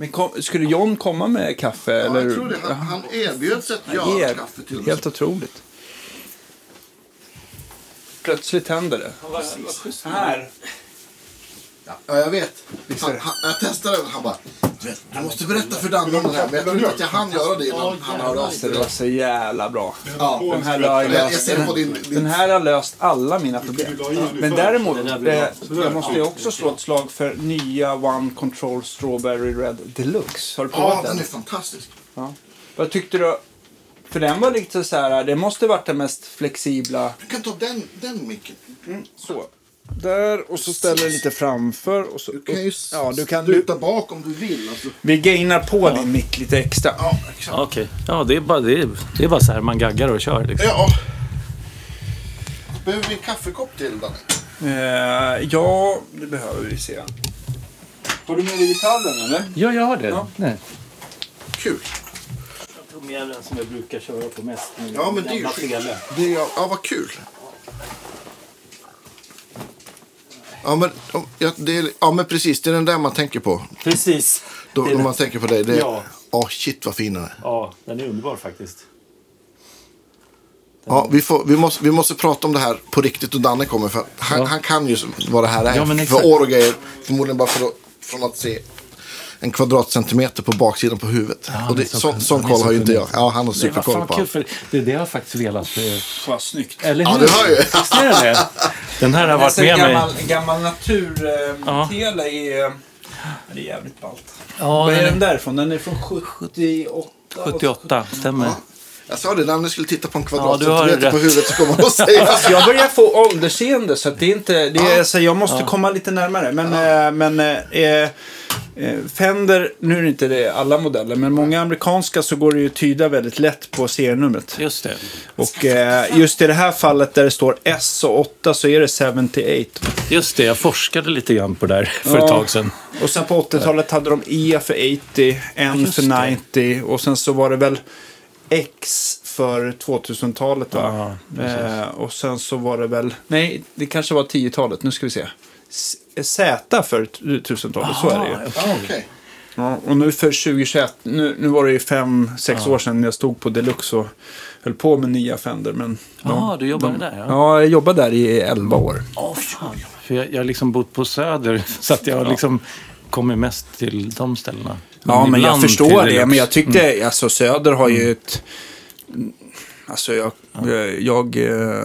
Men kom, skulle John komma med kaffe? Ja, eller? jag tror det. Han, han erbjöd sig att göra kaffe till oss. Helt otroligt. Plötsligt händer det. Här. Ja, jag vet. Han, det. han, jag testade den han bara, "Vet, du måste berätta för Danne om det här. Men jag tror inte att jag hann göra det innan han hörde av sig. det var så jävla bra. Ja. Den här, har Jag, jag löst, den, din... din den här har löst alla mina problem. Men däremot, eh, jag måste också slå ett slag för nya One Control Strawberry Red Deluxe. Har du provat ja, den? den är fantastisk. Ja. Vad tyckte du? För den var lite så här, det måste varit den mest flexibla. Du kan ta den, den micken. Så. Där och så ställer du lite framför. Och så, Du kan ju ja, du kan, du, luta bak om du vill. Alltså. vi gainar på din mick lite extra. Ja, exakt. Okej. Ja, det är, bara, det, är, det är bara så här man gaggar och kör. Liksom. Ja. Behöver vi en kaffekopp till Danne? Eh, ja, det behöver vi se. Har du med dig gitarren eller? Ja, jag har det. Ja. Nej. Kul. Jag tog med den som jag brukar köra på mest. Ja, men det är ju är, ja, vad kul. Ja men, ja, det ja, men precis. Det är den där man tänker på. Precis. Då, när man tänker på dig. Det Ja. ja. shit vad fin den är. Ja, den är underbar faktiskt. Ja, vi, får, vi, måste, vi måste prata om det här på riktigt och Danne kommer. För han, Ja. han kan ju vad det här är. Ja, för år och grejer. Förmodligen bara för från att se en kvadratcentimeter på baksidan på huvudet. och han det, är så sån, koll så har ju inte jag. Ja, han har superkoll på kul allt. för det är det jag har faktiskt velat. eh, Vad snyggt. Eller Ja, hur? du hör ju. Visst är det? Den här har varit med mig. gammal, gammal natur eh, Ja. är, det är jävligt ballt. Ja, Vad är den den är därifrån? Den är från 78. 78, stämmer. Ja. Jag sa det, Danne skulle titta på en du kvadratcentimeter på rätt. huvudet så kommer att säga. Alltså, jag börjar få åldersseende så att det är inte... Det är, Ja. så jag måste komma lite närmare. Men, eh, men eh, eh, Fender, nu är det inte det alla modeller, men många amerikanska så går det ju att tyda väldigt lätt på serienumret. Just det. Och eh, just i det här fallet där det står S och 8 så är det 78. Just det, jag forskade lite grann på det där för Ja. ett tag sedan. Och sen på 80-talet hade de E för 80, N just för det. 90 och sen så var det väl X för 2000-talet va? Ja, eh, och sen så var det väl, nej det kanske var 10-talet, nu ska vi se. Z för 1000-talet, så är det ju. Okej. Ja, och nu för 2021, nu, nu var det ju 5-6 år sedan jag stod på Deluxe och höll på med nya Fender. Men Ja, du jobbade där, ja. Ja, jag jobbade där i 11 år. Fan. För jag jag har liksom bott på Söder, så att jag har liksom kommit mest till de ställena. Ja, men jag förstår det. Men jag tyckte, alltså Söder har ju ett... Alltså jag, jag eh,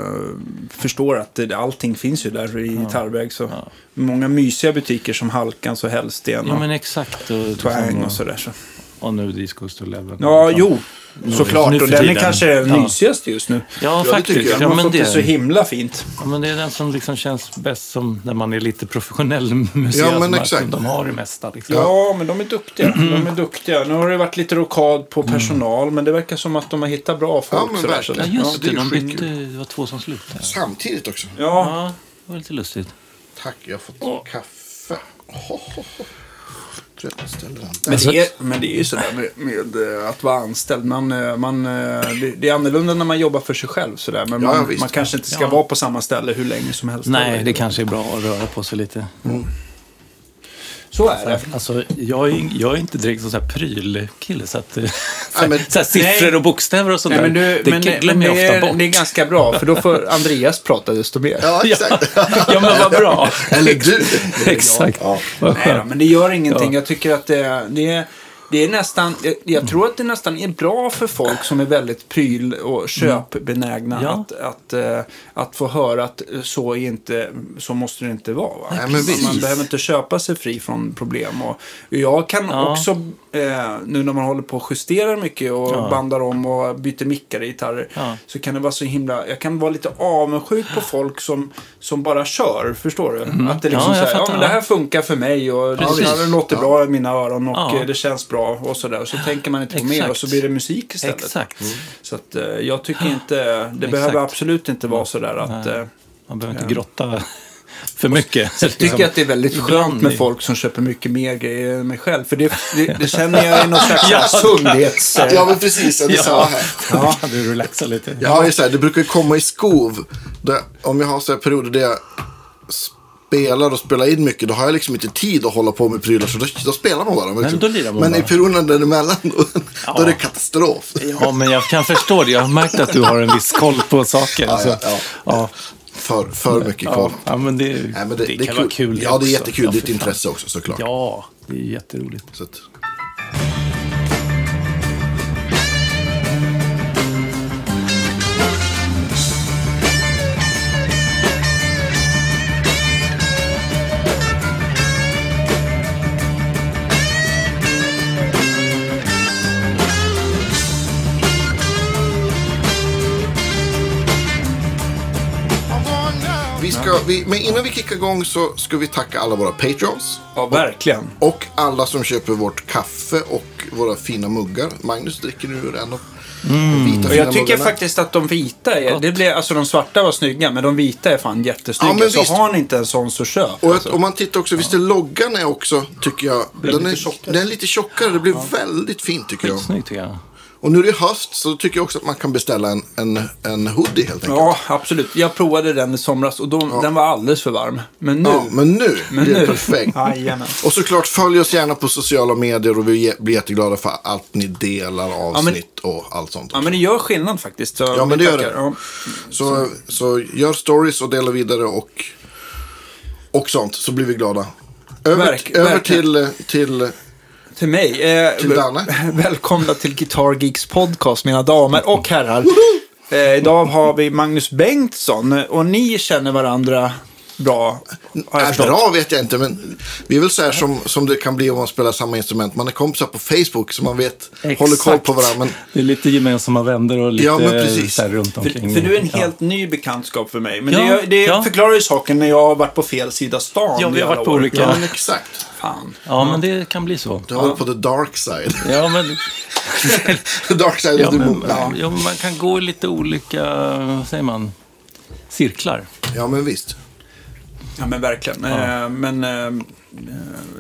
förstår att det, allting finns ju där i gitarrväg. Så. Många mysiga butiker som Halkans och Hellsten Ja, och men exakt. Och, Twang liksom, och sådär. Så. Och nu Disco to Eleven. Ja, jo. Såklart. nu Och den är kanske den Ja. mysigaste just nu. Ja, det faktiskt. tycker jag. De Ja, har men fått det så himla fint. ja, men det är den som liksom känns bäst som när man är lite professionell museum. Ja, men som exakt. Att de har det mesta. Liksom. Ja, men de är duktiga. De är duktiga. Nu har det varit lite rokad på personal, men det verkar som att de har hittat bra folk. Ja, men sådär. verkligen. Ja, just det är det. ju De bytte, det var två som slutade. Samtidigt också. Ja, Ja, det var lite lustigt. Tack, jag har fått kaffe. Oh, oh, Men det, är, men det är ju sådär med, med eh, att vara anställd. Man, eh, man, eh, det, är annorlunda när man jobbar för sig själv. Sådär. Men man, ja, man kanske inte ska Ja. vara på samma ställe hur länge som helst. Nej, det kanske är bra att röra på sig lite. Så är det. Alltså, jag är, jag är inte direkt en sån här prylkille. Så att, så, men- så här, siffror Nej. och bokstäver och sånt Nej, men där, du, det men, glömmer men jag det, ofta är, bort. det är ganska bra, för då får Andreas prata desto mer. Ja, exakt. Ja, men vad bra. Eller du. Exakt. Ja. Nej då, men det gör ingenting. Ja. Jag tycker att det, det, är- det är nästan, jag, jag tror att det nästan är bra för folk som är väldigt pryl och köpbenägna Ja. att, att, eh, att få höra att så, är inte, så måste det inte vara. Va? Nej, man behöver inte köpa sig fri från problem. Och jag kan Ja. också, eh, nu när man håller på och justerar mycket och Ja. bandar om och byter mickar i gitarrer, så kan det vara så himla, jag kan vara lite avundsjuk på folk som, som bara kör, förstår du? Att det liksom Ja, jag säger, ja men det här funkar för mig och det, låter bra i mina öron och eh, det känns bra och sådär. Så tänker man inte på mer Exakt. och så blir det musik istället. Exakt. Så att eh, jag tycker inte, det Exakt. behöver absolut inte vara sådär att Nej. eh, Man behöver inte grotta för mycket. jag tycker att det är väldigt skönt med folk som köper mycket mer grejer än mig själv. För det, det, det känner jag är någon slags Ja. sundhets... eh, Ja, men precis. Det är samma Ja, här. ja. du relaxa lite. Jag har ju så här, det brukar ju komma i skov. Där, om jag har så här perioder där jag spelar och spelar in mycket, då har jag liksom inte tid att hålla på med prylar. Så då, då spelar man bara. Men, liksom, då man men bara. i perioderna däremellan, då, då är det katastrof. Ja, men jag kan förstå det. Jag har märkt att du har en viss koll på saker. Ja, så, ja, ja. ja. För, för mycket koll. Ja, ja, men det, Nej, men det, det, det kan kul. vara kul. Ja, det är jättekul. Ja, det är ett intresse också såklart. Ja, det är jätteroligt. Så att, vi men innan vi kickar igång så ska vi tacka alla våra patreons. Ja, verkligen. Och alla som köper vårt kaffe och våra fina muggar. Magnus dricker nu ur en av de vita Och jag tycker muggarna. faktiskt att de vita är, det blev, alltså de svarta var snygga, men de vita är fan jättesnygga. Ja, så visst. har ni inte en sån så köp. Och alltså. om man tittar också, visst är loggan är också, tycker jag, den är, den är lite tjockare. Det blir väldigt fint tycker jag. Snyggt tycker jag. Och nu är det höst så tycker jag också att man kan beställa en, en, en hoodie helt enkelt. Ja, absolut. Jag provade den i somras och då, den var alldeles för varm. Men nu... Ja, men nu men det nu. perfekt. Jajamän. Och såklart följ oss gärna på sociala medier och vi blir jätteglada för allt ni delar avsnitt och allt sånt. Ja, men det gör skillnad faktiskt. Så Ja, men det gör det. Ja. Så, så gör stories och dela vidare och, och sånt så blir vi glada. Över, Verk- över till, till Till mig. Eh, Till Danne. Välkomna till Guitar Geeks podcast, mina damer och herrar. Eh, idag har vi Magnus Bengtsson och ni känner varandra bra, har jag Nej, förstått. bra vet jag inte, men vi är väl så här som, som det kan bli om man spelar samma instrument. Man är kompisar på Facebook så man vet, håller koll på varandra. Men Det är lite gemensamma vänner och lite Ja, men precis. så här runt För, omkring. för du är en Ja. helt ny bekantskap för mig. Men Ja, det, det ja. förklarar ju saken när jag har varit på fel sida stan Ja, vi har varit på år. olika- ja, men exakt. Fan. Ja, men det kan bli så. Du har varit på the dark side. Ja, men, the dark side ja, of the men, moon. Ja. ja, man kan gå i lite olika, vad säger man, cirklar. ja, men visst. Ja, men verkligen. Eh, men eh, eh,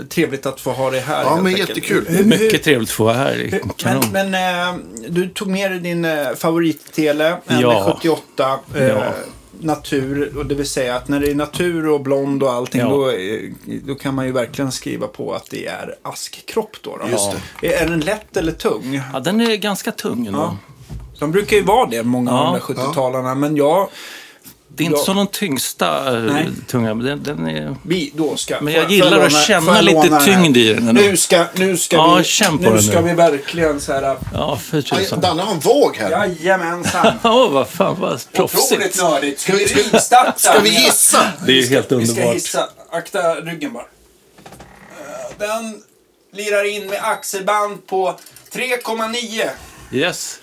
trevligt att få ha dig här. Ja, men enkelt. jättekul. Hur- hur- Mycket trevligt att få vara här. Kanon. Men, men du tog med dig din favorittele, en Ja. 78 eh, Ja. Natur. Och det vill säga att när det är natur och blond och allting Ja. då, eh, då kan man ju verkligen skriva på att det är askkropp då. då. Just Är, är den lätt eller tung? Ja, den är ganska tung ändå. Ja. De brukar ju vara det, många Ja. av de där 70-talarna. Men jag, Det är inte Ja. som de tyngsta eh, Nej. tunga, men den, den är... vi då ska... Men jag gillar får att känna lite tyngd i den ändå. Nu ska, nu ska Ja, vi... nu den ska nu. vi verkligen så här... Ja, för Aj, tusan. Danne har en våg här. Jajamensan. Åh, vad fan vad Otroligt proffsigt. nördigt. Ska vi- ska- Ska vi gissa? Det är helt Vi ska underbart. gissa. Akta ryggen bara. Eh, Den lirar in med axelband på 3,9. Yes.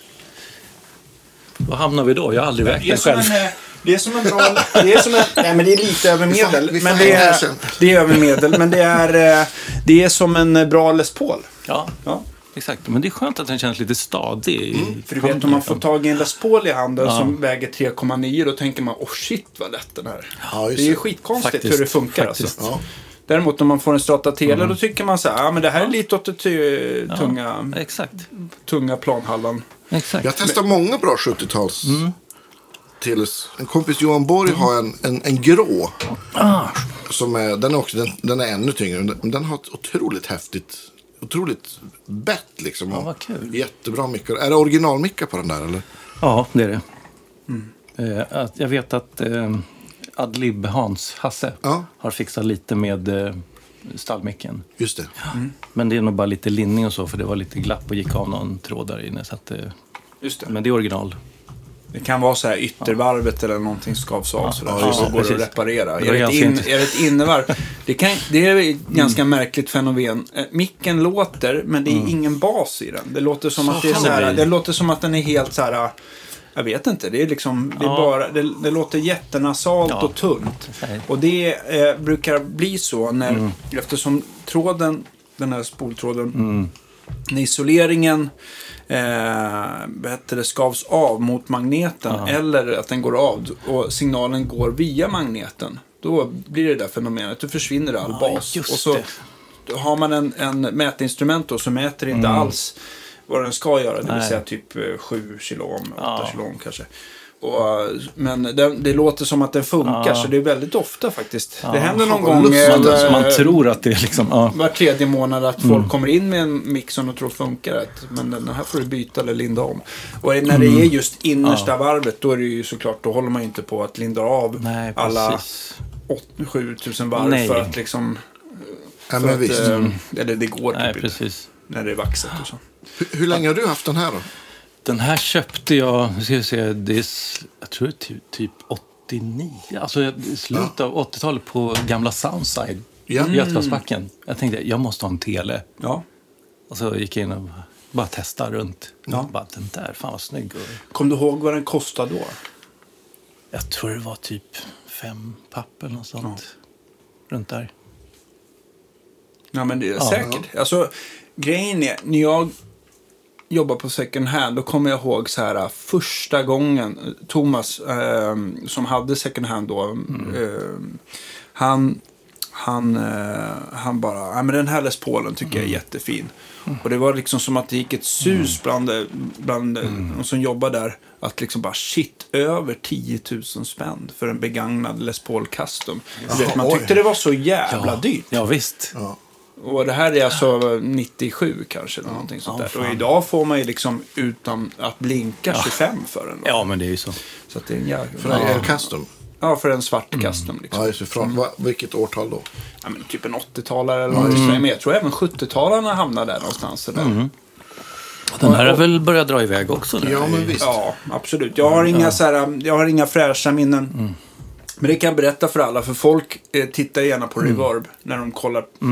Var hamnar vi då? Jag har aldrig vägt den själv. en... Det är som en bra... Det är som en... Nej, men det är lite över Vi får- medel. vi får Men det här är, det är över medel. Men det är, eh, det är som en bra Les Paul. Ja, Ja. exakt. Men det är skönt att den känns lite stadig. Mm, För du vet, om man får tag i en Les Paul i handen Ja. som väger 3,9 då tänker man, oh shit vad lätt den är. Ja, det är ju skitkonstigt Faktiskt, hur det funkar faktiskt. alltså. Ja. Däremot om man får en Strata Tele Mm. då tycker man så här, ja men det här är lite åt det tunga, Exakt. tunga planhalvan. Exakt. Jag testar många bra 70-tals. Tills en kompis Johan Borg har en, en, en grå. Ah, Som är, den, är också, den, den är ännu tyngre. Men den har ett otroligt häftigt, otroligt bett liksom. Ja, vad kul. Jättebra mickar. Är det originalmickar på den där eller? ja, det är det. Eh, att jag vet att eh, Adlib Hans, Hasse, Ja. har fixat lite med eh, stallmicken. Just det. Men det är nog bara lite linning och så, för det var lite glapp och gick av någon tråd där inne. Så att, eh, Just det. men det är original. Det kan vara så här yttervarvet eller någonting skavs av sådär. ja, just så går det att reparera. Det Är det, in, är det ett innevarv? Det, kan, det är ett ganska märkligt fenomen. Eh, Micken låter, men det är ingen bas i den. Det låter som Mm. Så att det är så här, det låter som att den är helt så här. Jag vet inte, det är liksom, det, är Ja. bara, det, det låter jättenasalt Ja. och tunt. Och det eh, brukar bli så när, Mm. eftersom tråden, den här spoltråden, när isoleringen eh, det, skavs av mot magneten Ja. eller att den går av och signalen går via magneten. Då blir det där fenomenet, då försvinner all Ja, bas. och så det. har man en, en mätinstrument då som mäter inte alls vad den ska göra, det vill Mm. Nej. säga typ 7 kilo om, 8 Ja. kilo om kanske. Och, men det, det låter som att den funkar, Ja. så det är väldigt ofta faktiskt. Ja. Det händer någon gång. Man, eh, man tror att det är liksom... Ja. var tredje månad att Mm. folk kommer in med en mix som de tror funkar. Att, men den här får du byta eller linda om. Och när det Mm. är just innersta varvet, då är det ju såklart, då håller man ju inte på att linda av Nej, alla precis. 7000 varv Nej. för att liksom... Ja, För men att, visst. eh, eller det går Nej, typ precis. När det är vaxat och så. Hur, hur länge har du haft den här då? Den här köpte jag, nu ska vi se, det är, jag tror det är typ, typ 89. Alltså slutet av 80-talet på gamla Soundside. Ja. I Götgatsbacken. Jag tänkte, jag måste ha en tele. Ja. Och så gick jag in och bara testade runt. Ja. Bara, den där, fan vad snygg. Och Kom du ihåg vad den kostade då? jag tror det var typ fem papp eller något sånt. Runt där. Ja, men det är Ja. säkert. Alltså, grejen är, när jag jobbar på second hand, då kommer jag ihåg så här första gången, eh, Thomas eh, som hade second hand då, eh, han, han, eh, han bara, ja men den här Les Paulen tycker jag är jättefin. Och det var liksom som att det gick ett sus bland, eh, bland eh, de som jobbar där. Att liksom bara shit, över 10 000 spänn för en begagnad Les Paul Custom. Du vet, man oj. tyckte det var så jävla dyrt. Ja, visst. Ja. Och det här är alltså 97 kanske. Eller någonting sånt Ja, där. fan. Och idag får man ju liksom utan att blinka 25 för den. Ja, men det är ju så. Så att det är en jävla... För den är custom. Ja, för en svart custom. Liksom. Ja, just. Från, va, vilket årtal då? Ja, men typ en 80-talare eller vad det är. Men jag tror även 70-talarna hamnar där någonstans. Så där. Den här har väl börjat dra iväg också nu. Ja, men visst. Ja, absolut. Jag har inga, så här, jag har inga fräscha minnen. Men det kan jag berätta för alla, för folk eh, tittar gärna på reverb när de kollar. Eh,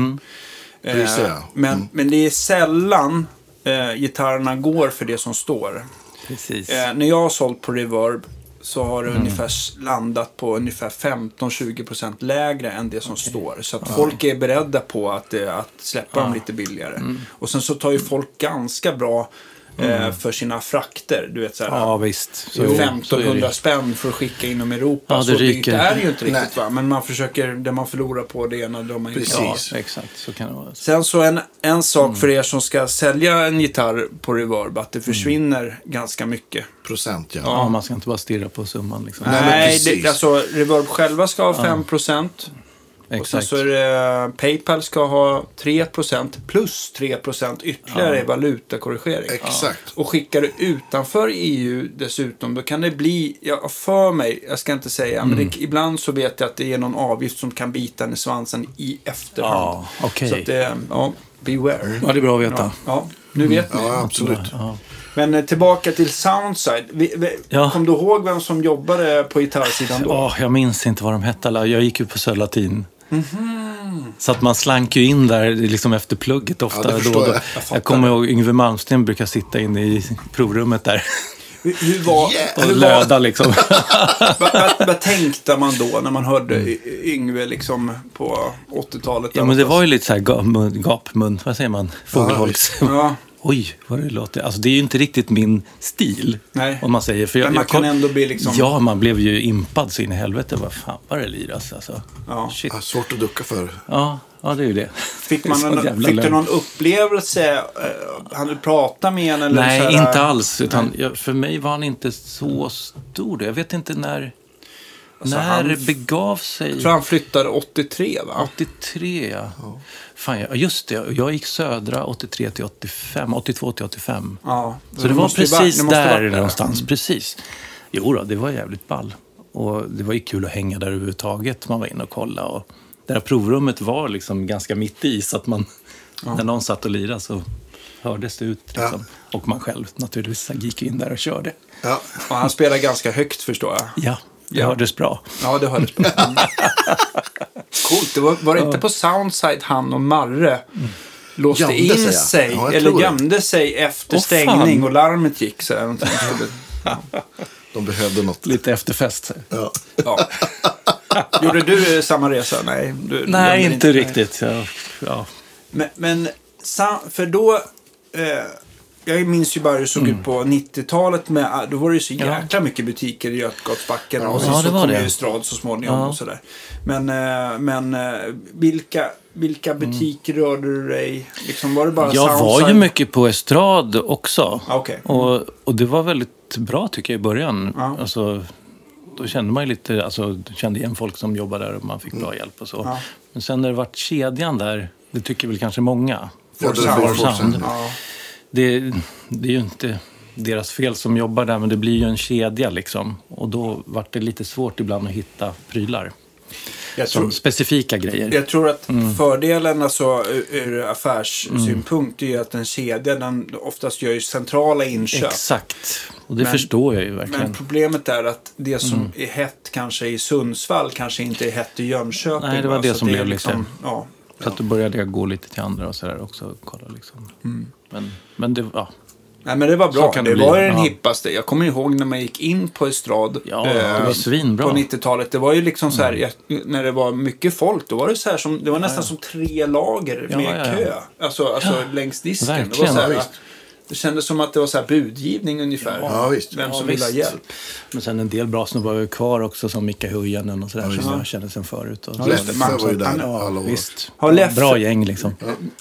Det ser jag. men, men det är sällan eh, gitarrerna går för det som står. Precis. Eh, när jag har sålt på reverb så har det ungefär s- landat på ungefär 15-20% lägre än det som står. Så att folk är beredda på att, eh, att släppa dem lite billigare. Och sen så tar ju folk ganska bra eh, för sina frakter. Du vet så här, Ja, visst. Så, så är det- så är 1500 det. spänn för att skicka inom Europa. Ja, det så ryker. är det ju inte riktigt Nej. va. Men man försöker, det man förlorar på det ena drar man inte Precis. Ja, exakt. Så kan det vara. Sen så en, en sak Mm. för er som ska sälja en gitarr på reverb, att det försvinner ganska mycket. Procent, ja. Ja, man ska inte bara stirra på summan. Liksom. Nej, Nej, det, alltså Reverb själva ska ha 5%. Och sen Exakt. så är det Paypal ska ha 3% plus 3% ytterligare i valutakorrigering. Exakt. Och skickar du utanför EU dessutom, då kan det bli, jag för mig, jag ska inte säga, men Mm. det, ibland så vet jag att det är någon avgift som kan bita en i svansen i efterhand. Ja, okej. Så att det, ja, beware. Ja, det är bra att veta. Ja, ja, nu vet ni. Ja, absolut. Ja. Men eh, tillbaka till Soundside. Vi, vi, Ja. Kom du ihåg vem som jobbade på gitarrsidan då? Åh, jag minns inte vad de hette. Jag gick ju på Södra Latin. Mhm. Så att man slank ju in där liksom efter plugget ofta. Ja, då då. jag. Jag, kommer ihåg Yngwie Malmsteen brukar sitta inne i provrummet där Hur, var, Yeah. och hur var, löda liksom. vad, vad, vad tänkte man då när man hörde Y- Yngve liksom på 80-talet? Ja, men det var ju lite så här ga- mun- gapmun, vad säger man? Fågelholks. Ja, Oj, vad det låter. Alltså det är ju inte riktigt min stil. Nej. Om man säger. För jag, Men man jag kan ändå bli liksom- Ja, man blev ju impad så in i helvete. Vad fan vad det liras alltså. Ja. Shit. Ja, svårt att ducka för. Ja, ja, det är ju det. fick, man jävla fick du någon upplevelse? Uh, han du prata med en? Eller Nej, här, inte alls. Utan jag, för mig var han inte så stor. Jag vet inte när, Alltså, när han- begav sig. Jag tror han flyttade 83 va? 83, ja. Fan, ja, just det. Jag gick Södra 83 till 85, 82 till 85. Ja. Så det var precis måste där varit någonstans. Precis. Jo då, det var jävligt ball. Och det var ju kul att hänga där överhuvudtaget. Man var inne och kollade. Och det här provrummet var liksom ganska mitt i. Så att man, när någon satt och lirade så hördes det ut. Liksom. Och man själv naturligtvis gick in där och körde. Ja. Och han spelar ganska högt förstår jag. Ja, det Ja. hördes bra. Ja, det hördes bra. Coolt. Det var, var det inte på Soundside han och Marre låste Gömde in sig, sig? Ja, eller tror det. gömde sig efter Åh, stängning fan. och larmet gick. Så här. De behövde något. Lite efterfest. Ja. ja. Gjorde du eh, samma resa? Nej, du, Nej, gömde inte dig. riktigt. Ja, ja. Men, men för då... Eh, jag minns ju bara hur det såg ut på 90-talet. Med, ah, då var det ju så Mm. Ja. jäkla mycket butiker i Götgatsbacken. Och så, Ja, så kom det. ju Strad så småningom Ja. och sådär. Men, eh, men eh, vilka, vilka butiker rörde du dig? Liksom, var det bara Mm. Jag var ju mycket på estrad också. Ah, okej. Och, och det var väldigt bra tycker jag i början. Ja. Alltså, då kände man ju lite, alltså, kände igen folk som jobbade där och man fick Mm. bra hjälp och så. Ja. Men sen när det vart kedjan där, det tycker väl kanske många. Ja, det är Sound. Force Sound. Ja. Det, det är ju inte deras fel som jobbar där, men det blir ju en kedja liksom. Och då vart det lite svårt ibland att hitta prylar. Jag Som tror, specifika grejer. jag tror att Mm. fördelen alltså, ur, affärssynpunkt är ju att en kedja den oftast gör ju centrala inköp. Exakt. Och det Men- förstår jag ju verkligen. Men problemet är att det som Mm. är hett kanske i Sundsvall kanske inte är hett i Jönköping. Nej, det var va? det som är blev lite- Ja. Så att då började jag gå lite till andra och sådär också. och Kolla liksom. Mm. Men, men det, ja. Nej, men det var bra. Det, det bli. var den Ja. hippaste. Jag kommer ihåg när man gick in på estrad Ja, svinbra. på 90-talet. Det var ju liksom så här, jag- när det var mycket folk, då var det så här som, det var nästan som tre lager Ja, med ja, ja. kö. Alltså, alltså längs disken. Det, var Verkligen. så här, Ja. Det kändes som att det var så här budgivning ungefär. Ja, visst. Vem Ja, som ville ha visst. hjälp. Men sen en del bra snubbar var kvar också som Micke Hujanen och sådär som jag kände sen förut. Och Leffe var ju där Ja, alla år. Visst. Har Leffe- Bra gäng liksom.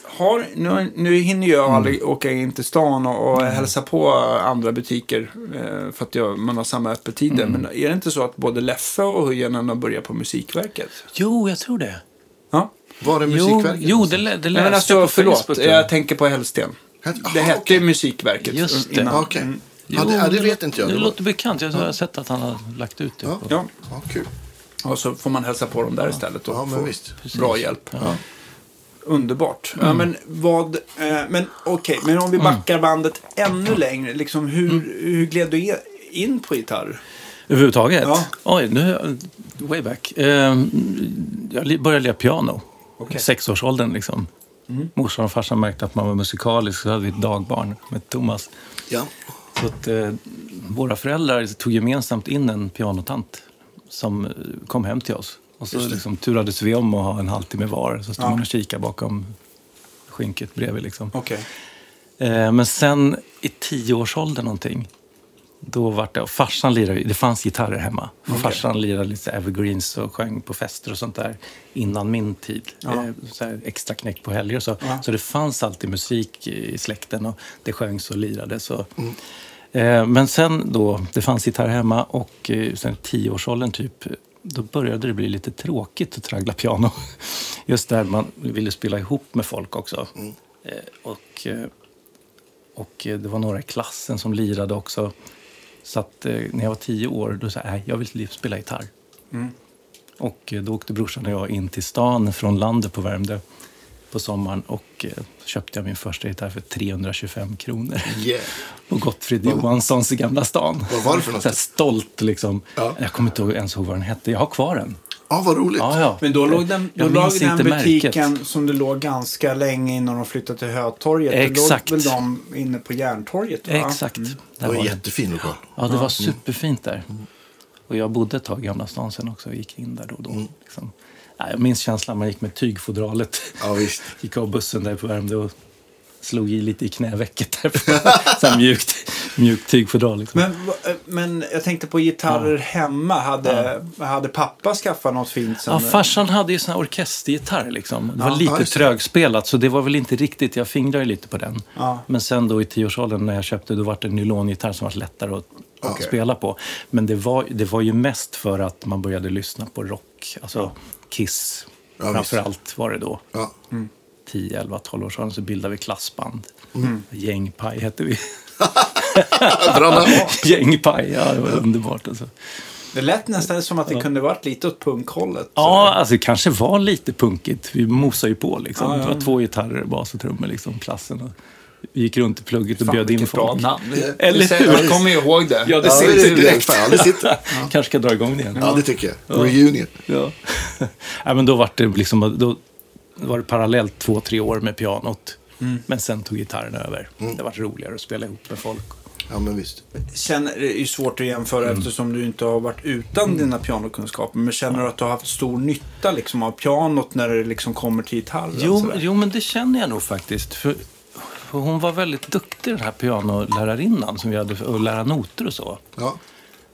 Har, nu, nu hinner jag Mm. aldrig åka in till stan och, och hälsa på andra butiker eh, för att jag, man har samma öppettider. Mm. Men är det inte så att både Leffe och Hujanen har börjat på Musikverket? Jo, jag tror det. Ja. Jo, Var är Musikverket? jo det, lä- det läste alltså, jag på förlåt. Facebook. Jag tänker på Hellsten. Det hette ju Musikverket Just det. innan. Okej. Mm. Ja, det, ja, det vet inte jag. Det Det låter bekant. Jag har sett att han har lagt ut det. Ja. på- Ja, Ja, kul. och så får man hälsa på dem där istället och Ja, men få visst. bra hjälp. Ja. Underbart. Mm. Ja, men vad, eh, men okej, men om vi backar bandet ännu längre. Liksom, hur, Mm. hur gled du in på gitarr? Överhuvudtaget? Ja. Oj, nu... Way back. Eh, jag började lira piano. I Sexårsåldern liksom. Mm. Morsan och farsan märkte att man var musikalisk. Så hade vi ett dagbarn med Thomas. Ja. Så att, eh, våra föräldrar tog gemensamt in en pianotant som eh, kom hem till oss. Och så liksom, turades vi om att ha en halvtimme var. Så stod Ja. man och kikade bakom skynket bredvid. Liksom. Okej. Eh, men sen i tioårsåldern någonting, då vart det, och farsan lirade, det fanns gitarrer hemma. För Farsan lirade lite evergreens och sjöng på fester och sånt där innan min tid. Ja. Eh, så här extra knäck på helger och så. Ja. Så det fanns alltid musik i släkten och det sjöngs och lirades. Och, eh, men sen då, det fanns gitarr hemma och eh, sen tioårsåldern typ, då började det bli lite tråkigt att traggla piano. Just där man ville spela ihop med folk också. Eh, och eh, och eh, det var några i klassen som lirade också. Så att eh, när jag var tio år, då sa jag "Nej, jag vill spela gitarr. Och eh, då åkte brorsan och jag in till stan från landet på Värmdö på sommaren och eh, köpte jag min första gitarr för 325 kronor. Yeah. På Gottfrid Johanssons i Gamla stan. Vad var det för något? Här stolt liksom. Ja. Jag kommer inte ens ihåg vad den hette. Jag har kvar den. Ja, vad roligt. Ja, ja. Men då låg den, då låg den butiken märket. som det låg ganska länge innan de flyttade till Hötorget. Exakt. Det låg väl de inne på Järntorget? Va? Exakt. Det Där var en jättefin lokal. Ja, det var superfint där. Och jag bodde ett tag i Gamla stan sen också och gick in där då och då. Liksom. Ja, jag minns känslan man gick med tygfodralet. Ja, visst. gick av bussen där på Värmdö och slog i lite i knävecket där. så mjukt, mjukt tygfodral. Liksom. Men, eh, men jag tänkte på gitarrer hemma. Hade, hade pappa skaffat något fint? Som, Ja, farsan hade ju sån här orkestergitarr liksom. Det var Ja, lite ja, trögspelat så det var väl inte riktigt, jag fingrade lite på den. Ja. Men sen då i tioårsåldern när jag köpte, då var det en nylongitarr som var lättare att Okej. spela på. Men det var, det var ju mest för att man började lyssna på rock, alltså Kiss. Ja, Framför allt var det då. Ja. 10, 11, 12 år sedan så bildade vi klassband. Mm. Gängpaj hette vi. Gängpaj, ja det var underbart alltså. Det lät nästan som att det kunde varit lite åt punkhållet. Ja, alltså det kanske var lite punkigt. Vi mosade ju på liksom. Ja, ja. Det var två gitarrer, bas och trummor liksom, klassen. Och vi gick runt i plugget och Fan, bjöd in vilket bra folk. namn. Eller hur? Jag kommer ihåg det. Ja, det Ja, ser det sitter direkt. Ja, det sitter. Kanske ska dra igång det igen. Ja, det tycker jag. Reunion. Ja. ja, men då var det liksom, då var det parallellt två, tre år med pianot. Mm. Men sen tog gitarren över. Det var roligare att spela ihop med folk. Ja, men visst. Känner, det är ju svårt att jämföra Mm. eftersom du inte har varit utan dina pianokunskaper. Men känner du att du har haft stor nytta liksom, av pianot när det liksom kommer till gitarren? Jo, jo, men det känner jag nog faktiskt. För, för hon var väldigt duktig, den här pianolärarinnan, som vi hade att lära noter och så. Ja.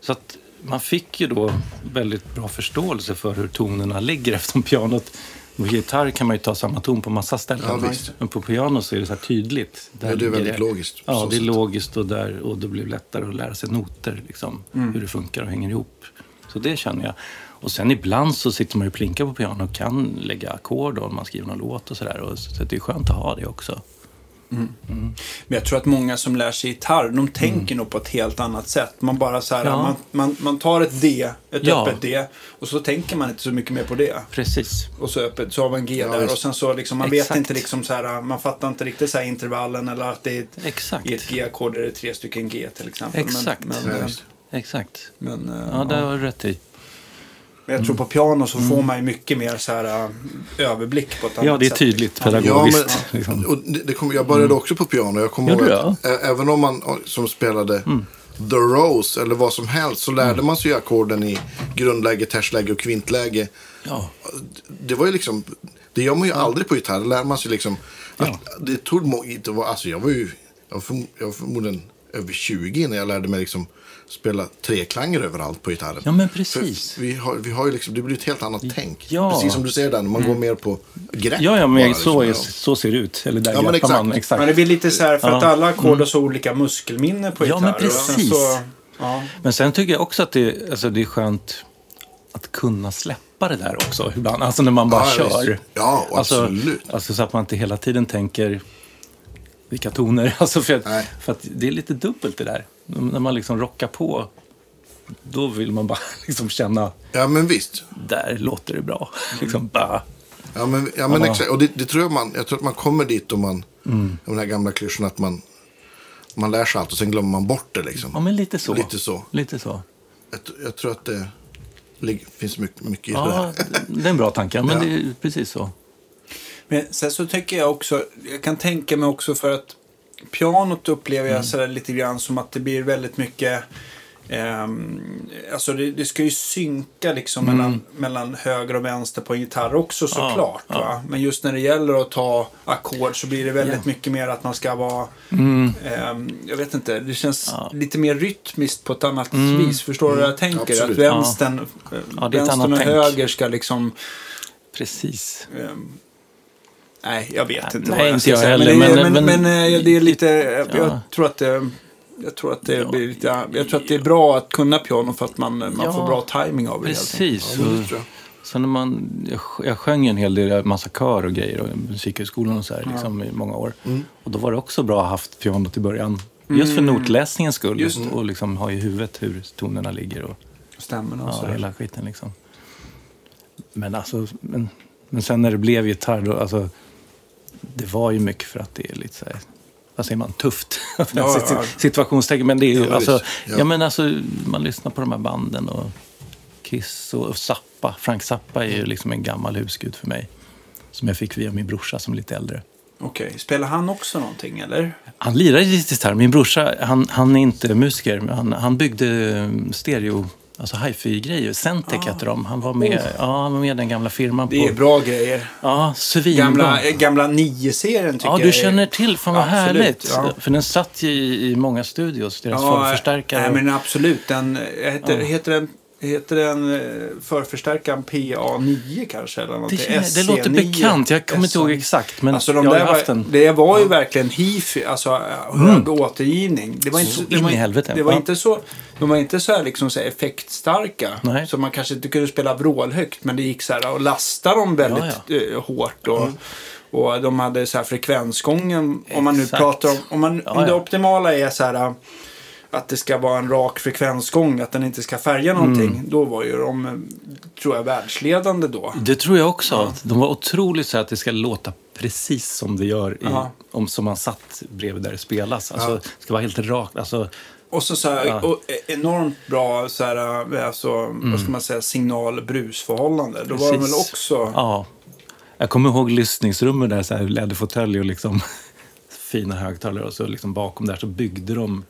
Så att man fick ju då väldigt bra förståelse för hur tonerna ligger eftersom pianot På gitarr kan man ju ta samma ton på massa ställen. Ja. Men på piano så är det så här tydligt. Där Ja, det är väldigt logiskt på Ja, det är sätt. logiskt och, där, och det blir lättare att lära sig noter. Liksom, Mm. Hur det funkar och hänger ihop. Så det känner jag. Och sen ibland så sitter man ju och plinkar på piano och kan lägga ackord om man skriver någon låt och sådär. Så det är skönt att ha det också. Men jag tror att många som lär sig gitarr, de tänker nog på ett helt annat sätt. Man bara så här, Ja. man, man, man tar ett D, ett Ja. öppet D, och så tänker man inte så mycket mer på det. Precis. Och så öppet, så har man G Ja, där och sen så liksom, man Exakt. vet inte liksom så här, man fattar inte riktigt så här intervallen eller att det är ett, Exakt. i ett G-ackord är det tre stycken G till exempel. Exakt. Men, men. Exakt. men, eh, Ja, det har du rätt i. men jag tror på piano så får man ju mycket mer så här äh, överblick på ett annat Ja, det är sätt. tydligt Ja. pedagogiskt. Ja, men, liksom. och det, det kom, jag började också på piano. Jag kommer ihåg att även om man som spelade The Rose eller vad som helst så lärde man sig ju ackorden i grundläge, tertsläge och kvintläge. Ja. Det var ju liksom, det gör man ju aldrig på gitarr. Det lär man sig liksom. Att Ja. Det tog inte vara, alltså jag var ju, var, jag var förmodligen över 20 när jag lärde mig liksom spela treklanger överallt på gitarren. ja, men För precis. vi har, vi har ju liksom, det blir ett helt annat tänk. Ja. Precis som du säger där, när man går mer på grepp. Ja, ja, bara, men liksom. så, är, så ser det ut. Eller där Ja, men greppar man. exakt. Exakt. Men det blir lite så här, för att Ja. alla ackord har så olika muskelminne på Ja, gitarr. men precis. Så, ja. Men sen tycker jag också att det, alltså det är skönt att kunna släppa det där också ibland. Alltså när man bara Ja, kör. visst. Ja, alltså, absolut. Alltså så att man inte hela tiden tänker vilka toner. Alltså för, att, för att det är lite dubbelt det där. När man liksom rockar på, då vill man bara liksom känna, Ja, men visst. där låter det bra. Liksom bara, Ja, men, ja, men exakt. Och det, det tror jag man, jag tror att man kommer dit om man, Mm. de här gamla klyschorna att man, man lär sig allt och sen glömmer man bort det liksom. ja men lite så. Lite så. Lite så. Jag, jag tror att det lig- finns mycket, mycket i det Ja, där. det är en bra tanke. Men Ja. det är precis så. Men sen så tycker jag också, jag kan tänka mig också för att pianot upplever Mm. jag sådär lite grann som att det blir väldigt mycket ehm, alltså det, det ska ju synka liksom mellan, mellan höger och vänster på en gitarr också Mm. Ja, såklart. ja. Va? Men just när det gäller att ta ackord så blir det väldigt Ja. mycket mer att man ska vara, ehm, jag vet inte, det känns Ja. lite mer rytmiskt på ett annat Mm. vis. Förstår du vad jag tänker? Absolut. Att vänstern, Ja, vänstern och tänk. höger ska liksom Precis. Ehm, Nej, jag vet inte Nej, vad jag inte jag heller, Men, det- men- men, men, men- eh, det är lite... Jag, Ja. jag tror att det... Jag tror att det Ja. blir lite... Jag tror att det är bra att kunna piano för att man, man Ja. får bra timing av det. Precis. Ja. Så när man, jag, jag sjöng en hel del, massa kör och grejer och musikhögskolan och så här, liksom, i många år. Mm. Och då var det också bra att ha haft pianot i början. Just för notläsningens skull. Mm. Just och liksom ha i huvudet hur tonerna ligger och Stämmorna och ja, sådär. hela skiten liksom. Men alltså, men, men sen när det blev gitarr då, alltså, det var ju mycket för att det är lite så här, vad säger man, tufft. Ja, ja. Situationstecken. Men det är ju, Ja, alltså. Ja. men alltså, man lyssnar på de här banden och Kiss och, Zappa. Frank Zappa är ju liksom en gammal husgud för mig. Som jag fick via min brorsa som är lite äldre. Okej, spelar han också någonting eller? Han lirar lite gitarr. Min brorsa, han, han är inte musiker, men han, han byggde eh, stereo, alltså hifi-grejer. Centec Ah. heter de. Han var med, ja, han var med i den gamla firman. Det är på, bra grejer. Ja, svinbra. Gamla, eh, gamla 9-serien tycker Ja, jag du är- känner till. Fan vad Absolut, härligt. ja. För den satt ju i, i många studios, deras förstärkare. Nej, men absolut. Den, eh, heter, Ja. heter den, heter den eh, förförstärkaren PA9 kanske? Eller det, någonting? känner, det låter SC9, bekant. Jag kommer inte ihåg SC9. exakt, men Alltså de jag har haft var, en. Det var ju verkligen hifi, alltså hög återgivning. Det var inte, Så det in var, i helvete. Det var Ja. inte så, de var inte så här, liksom, så här effektstarka. Nej. Så man kanske inte kunde spela vrålhögt, men det gick så här och lasta dem väldigt Ja, eh, hårt. Och, och de hade så här frekvensgången, om man nu Exakt. pratar om, om, man, Ja, om det ja. optimala är så här att det ska vara en rak frekvensgång, att den inte ska färga någonting. Mm. Då var ju de, tror jag, världsledande då. Det tror jag också. De var otroligt så att det ska låta precis som det gör i, Ja. om som man satt bredvid där det spelas. Alltså, det ska vara helt rakt. Alltså, Och så, så här, Ja. och e- enormt bra så här, eh, alltså, vad ska man säga, signal-brusförhållande. Då var de väl Precis. också... ja. Jag kommer ihåg lyssningsrummet där, så här, läderfåtölj och liksom fina högtalare. Och så liksom bakom där så byggde de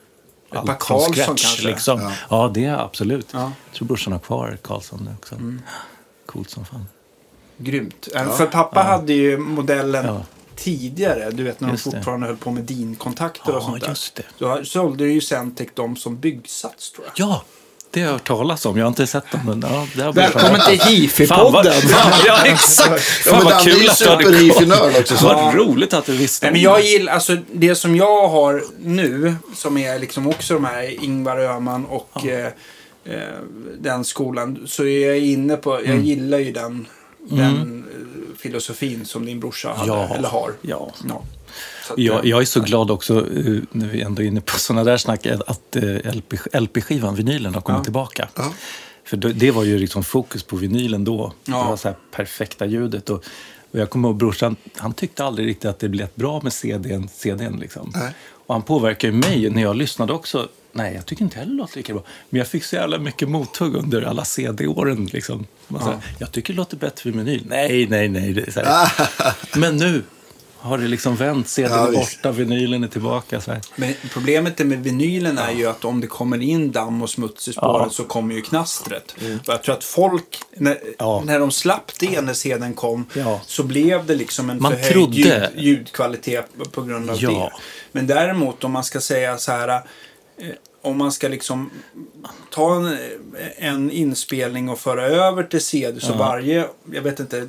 par allt Karlsson från scratch. kanske? Liksom. Ja. Ja. det är absolut. Ja. Jag tror brorsan har kvar Karlsson också. Mm. Coolt som fan. Grymt. Eh, För pappa hade ju modellen Ja. tidigare. Du vet när de Just det. fortfarande höll på med DIN-kontakter och Ja, sånt där. just det. Då sålde ju Centec dem som byggsats tror jag. Ja, Det har jag hört talas om. Jag har inte sett dem. Men, ja, det har Välkommen till Hifi-podden! ja, exakt. Fan men vad kul att du hade super-hifi-nörd också, så- Vad roligt att du visste Nej, men jag gillar, alltså det som jag har nu, som är liksom också de här Ingvar Öhman och eh, eh, den skolan, så är jag inne på, Mm. jag gillar ju den, den eh, filosofin som din brorsa hade, Ja. eller har. Ja. Ja. Att, Jag, eh, jag är så glad också, eh, när vi ändå är inne på sådana där snack, att eh, LP, LP-skivan, vinylen, har kommit Ja. tillbaka. Ja. För det, var ju liksom fokus på vinylen då. Ja. Det var så här perfekta ljudet. Och, och jag kommer ihåg brorsan, han tyckte aldrig riktigt att det blev bra med CDn. CDn liksom. Nej. Och han påverkade mig när jag lyssnade också. Nej, jag tycker inte heller det låter lika bra. Men jag fick så jävla mycket mothugg under alla CD-åren. Liksom. Sa, jag tycker det låter bättre med vinyl. Nej, nej, nej. Men nu har det liksom vänt. CDn Ja, är borta, vinylen är tillbaka. Så här. Men problemet med vinylen är ju att om det kommer in damm och smuts i spåret Ja. Mm. så kommer ju knastret. Och jag tror att folk, när, Ja. när de slapp det när sedan kom, Ja. så blev det liksom en Man förhöjd trodde- ljud, ljudkvalitet på grund av Ja. det. Men däremot om man ska säga så här, eh, om man ska liksom ta en, en inspelning och föra över till CD så varje, jag vet inte,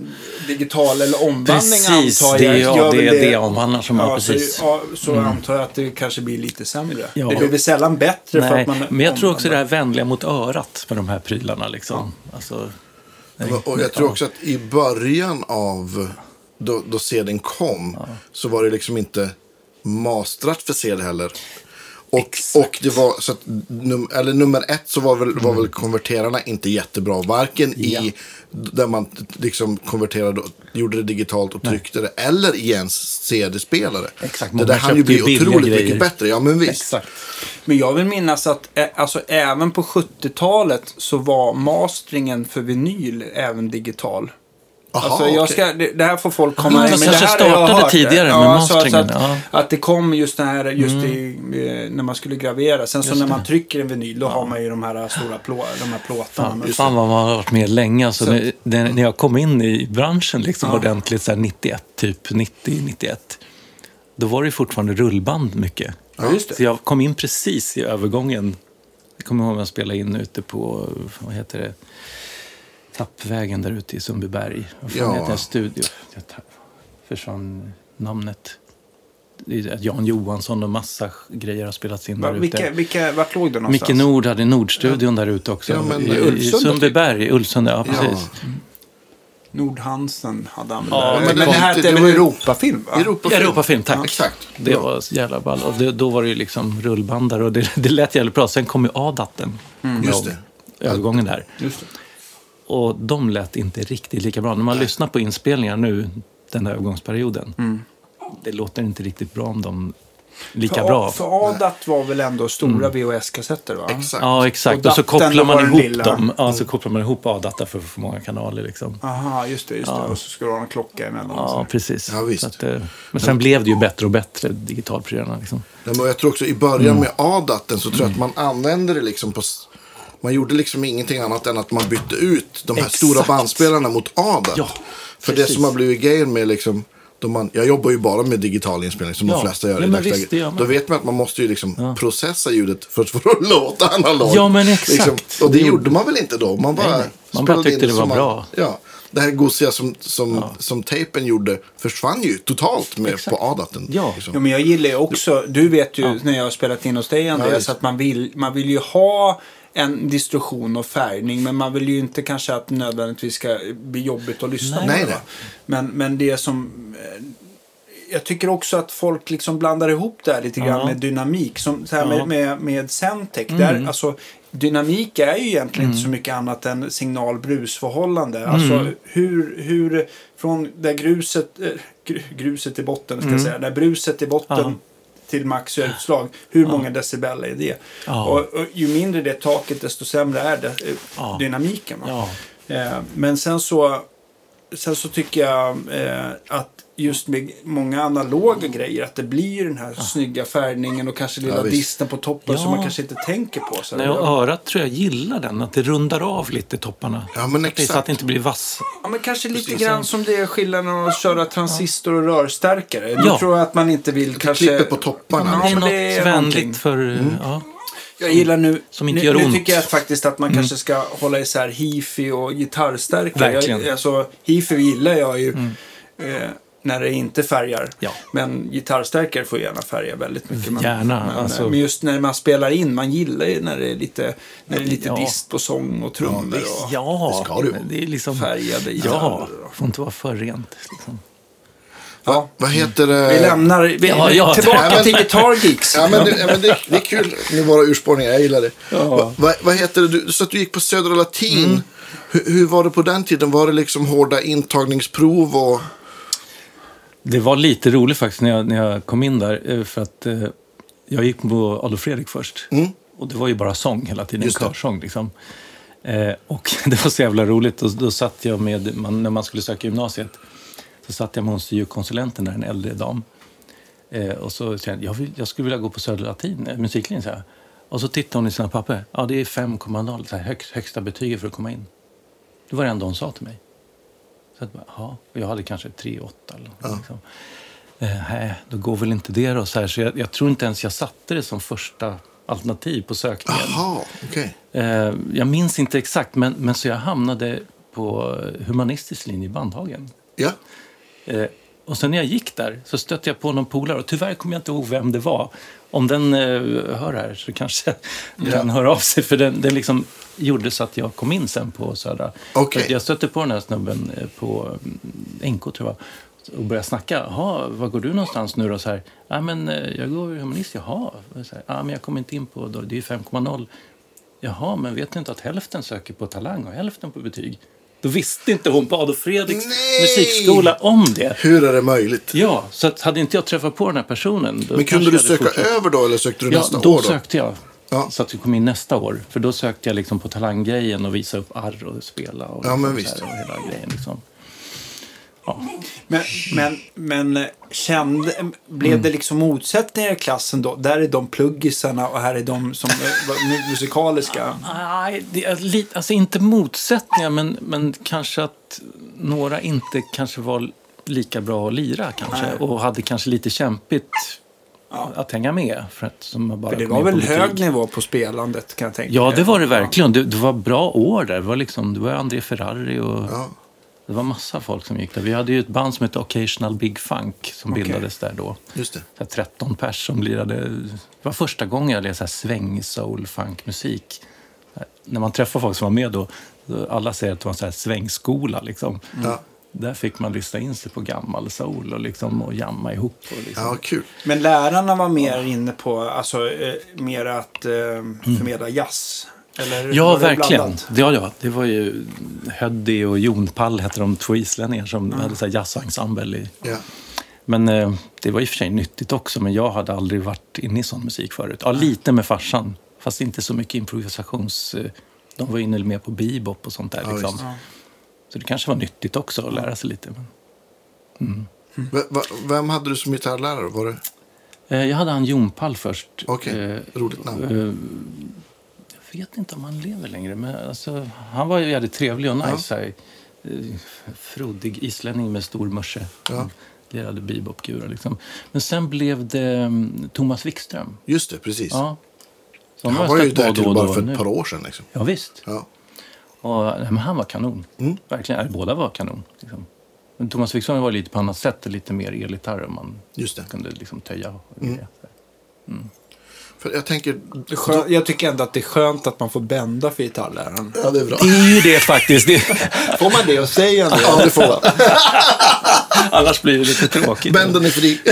digital eller omvandling Precis, antar det, jag. gör ja, det är det omvandlar som man Ja, precis. så, ja, så antar jag att det kanske blir lite sämre. Ja. Det blir väl sällan bättre för Nej, att man... men jag tror också det här vänliga mot örat med de här prylarna. Liksom. Alltså, Och jag tror också att i början av då, då CDn kom så var det liksom inte mastrat för CD heller. Och, och det var så att num, eller nummer ett så var väl, var väl konverterarna inte jättebra. Varken Ja. i där man liksom konverterade och gjorde det digitalt och tryckte det. Eller i en CD-spelare. Exakt, Det där hann ju bli otroligt grejer. mycket bättre. Ja men visst. Exakt. Men jag vill minnas att alltså, även på 70-talet så var masteringen för vinyl även digital. Aha, alltså, jag ska, det, det här får folk komma Ja, ihåg, men det kanske här har jag startade hört. tidigare ja, med alltså, masteringen, Att, ja. att det kom just det här just i, eh, när man skulle gravera. Sen så när man trycker en vinyl då har man ju de här stora plå, de här plåtarna. Fan, fan vad man har varit med länge. Alltså, Så- när, när när jag kom in i branschen liksom Ja. ordentligt, så här 91, typ 90-91, då var det fortfarande rullband mycket. Ja, just det. Så jag kom in precis i övergången. Jag kommer ihåg att jag spelade in ute på, vad heter det, Tappvägen där ute i Sundbyberg. Vad fan Ja. heter? Studio? Jag tapp- försvann namnet. Jan Johansson och massa grejer har spelats in Va, där vilka, ute. vilka, vart låg det någonstans? Micke Nord hade Nordstudion där ute också. Ja, men I, I Ulvsunda, Sundbyberg, Ulvsunda, ja precis. Nordhansen hade han Ja, där. men Men, det här det är det var Europafilm? Va? Europafilm. Europafilm, tack. Exakt. Det Bra. var så jävla ball. Och det, då var det ju liksom rullbandare och det, det lät jävligt bra. Sen kom ju A-datten. Just det. Övergången där. Just det. Och de lät inte riktigt lika bra. När man lyssnar på inspelningar nu, den här övergångsperioden. Det låter inte riktigt bra om de lika För, bra. för ADAT var väl ändå stora VHS-kassetter va? Exakt. Ja, exakt. Och Och, så kopplar man ihop lilla. dem. Ja, så kopplar man ihop A-data för att få många kanaler liksom. Aha, just det. Just det. Och så ska du ha en klocka emellan. Ja, precis. Ja, visst. Så att, eh, men sen blev det ju bättre och bättre, digitalprylarna. Liksom. Men jag tror också i början Mm. med A-datten så tror jag att man använde det liksom på... Man gjorde liksom ingenting annat än att man bytte ut de här Exakt. stora bandspelarna mot A-dat. Ja, För det precis. som har blivit grejen med liksom... Då man, jag jobbar ju bara med digital inspelning som Ja. de flesta gör Ja, i dagsläget. det man. Då vet man att man måste ju liksom processa ljudet för att få det att låta analogt. Ja, men exakt. Liksom. Och det, Det gjorde man väl inte då? Man bara, Nej, nej. Man spelade bara tyckte in det var bra. ja, det här gosiga som, som, som tejpen gjorde försvann ju totalt med, på A-datten. Ja. liksom. Ja, men jag gillar ju också, du vet ju när jag har spelat in hos dig Andreas, visst. att man vill, man vill ju ha en distorsion och färgning, men man vill ju inte kanske att nödvändigtvis ska bli jobbigt att lyssna Nej. på. Nej. Men, men det som... eh, Jag tycker också att folk liksom blandar ihop det här lite grann Ja. med dynamik. Som så här Ja. med, med, med Centec. Där, alltså, dynamik är ju egentligen inte så Mm. mycket annat än signal-brusförhållande. Alltså hur, hur från där gruset, eh, gru- gruset i botten ska jag säga, där bruset i botten Mm. Ja. Till max utslag. Hur många decibel är det? Ja. Och, och ju mindre det taket desto sämre är det, eh, Ja. dynamiken. Ja. Eh, men sen så, sen så tycker jag eh, att just med många analoga grejer att det blir den här snygga färgningen och kanske lilla Ja, disten på toppen Ja. som man kanske inte tänker på. Så Nej, och örat tror jag gillar den, att det rundar av lite topparna. Ja, men Så att det- Så exakt. att det inte blir vass. Ja, men kanske lite Precis, grann ja. som det är skillnaden att köra transistor och rörstärkare. Då Ja. tror jag att man inte vill kanske... Klipper på topparna. Ja, det är något det är någonting. vänligt för... Ja. Jag gillar nu, som inte nu, gör nu ont. tycker jag faktiskt att man kanske ska hålla isär hifi och gitarrstärkare. Verkligen. Jag, alltså, hifi gillar jag ju eh, när det inte färgar. Ja. Men gitarrstärkare får gärna färga väldigt mycket. Men, Gärna, Men, alltså- men just när man spelar in, man gillar ju när det är lite, när det är lite Ja. dist på sång och trummor och Ja, det ska du. det är liksom... färgade Ja, gitarrer. får inte vara för rent. Liksom. Ja. Vad heter det? Vi lämnar, vi, Ja, ja, tillbaka men- till Guitar Geeks. Ja, men det, ja, men det, det är kul med våra urspårningar. Jag gillar det. Va, va, vad heter det? Du, så att du gick på Södra Latin. Mm. Hur, hur var det på den tiden? Var det liksom hårda intagningsprov och... Det var lite roligt faktiskt när jag, när jag kom in där. eh, För att eh, jag gick på Adolf Fredrik först. Och det var ju bara sång hela tiden, Just körsång liksom. Eh, och det var så jävla roligt. Och då satt jag med, man, när man skulle söka gymnasiet, så satt jag med hon syokonsulenten där, en äldre dam. Eh, och så sa jag, vill, jag skulle vilja gå på Södra Latin, eh, musiklinjen, sa jag. Och så tittade hon i sina papper. Ja, det är 5,0, så här högst, högsta betyget för att komma in. Det var det enda hon sa till mig. Så att, ja, jag hade kanske 3,8 eller något. Liksom. Eh, nej, då går väl inte det då. Så, här, så jag, jag tror inte ens jag satte det som första alternativ på sökningen. Jaha, okej. Eh, jag minns inte exakt, men, men så jag hamnade på humanistisk linje i Bandhagen. Ja. Eh, och sen när jag gick där så stötte jag på någon polare och tyvärr kommer jag inte ihåg vem det var. Om den eh, hör här så kanske den hör av sig för den, den liksom gjorde så att jag kom in sen på Södra. Att Jag stötte på den här snubben eh, på mm, NK tror jag och började snacka. Jaha, var går du någonstans nu då? Så här, ja, men eh, jag går humanist. Jaha, så här, ja, men jag kommer inte in på, då, det är 5,0. Jaha, men vet du inte att hälften söker på talang och hälften på betyg? Då visste inte hon på Adolf Fredriks Nej! musikskola om det. Hur är det möjligt? Ja, så att hade inte jag träffat på den här personen... Men kunde du söka fortsatt. över då eller sökte du Ja, nästa då år? Då? sökte jag. Ja. Så att vi kom in nästa år. För då sökte jag liksom på talanggrejen och visa upp arr och spela. Och Ja, men visst. Och hela grejen liksom. Ja. Men, men, men kände, blev Mm. det liksom motsättningar i klassen då? Där är de pluggisarna och här är de som var mu- musikaliska. Nej, det är lite, alltså inte motsättningar, men, men kanske att några inte kanske var lika bra att lira kanske. Nej. Och hade kanske lite kämpigt att hänga med. För att, som bara För det var väl betyg. hög nivå på spelandet kan jag tänka Ja, det var det verkligen. Det, det var bra år där. Det var, liksom, det var André Ferrari och Ja. det var massa folk som gick där. Vi hade ju ett band som hette Occasional Big Funk som Okej. bildades där då. Just det. Så här 13 pers som lirade. Det var första gången jag lirade sväng, soul, funk, musik. När man träffar folk som var med då, då alla säger att det var en så här svängskola. Liksom. Ja. Där fick man lyssna in sig på gammal soul och, liksom, och jamma ihop. Och liksom. ja, kul. Men lärarna var mer inne på, alltså, eh, mer att eh, Mm. förmedla jazz? Eller Ja, verkligen. blandat? Ja, ja, det var ju Höddi och Jon Pall hette de två islänningar som hade så här jazzensemble. I. Ja. Men eh, det var i och för sig nyttigt också, men jag hade aldrig varit inne i sån musik förut. Ja, lite med farsan, fast inte så mycket improvisations... Eh, de var inne mer på bebop och sånt där. Ja, liksom. Så det kanske var nyttigt också att lära sig lite. Men, V- va- vem hade du som gitarrlärare? Var det? eh, jag hade han Jon Pall först. Okej, Eh, roligt namn. eh, jag vet inte om han lever längre, men alltså, han var ju jävligt trevlig och nice. Eh, frodig islänning med stor mörse. Ja. Lirade bebop-gurar liksom. Men sen blev det mm, Thomas Wikström. Just det, precis. Ja. Han var ju där till bara för nu. ett par år sedan. Liksom. Ja, visst. Ja. Och, nej, men han var kanon. Mm. Verkligen. Båda var kanon. Liksom. Men Thomas Wikström var lite på annat sätt, lite mer elgitarr. Man Just det. kunde liksom töja. Och Mm. grejer. För jag tänker... Skö- jag tycker ändå att det är skönt att man får bända för gitarrläraren. Ja, det är bra. Det är ju det faktiskt. Det, Får man det och säger en Ja, det får man. annars blir det lite tråkigt. Bänden är fri.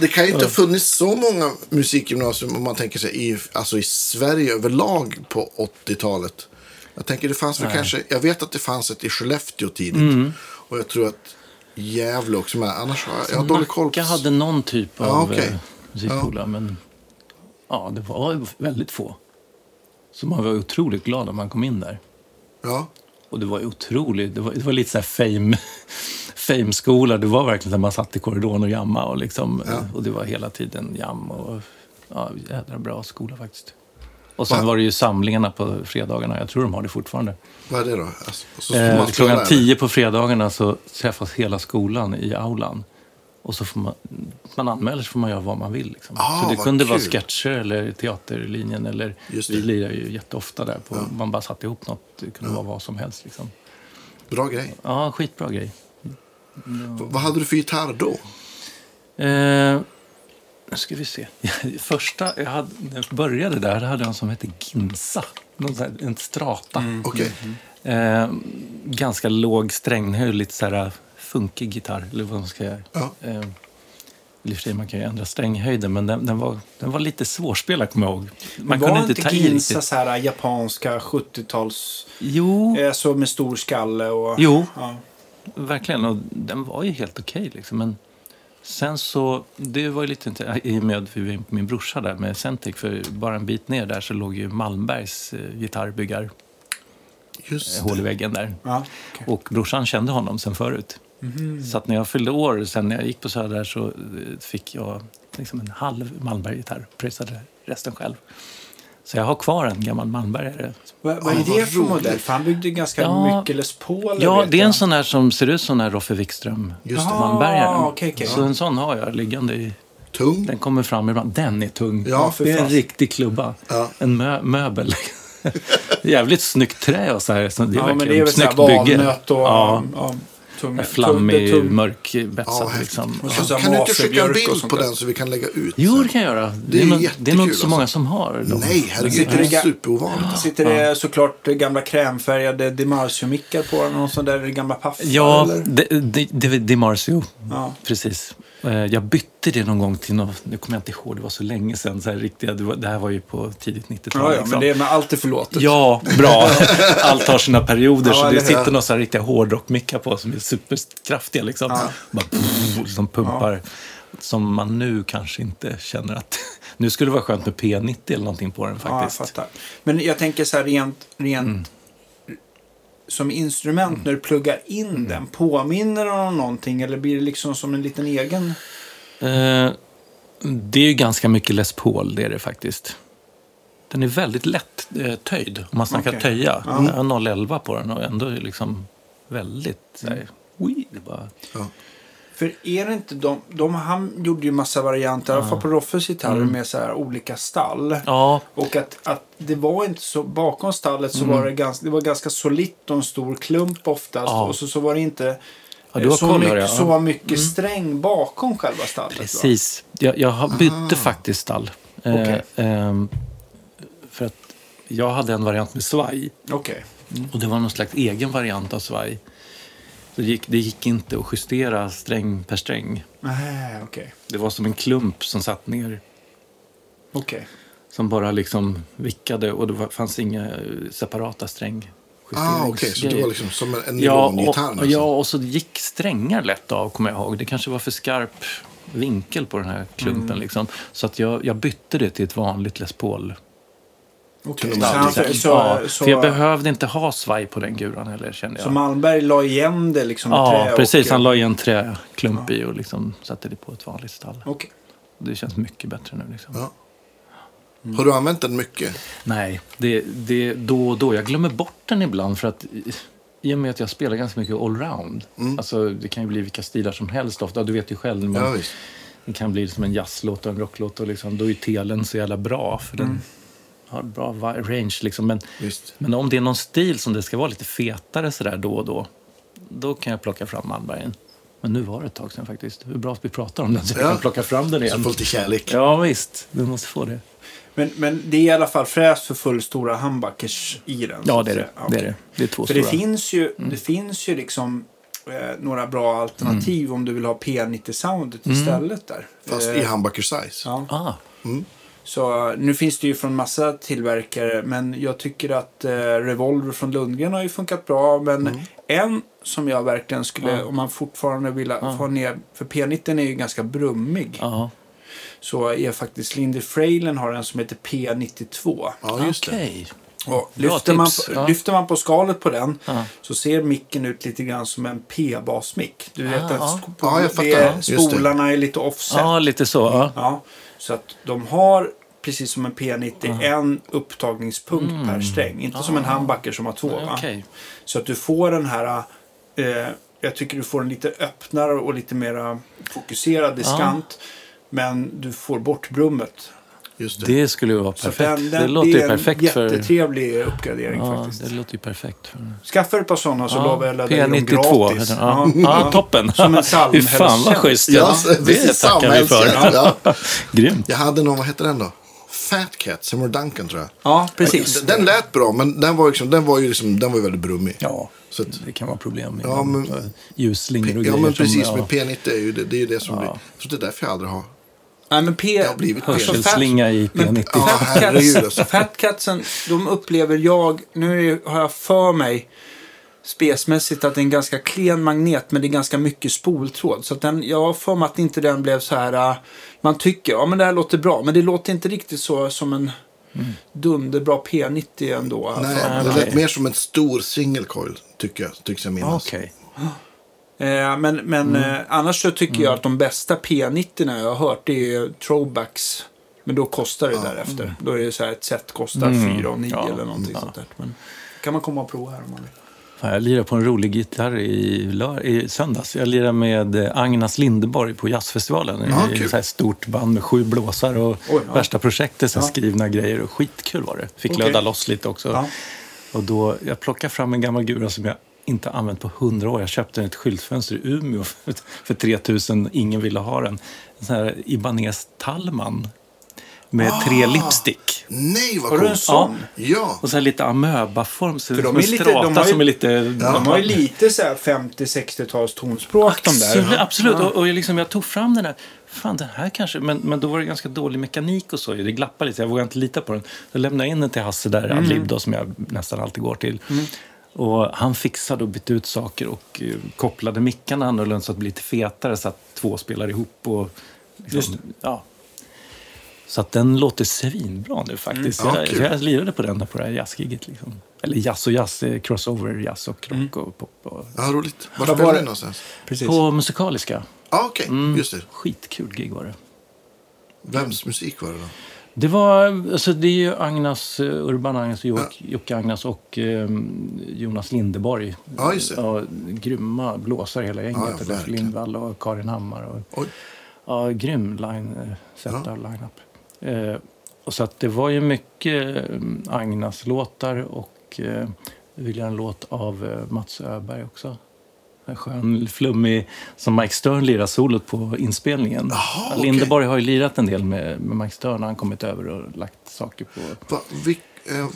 Det kan ju inte ha funnits så många musikgymnasium om man tänker sig i, alltså i Sverige överlag på 80-talet. Jag tänker det fanns väl kanske, jag vet att det fanns ett i Skellefteå tidigt. Mm. Och jag tror att Gävle också med. Annars har jag, jag har dålig koll på... Hade någon typ av Ja, okej. Musikskola, men ja, det var väldigt få. Så man var otroligt glad när man kom in där. Ja, Och det var otroligt, det var, det var lite så här fame, fame-skola. Det var verkligen när man satt i korridoren och jamma och liksom, Ja. och det var hela tiden jam och ja, jädra bra skola faktiskt. Och sen Va? var det ju samlingarna på fredagarna, jag tror de har det fortfarande. vad är det då? Alltså, Eh, klockan tio på fredagarna så träffas hela skolan i aulan. Och så får man, man anmäler så får man göra vad man vill. Liksom. Ah, så det kunde vara kul. sketcher eller teaterlinjen. Eller, vi det. lirar ju jätteofta där. På, Man bara satte ihop något. Det kunde vara vad som helst. Liksom. Bra grej. Ja, skitbra grej. V- Vad hade du för gitarr då? Eh, nu ska vi se. Första, jag hade, när jag började där hade jag en som hette Ginsa. Här, en strata. Okej. Eh, ganska låg stränghöjd, lite så här funkig gitarr. Eller vad man ska göra. Ja. Eh, i och för sig, man kan ju ändra stränghöjden, men den, den, var, den var lite svårspelad, kommer jag ihåg. Man var kunde inte ta i Ginsa riktigt. så här japanska 70-tals... Jo, Eh, så med stor skalle och... Jo. Ja. verkligen. Och den var ju helt okej. liksom. Men sen så, det var ju lite inte, i och med att vi var på min brorsa där med Centric, för bara en bit ner där så låg ju Malmbergs eh, gitarrbyggar Just eh, hål i väggen där. Ja, okej. Och brorsan kände honom sen förut. Så att när jag fyllde år, sen när jag gick på Söder så eh, fick jag liksom en halv Malmberg-gitarr. Pröjsade resten själv. Så jag har kvar en gammal Malmbergare. Vad, vad är det för modell? För han byggde ganska Ja. mycket Les Paul. Ja, det är en sån här som ser ut som den här Roffe Wikström Just Malmbergaren. okej, okej. Så en sån har jag liggande i. Tung. Den kommer fram ibland. Den är tung. Ja, för det är en riktig klubba. Ja. En mö möbel. Jävligt snyggt trä och så här. Så det är Ja, men verkligen det är väl så här snyggt bygge. valnöt och... Ja. ja, tung, Flammig, tung- tung- mörkbetsat Ja, liksom. Ja. Kan du inte skicka en bild på den så vi kan lägga ut? Jo, det kan jag göra. Det är det är nog inte så många alltså. som har dem. Nej, herregud. Sitter Det superovanligt. Sitter det såklart gamla krämfärgade DiMarzio-mickar på den? Och sån där gamla paffar? Ja, Marcio. Ja. Precis. Eh, Jag bytte det någon gång till något, nu kommer jag inte ihåg, det var så länge sedan. Så här, riktiga, det, här var ju på tidigt 90-tal. Ja, ja, liksom. men det är med allt är förlåtet. Ja, bra. Allt har sina perioder. Ja, så det sitter några så här riktiga hårdrockmickar på som är superkraftiga. Liksom. Bara pff, liksom pumpar. Som man nu kanske inte känner att... Nu skulle det vara skönt med P90 eller någonting på den Ja, jag faktiskt. fattar. Men jag tänker så här rent, rent som instrument när du pluggar in den. Påminner den om någonting eller blir det liksom som en liten egen? Eh, det är ju ganska mycket Les Paul, det är det faktiskt. Den är väldigt lätt eh, töjd, om man snackar Okej. töja. Ja. Har 011 på den och ändå liksom väldigt... Så här, ui, det bara, För är det inte de, de han gjorde ju massa varianter, i alla fall på Roffes gitarrer med så här olika stall. ja, Och att, att det var inte så, bakom stallet så var det ganska, det var ganska solitt och en stor klump oftast. Ja. Och så, så var det inte Ja, eh, så, koll, mycket, så mycket sträng bakom själva stallet. precis. Jag, jag bytte faktiskt stall. Eh, Okej. ehm, för att jag hade en variant med svaj. Okej. Och det var någon slags egen variant av svaj. Det gick, det gick inte att justera sträng per sträng. Nej, okej. Det var som en klump som satt ner. Okej. Som bara liksom vickade och det var, fanns inga eh, separata sträng. Ah, okej. Så det var liksom som en, ja, nylongitarr och, nästan. ja, och så gick strängar lätt av, kommer jag ihåg. Det kanske var för skarp vinkel på den här klumpen. Mm. Liksom. Så att jag, jag bytte det till ett vanligt Les Paul. Så, så, ja, så, för jag behövde inte ha svaj på den guran heller, kände jag. så Malmberg la igen det liksom ja, precis. Och, Han la i en träklump i och liksom satte det på ett vanligt stall. Okej. Det känns mycket bättre nu. Liksom. Ja. Har du använt den mycket? Nej, det, det då och då. Jag glömmer bort den ibland för att i- och med att jag spelar ganska mycket allround. Alltså, det kan ju bli vilka stilar som helst ofta. Du vet ju själv. man- Ja. Det kan bli som en jazzlåt och en rocklåt. Och liksom, då är telen så jävla bra. För den har bra range. Liksom. Men, men om det är någon stil som det ska vara lite fetare sådär då och då. Då kan jag plocka fram Malmbergen. Men nu var det ett tag sedan faktiskt. Hur bra att vi pratar om den så jag Ja. kan plocka fram den Så igen. får lite kärlek. Ja visst, du måste få det. Men, men det är i alla fall fräst för fullstora humbuckers i den. så Ja, det är det. säga. Det är det. Det är två För det stora. finns ju, det finns ju liksom eh, några bra alternativ om du vill ha P90-soundet istället där. Fast Eh, i humbucker size. ja. Ah, Så nu finns det ju från massa tillverkare men jag tycker att eh, Revolver från Lundgren har ju funkat bra. Men en som jag verkligen skulle, Ja. om man fortfarande vill få ner, för P90 är ju ganska brummig. ja. Så är faktiskt Lindy Frailen har en som heter P92. Ja, just det. Okej. Och lyfter, man Ja. lyfter man på skalet på den Ja. så ser micken ut lite grann som en P-basmick. Du vet Ah, att ja. sk- Ja, jag fattar. det- Ja, just det. spolarna är lite offset. Ja, lite så. Ja. Så att de har, precis som en P90, en upptagningspunkt per sträng. Inte som en humbucker som har två. Mm. Okej. Så att du får den här eh, jag tycker du får en lite öppnare och lite mera fokuserad diskant. Men du får bort brummet. Just det. Det skulle ju vara perfekt. den- den- det låter ju är perfekt för... en jättetrevlig uppgradering Ja, faktiskt. det låter ju perfekt för... Skaffa ett par sådana så Ja, lovar jag att ladda dem P92 gratis. heter. Ja, ja, toppen. Som en Fy fan vad schysst. Ja, Ja, det tackar vi för. ja. Grymt. Jag hade någon, vad hette den då? Fat Cat, Seymour Duncan tror jag. Ja, precis. Den lät bra, men den var, liksom, den var ju liksom, den var ju väldigt brummig. Ja, Så att, det kan vara problem med Ja, men- ljusslingor och ja, grejer. men som- precis. ja. Men P90 är ju det, det, är ju det som blir... Så det är därför jag aldrig har... Nej, men P... Det har blivit P90. Hörselslinga i Men- P90. Ja, Fat herregud, Cats, alltså. Fat Catsen, de upplever jag, nu har jag för mig spesmässigt att det är en ganska klen magnet men det är ganska mycket spoltråd. Så att den, jag har för mig att inte den blev så här, äh, man tycker, ja men det här låter bra, men det låter inte riktigt så som en dunderbra P90 ändå. Alltså. Nej, det lät mer som en stor single coil, tycker jag, tycks jag minnas. Okej. Eh, men men eh, annars så tycker jag att de bästa P90 jag har hört det är throwbacks. Men då kostar det därefter. Då är det så här ett set kostar Mm. 4 och 9 Ja. eller någonting Ja. sånt där. Men kan man komma och prova här om man vill. Fan, jag lirade på en rolig gitarr i, i söndags. Jag lirade med eh, Agnes Lindeborg på jazzfestivalen. Ja, I ett så här stort band med sju blåsar och Oj, ja. värsta projektet, så Ja. skrivna grejer. Och skitkul var det. Fick Okej. löda loss lite också. Ja. Och då, jag plockade fram en gammal gura som jag inte använt på hundra år. Jag köpte den i ett skyltfönster i Umeå för, för 3000. Ingen ville ha den. En sån här Ibanez Tallman med tre lipstick. Nej, vad coolt! sån? Ja, Och så här lite amöbaform. Så För de är lite- strata de har ju- som är lite... De har ju lite så här 50-60-tals tonspråk de Absolut, där. absolut. Ja. Och, och jag, liksom, jag tog fram den där. Fan, den här kanske. Men, men då var det ganska dålig mekanik och så. Det glappade lite. Jag vågade inte lita på den. Så lämnade jag in den till Hasse där, Mm. Adlib då, som jag nästan alltid går till. Och han fixade och bytte ut saker och eh, kopplade mickarna annorlunda så att det blir lite fetare så att två spelar ihop. Och, liksom. Ja. Så att den låter svinbra nu faktiskt. Mm. Ja, jag, jag lirade på den där på det här jazzgiget. Liksom. Eller jazz och jazz, eh, crossover, jazz och Mm. rock och pop. Och, ja roligt. Var det? ni någonstans? Precis. på musikaliska. Ja, okej. Mm. Just det. Skitkul gig var det. Vems musik var det då? Det var, alltså det är ju Agnes, eh, Urban Agnes, Jocke Agnes och eh, Jonas Lindeborg. Ja, just det. Ja, grymma blåsare hela gänget. Ja, ja, Leif. Lindvall och Karin Hammar. Och, Oj. ja, grym line, eh, set Ja. line-up. Eh, och så att det var ju mycket eh, Agnes-låtar och eh, en låt av eh, Mats Öberg också. En skön, flummig, som Mike Stern lirar solot på inspelningen. Jaha, okej. Lindeborg har ju lirat en del med, med Mike Stern. Han kommit över och lagt saker på... Va, vi, eh,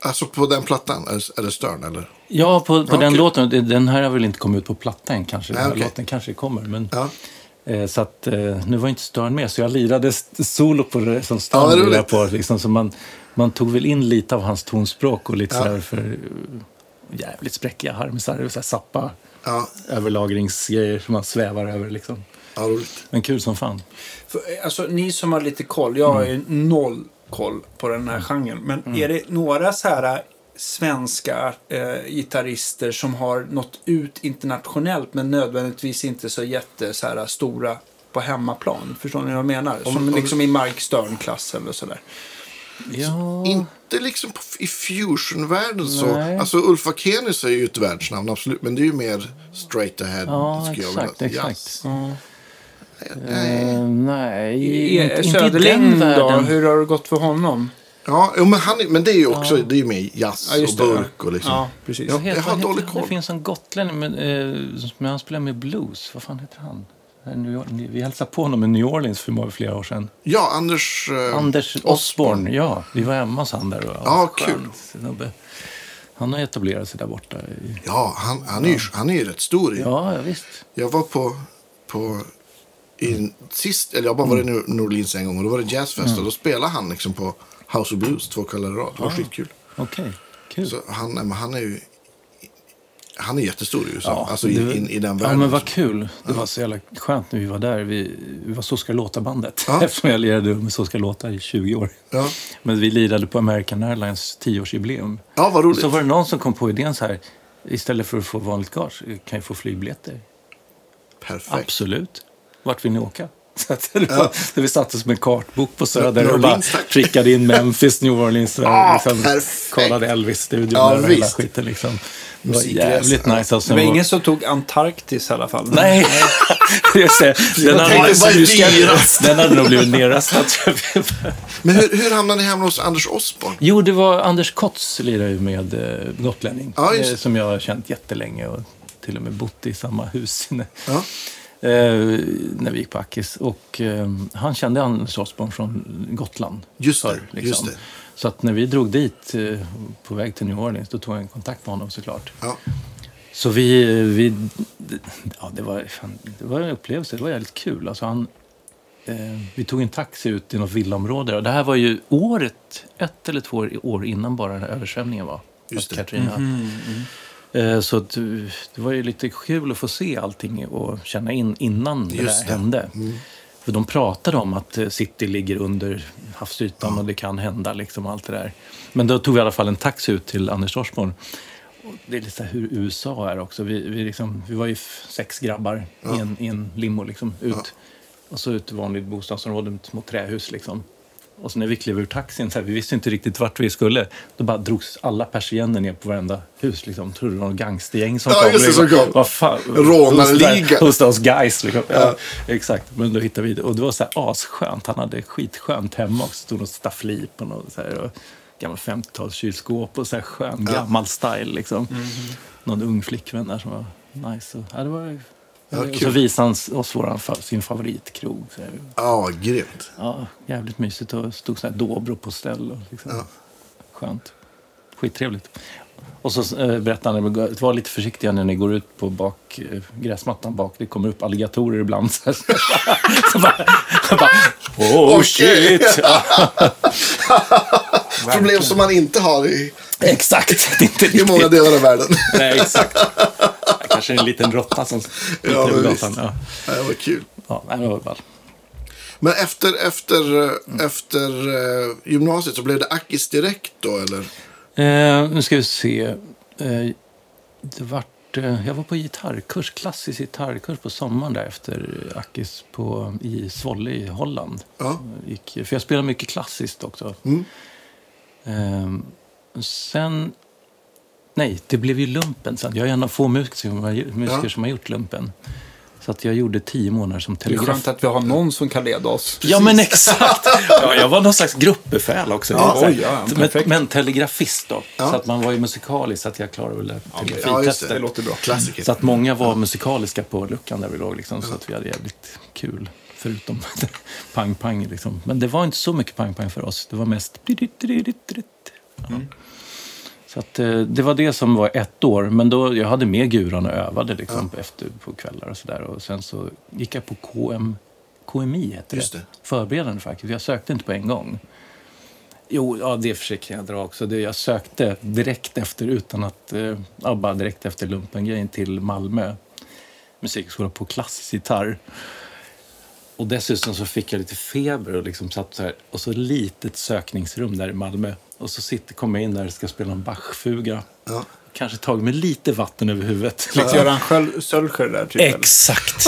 alltså på den plattan, är, det Stern eller? Ja, på, på Ja, den okej. låten. Den här har väl inte kommit ut på platta än kanske. Den här okej. låten kanske kommer. Men, Ja. eh, så att, eh, nu var inte Stern med, så jag lirade solo på det som Ja, Stern vad lirade på. Liksom, så man, man tog väl in lite av hans tonspråk och lite Ja. så här för eh, jävligt spräckiga harmisar. Sappa Ja, överlagringsgrejer som man svävar över. Liksom. ja roligt. Men kul som fan. För, alltså, ni som har lite koll, jag har ju noll koll på den här genren. Men är det några så här äh, svenska eh, gitarrister som har nått ut internationellt men nödvändigtvis inte så jätte så här, stora på hemmaplan? Förstår ni vad jag menar? Om- Som om- liksom i Mark Stern-klass eller sådär. Ja, Inte liksom på, i fusionvärlden så. Nej. Alltså Ulf Akenius är ju ett världsnamn absolut. Men det är ju mer straight ahead. ja jag exakt. exakt. Ja. Nej. Eh, nej, I, inte, inte Söderling den då? världen. Hur har det gått för honom? Ja, men, han, men det är ju också det är ju med jazz Ja, och det, burk och liksom. Ja, precis. Ja. Vad heter- jag har dålig koll. Det finns en gotlänning men, eh, som han spelar med blues. Vad fan heter han? York- Vi hälsade på honom i New Orleans för flera år sedan. Ja, Anders... eh, Anders Osborne, ja. Vi var hemma hos han där. Och, Ja, kul. snubbe. Han har etablerat sig där borta. I, Ja, han, han, är ju, han är ju rätt stor. ja, visst. Jag var på... på i, sist, eller jag bara var i Mm. New Orleans en gång och då var det jazzfest och då spelade han liksom på House of Blues två kvällar i rad. Det var skitkul. Okej, kul. Så han, han är ju... Han är jättestor i USA. Ja, alltså i, det- in, i den Ja, världen. men vad kul. Det var så jävla skönt när vi var där. Vi, vi var Så ska låta-bandet. Ja. Eftersom jag lirade med Så ska låta i 20 år. Ja. Men vi lirade på American Airlines 10-årsjubileum. ja, vad Och roligt. så var det någon som kom på idén så här. Istället för att få vanligt gage kan jag få flygbiljetter. Perfekt. Absolut. Vart vill ni åka? Så att det var, så vi satte oss med en kartbok på Söder och bara tack. prickade in Memphis, New Orleans. och Ah, liksom, perfekt. kollade Elvis-studion Ja, och hela skiten. Liksom. Det var jävligt nice. Alltså, Det var ingen som tog Antarktis i alla fall. Nej! Jag säger, den, hade, den hade nog blivit nerröstad. Men hur, hur hamnade ni hemma hos Anders Osborn? Jo, det var Anders Kotz lirade ju med eh, Gotlänning. Ja, just eh, det. som jag har känt jättelänge och till och med bott i samma hus. Ja. Eh, när vi gick på Akis. Och eh, han kände Anders Osborn från Gotland. Just det, förr, liksom. just det. Så att när vi drog dit eh, på väg till New Orleans, då tog jag en kontakt med honom såklart. Ja. Så vi, vi ja, det var, fan, det var en upplevelse, det var jävligt kul. Alltså han, eh, vi tog en taxi ut i något villaområde. Och det här var ju året, ett eller två år innan bara den här översvämningen var. Just Att det. Katrina. Eh, Så att, eh, det var ju lite kul att få se allting och känna in innan det Just där det. hände. För de pratade om att eh, city ligger under havsytan och det kan hända liksom allt det där. Men då tog vi i alla fall en taxi ut till Anders Dorsborn. Det är lite så här hur USA är också. Vi, vi, liksom, vi var ju sex grabbar i, en, i en limo liksom, ut. Och så ut till vanligt bostadsområde små trähus liksom. Och så när vi klev ur taxin, så här, vi visste inte riktigt vart vi skulle. Då bara drogs alla persienner ner på varenda hus. Liksom. Trodde det var någon gangstergäng som Ja, kom. just det, liksom. som kom. Vad fan? Rånarliga. Hos oss guys. Liksom. Ja. Exakt, men då hittade vi det. Och det var så här asskönt. Han hade skitskönt hemma också. Stod något staffli på något så här, och gammal 50-tals kylskåp och så här skön gammal style. Liksom. Någon ung flickvän där som var nice. Och, ja, det var, Ja, och så visade han oss våran, sin favoritkrog. Så här. Ja, grymt. Ja, jävligt mysigt. Och stod sån här Dobro på ställ. Och liksom. Ja. Skönt. Skittrevligt. Och så eh, berättade han, var lite försiktiga när ni går ut på bak, eh, gräsmattan bak. Det kommer upp alligatorer ibland. Så, så bara, oh shit! Problem som man inte har i, exakt. Det är inte i många delar av världen. Nej, exakt. Kanske en liten råtta som sitter Ja, gatan. Ja, Ja, det var kul. ja det var ball. Men efter, efter, eh, efter eh, gymnasiet så blev det Akis direkt då, eller? Eh, nu ska vi se. Eh, det vart, eh, jag var på gitarrkurs, klassisk gitarrkurs på sommaren där efter Akis på, i Svolle i Holland. Ja. Gick, för jag spelar mycket klassiskt också. Mm. Eh, sen, nej, det blev ju lumpen sen. Jag är en av få musiker, som har- gjort lumpen. Så att jag gjorde tio månader som Det är telegraf. skönt att vi har någon som kan leda oss. Ja, men exakt. Ja, jag var någon slags gruppbefäl också. Ja, oj, ja, men, men telegrafist då. Så att man var ju musikalisk, så att jag klarade väl det Ja, telegrafitestet. det. Det låter bra. Klassiker. Så att många var musikaliska på luckan där vi låg, liksom, så att vi hade jävligt kul. Förutom pang-pang. Liksom. Men det var inte så mycket pang-pang för oss. Det var mest... Ja. Så att, eh, det var det som var ett år. Men då, jag hade med guran och övade liksom, efter, på kvällar och sådär. Och sen så gick jag på KM, KMI, heter Just det. det. Förberedande faktiskt. Jag sökte inte på en gång. Jo, ja, det försöker jag dra också. Det, jag sökte direkt efter, utan att... Eh, ja, bara direkt efter lumpengrejen till Malmö musikskola på klassisk gitarr. Och dessutom så fick jag lite feber och liksom satt så här. Och så litet sökningsrum där i Malmö. Och så sitter, kommer jag in där och ska spela en Bachfuga. Ja. Kanske tagit med lite vatten över huvudet. Lite Göran Sölscher där, typ. Exakt!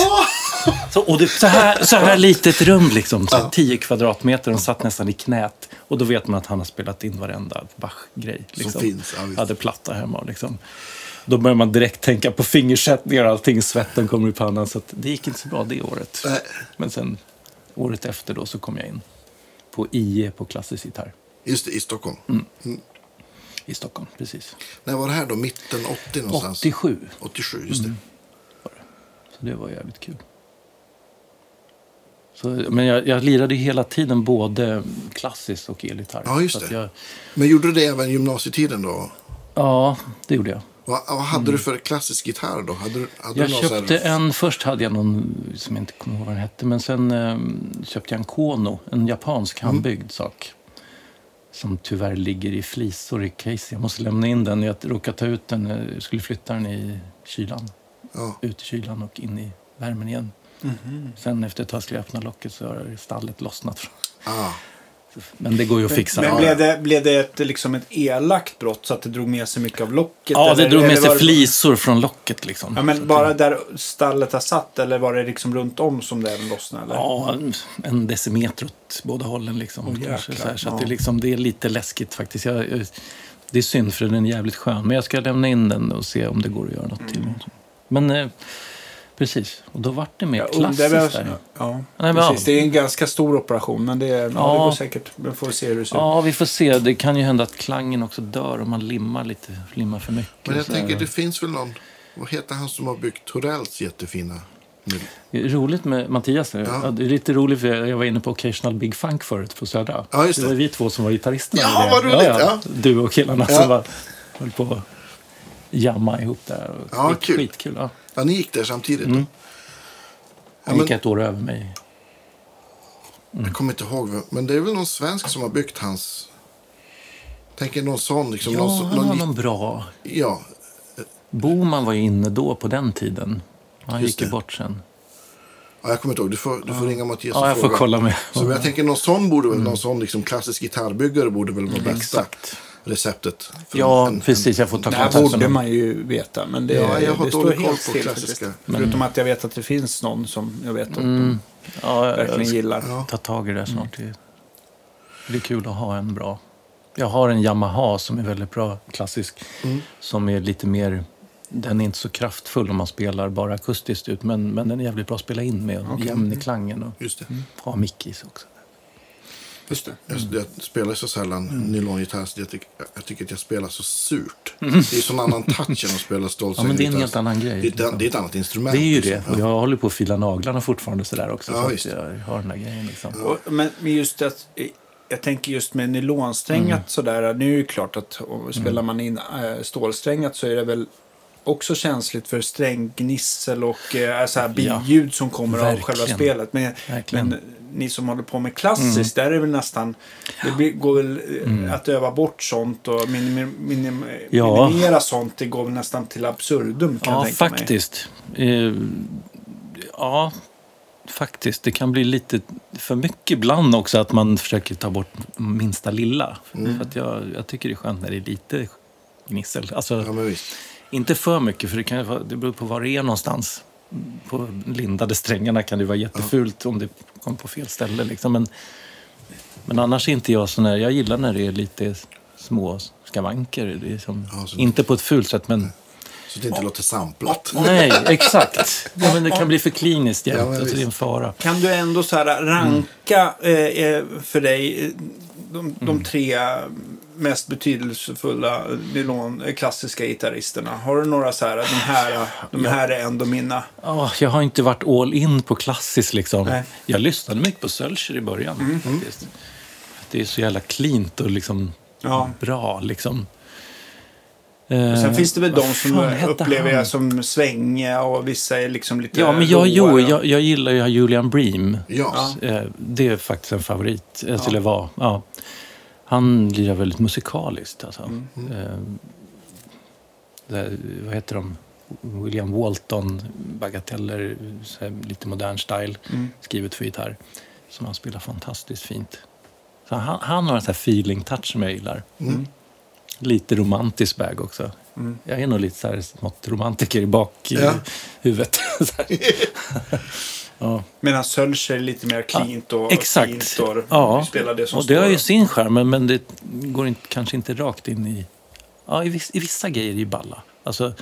Så, och det, så, här, så här litet rum, liksom, så här, 10 kvadratmeter. De satt nästan i knät. Och då vet man att han har spelat in varenda Bach-grej. Liksom. finns, ja. Hade platta hemma. Liksom. Då börjar man direkt tänka på fingersättningar och allting. Svetten kommer i pannan. Så att det gick inte så bra det året. Men sen året efter då så kom jag in på IE på klassisk gitarr Just det, i Stockholm. Mm. i Stockholm. Precis. När var det här då? Mitten 80 någonstans? 87. 87, just det. Så det var jävligt kul. Så, men jag, jag lirade hela tiden både klassiskt och elgitarr. Ja, just det. Jag, Men gjorde du det även gymnasietiden då? ja, det gjorde jag. Vad, vad hade du för klassisk gitarr då? Hade du, hade Mm. Jag du någon så köpte här... en, först hade jag någon som jag inte kommer ihåg vad den hette, men sen eh, köpte jag en Kono, en japansk Mm. handbyggd sak. Som tyvärr ligger i flisor i case. Jag måste lämna in den. Jag råkade ta ut den, eh, jag skulle flytta den i kylan. Ja. Ut i kylan och in i värmen igen. Sen efter ett tag skulle jag öppna locket så har stallet lossnat. Ah, Men det går ju att fixa. Men blev det, blev det ett, liksom ett elakt brott så att det drog med sig mycket av locket? ja, det eller- drog med sig det- flisor från locket liksom. Ja, men bara det- där stallet har satt eller var det liksom runt om som det lossnade? Eller? Ja, en decimeter åt båda hållen. Liksom, Åh, kanske, så här, så att Ja. det, liksom, det är lite läskigt faktiskt. Jag, jag, Det är synd för den är jävligt skön. Men jag ska lämna in den och se om det går att göra något till. Men eh, precis, och då vart det mer klassiskt väl- där. Ja, Nej, men precis. ja. Det är en ganska stor operation, men det, ja. det Ja. går säkert. Men får se hur det ser ut. Ja, vi får se. Det kan ju hända att klangen också dör om man limmar lite, limmar för mycket. Men jag tänker, det finns väl någon... Vad heter han som har byggt Torells jättefina... Det är roligt med Mattias nu. Ja. Ja. det är lite roligt för jag var inne på Occasional Big Funk förut på Södra. Ja, just det. var vi två som var gitarristerna. Ja, det. vad roligt, ja. Du och killarna Ja. som var, höll på att jamma ihop där. Ja, skit, kul. Skitkul. Ja. Ja, ni gick där samtidigt. Mm. Ja, Han gick ett år över mig. jag kommer inte ihåg, men det är väl någon svensk som har byggt hans... Tänker någon sån, liksom. Ja, någon, han någon, någon bra. ja, Boman var ju inne då på den tiden. Han Just gick ju bort sen. ja, jag kommer inte ihåg. Du får, du får ringa Mattias Ja, och jag får fråga. kolla med. Så jag tänker någon sån borde väl, någon sån liksom klassisk gitarrbyggare borde väl vara bästa Exakt. Receptet. för Ja, en- precis. Jag får ta Det här kontakt borde man ju veta, men det, Ja, jag har det står helt på still klassiska. faktiskt. Förutom att jag vet att det finns någon som jag vet att Mm. Ja, jag, verkligen jag gillar. Ja. ta tag i det snart. Det, det är kul att ha en bra. Jag har en Yamaha som är väldigt bra, klassisk. Som är lite mer, den är inte så kraftfull om man spelar bara akustiskt ut. Men, men den är jävligt bra att spela in med. och Jämn i klangen och Just det. ha mick i sig också. Just det. Jag, jag spelar så sällan Mm. nylongitarr så jag, tycker- jag tycker att jag spelar så surt. Det är sån annan touch än att spela stolt. Mm. Ja, men det är en helt annan grej. Det är, ett- det är ett annat instrument. Det är ju liksom. det. Och jag håller på att fila naglarna fortfarande sådär också. Ja, så jag har den där grejen liksom. Och, men men just att, eh, jag tänker just med nylonsträngat Mm. sådär. Nu är det klart att och spelar man in äh, stålsträngat så är det väl också känsligt för stränggnissel och äh, så här Ja, biljud som kommer av verkligen. själva spelet. Men, men ni som håller på med klassiskt, där är det väl nästan, det blir, går väl eh, att öva bort sånt och minim, minim, Ja. minimera sånt, det går väl nästan till absurdum kan Ja, jag tänka mig. faktiskt. Eh, ja, faktiskt. Det kan bli lite för mycket ibland också att man försöker ta bort minsta lilla. Mm. För att jag, jag tycker det är skönt när det är lite gnissel. Alltså, Ja, inte för mycket, för det, kan, det beror på var det är någonstans. På lindade strängarna kan det vara jättefult om det kommer på fel ställe. Liksom. Men, men annars är inte jag sån här, jag gillar när det är lite små skavanker. Det är som, Ja, så- inte på ett fult sätt, men Så det inte låter samplat. Nej, exakt. Ja, men det kan bli för kliniskt jämt. Ja, alltså, det är en fara. Kan du ändå så här ranka eh, eh, för dig eh, de, de Mm. tre mest betydelsefulla nylon, eh, klassiska gitarristerna? Har du några så här, de här, de här är ändå mina? Ja, jag har inte varit all in på klassiskt. Liksom. Nej. Jag lyssnade mycket på Sölcher i början. Faktiskt. Det är så jävla cleant och liksom Ja. bra. Liksom. Sen Eh, finns det väl de som upplever jag som svängiga och vissa är liksom lite Ja, men jag, jo, jag, jag gillar ju Julian Bream. Ja. Eh, Det är faktiskt en favorit. Ja. Eller var. Ja. Han lirar väldigt musikaliskt. Alltså. Mm. Eh, det, här, vad heter de? William Walton, bagateller, lite modern style, Mm. skrivet för gitarr. Som han spelar fantastiskt fint. Så han, han har en sån här feeling-touch som jag gillar. Mm. Lite romantisk bag också. Mm. Jag är nog lite så här romantiker i bak i Ja. ja. Medan Sölcher är lite mer cleant och Exakt. fint och Ja. spelar det som Och det har står. ju sin charm, men det går inte, kanske inte rakt in i... Ja, i, viss, i vissa grejer ju balla. Alltså,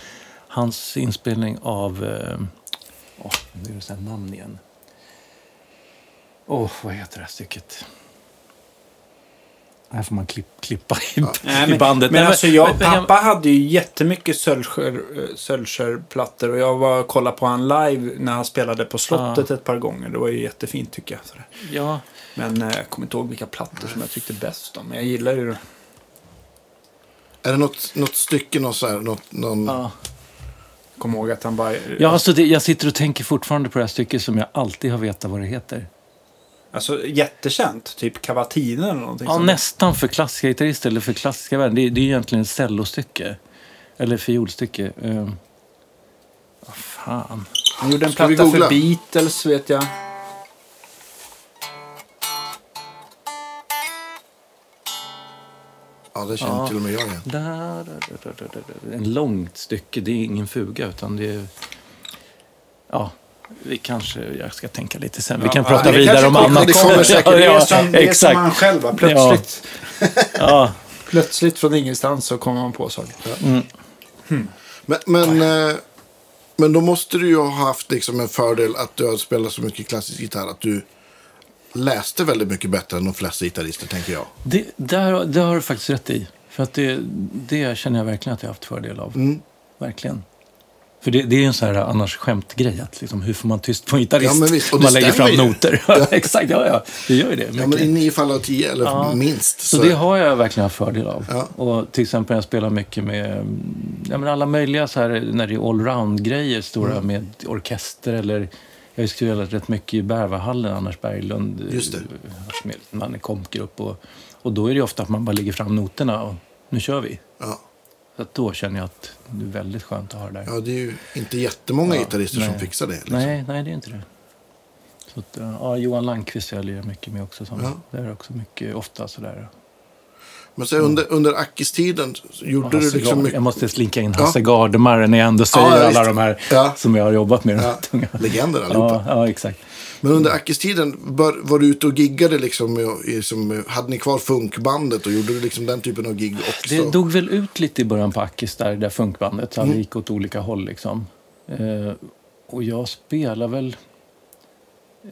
hans inspelning av... Eh, åh, nu är det så här namn igen. Åh, vad heter det här stycket? Här får man klipp, klippa i, Nej, i men, bandet. Men Nej, alltså jag, men- pappa hade ju jättemycket Sölcher-plattor och jag var och kollade på han live när han spelade på slottet ett par gånger. Det var ju jättefint tycker jag. Sådär. Ja, Men eh, jag kommer inte ihåg vilka plattor som jag tyckte bäst om. Men jag gillar ju Är det något, något stycke, något så här, något, någon... ja. Kommer ihåg att han bara... ja alltså det, jag sitter och tänker fortfarande på det här stycket som jag alltid har vetat vad det heter. Alltså jättekänt. Typ Cavatina eller någonting Ja, sånt. nästan för klassiska gitarrister eller för klassiska världen. Det, är- det är egentligen ett cellostycke. Eller fiolstycke. Uh, vad fan. Han gjorde en Ska platta för? Beatles vet jag. Ja, det känner Ja. till och med jag igen. Da, da, da, da, da, da. En långt stycke. Det är ingen fuga utan det är... Ja, vi kanske... Jag ska tänka lite sen. Vi kan Ja, prata vidare om annat. det kommer säkert. Det är ja, som, det är som exakt. han själv va? Plötsligt. Ja, Plötsligt från ingenstans så kommer man på saker. Men, men, eh, men då måste du ju ha haft liksom en fördel att du har spelat så mycket klassisk gitarr att du läste väldigt mycket bättre än de flesta gitarrister, tänker jag. Det, där, det har du faktiskt rätt i. För att det, det känner jag verkligen att jag har haft fördel av. Mm. Verkligen. För det, det är en sån här annars skämtgrej. Att liksom, hur får man tyst på en gitarrist? Ja, visst. Och man lägger fram ju. noter. Ja, Exakt, ja, ja. Det gör ju det. Ja, men i nio fall av tio, eller Ja. minst. Så det har jag verkligen haft fördel av. Ja. Och till exempel jag spelar mycket med ja, men alla möjliga så här, när det är allround-grejer, stora Mm. med orkester eller jag har ju spelat rätt mycket i Bervahallen, Anders Berglund. Just det. Med man är kompgrupp och, och då är det ofta att man bara lägger fram noterna och nu kör vi. Ja. Så då känner jag att det är väldigt skönt att ha det där. ja, det är ju inte jättemånga Ja, gitarrister som nej. fixar det. Liksom. Nej, nej, det är inte det. Så att, eh, ja, Johan Landqvist jag lirar mycket med också. Som, Ja. Det är också mycket, ofta sådär. Men så under, under Ackis-tiden gjorde du liksom Gard- mycket... Jag måste slinka in Ja. Hasse Gardemar när jag ändå säger Ja, alla de här Ja. som jag har jobbat med. Ja, legender allihopa. Ja, ja, exakt. Men under Ackis-tiden, var du ute och giggade liksom, med- i- som, hade ni kvar funkbandet och gjorde du liksom den typen av gig också? Det dog väl ut lite i början på Ackis, där, där funkbandet. Så Mm. det gick åt olika håll liksom. Eh, och jag spelar väl...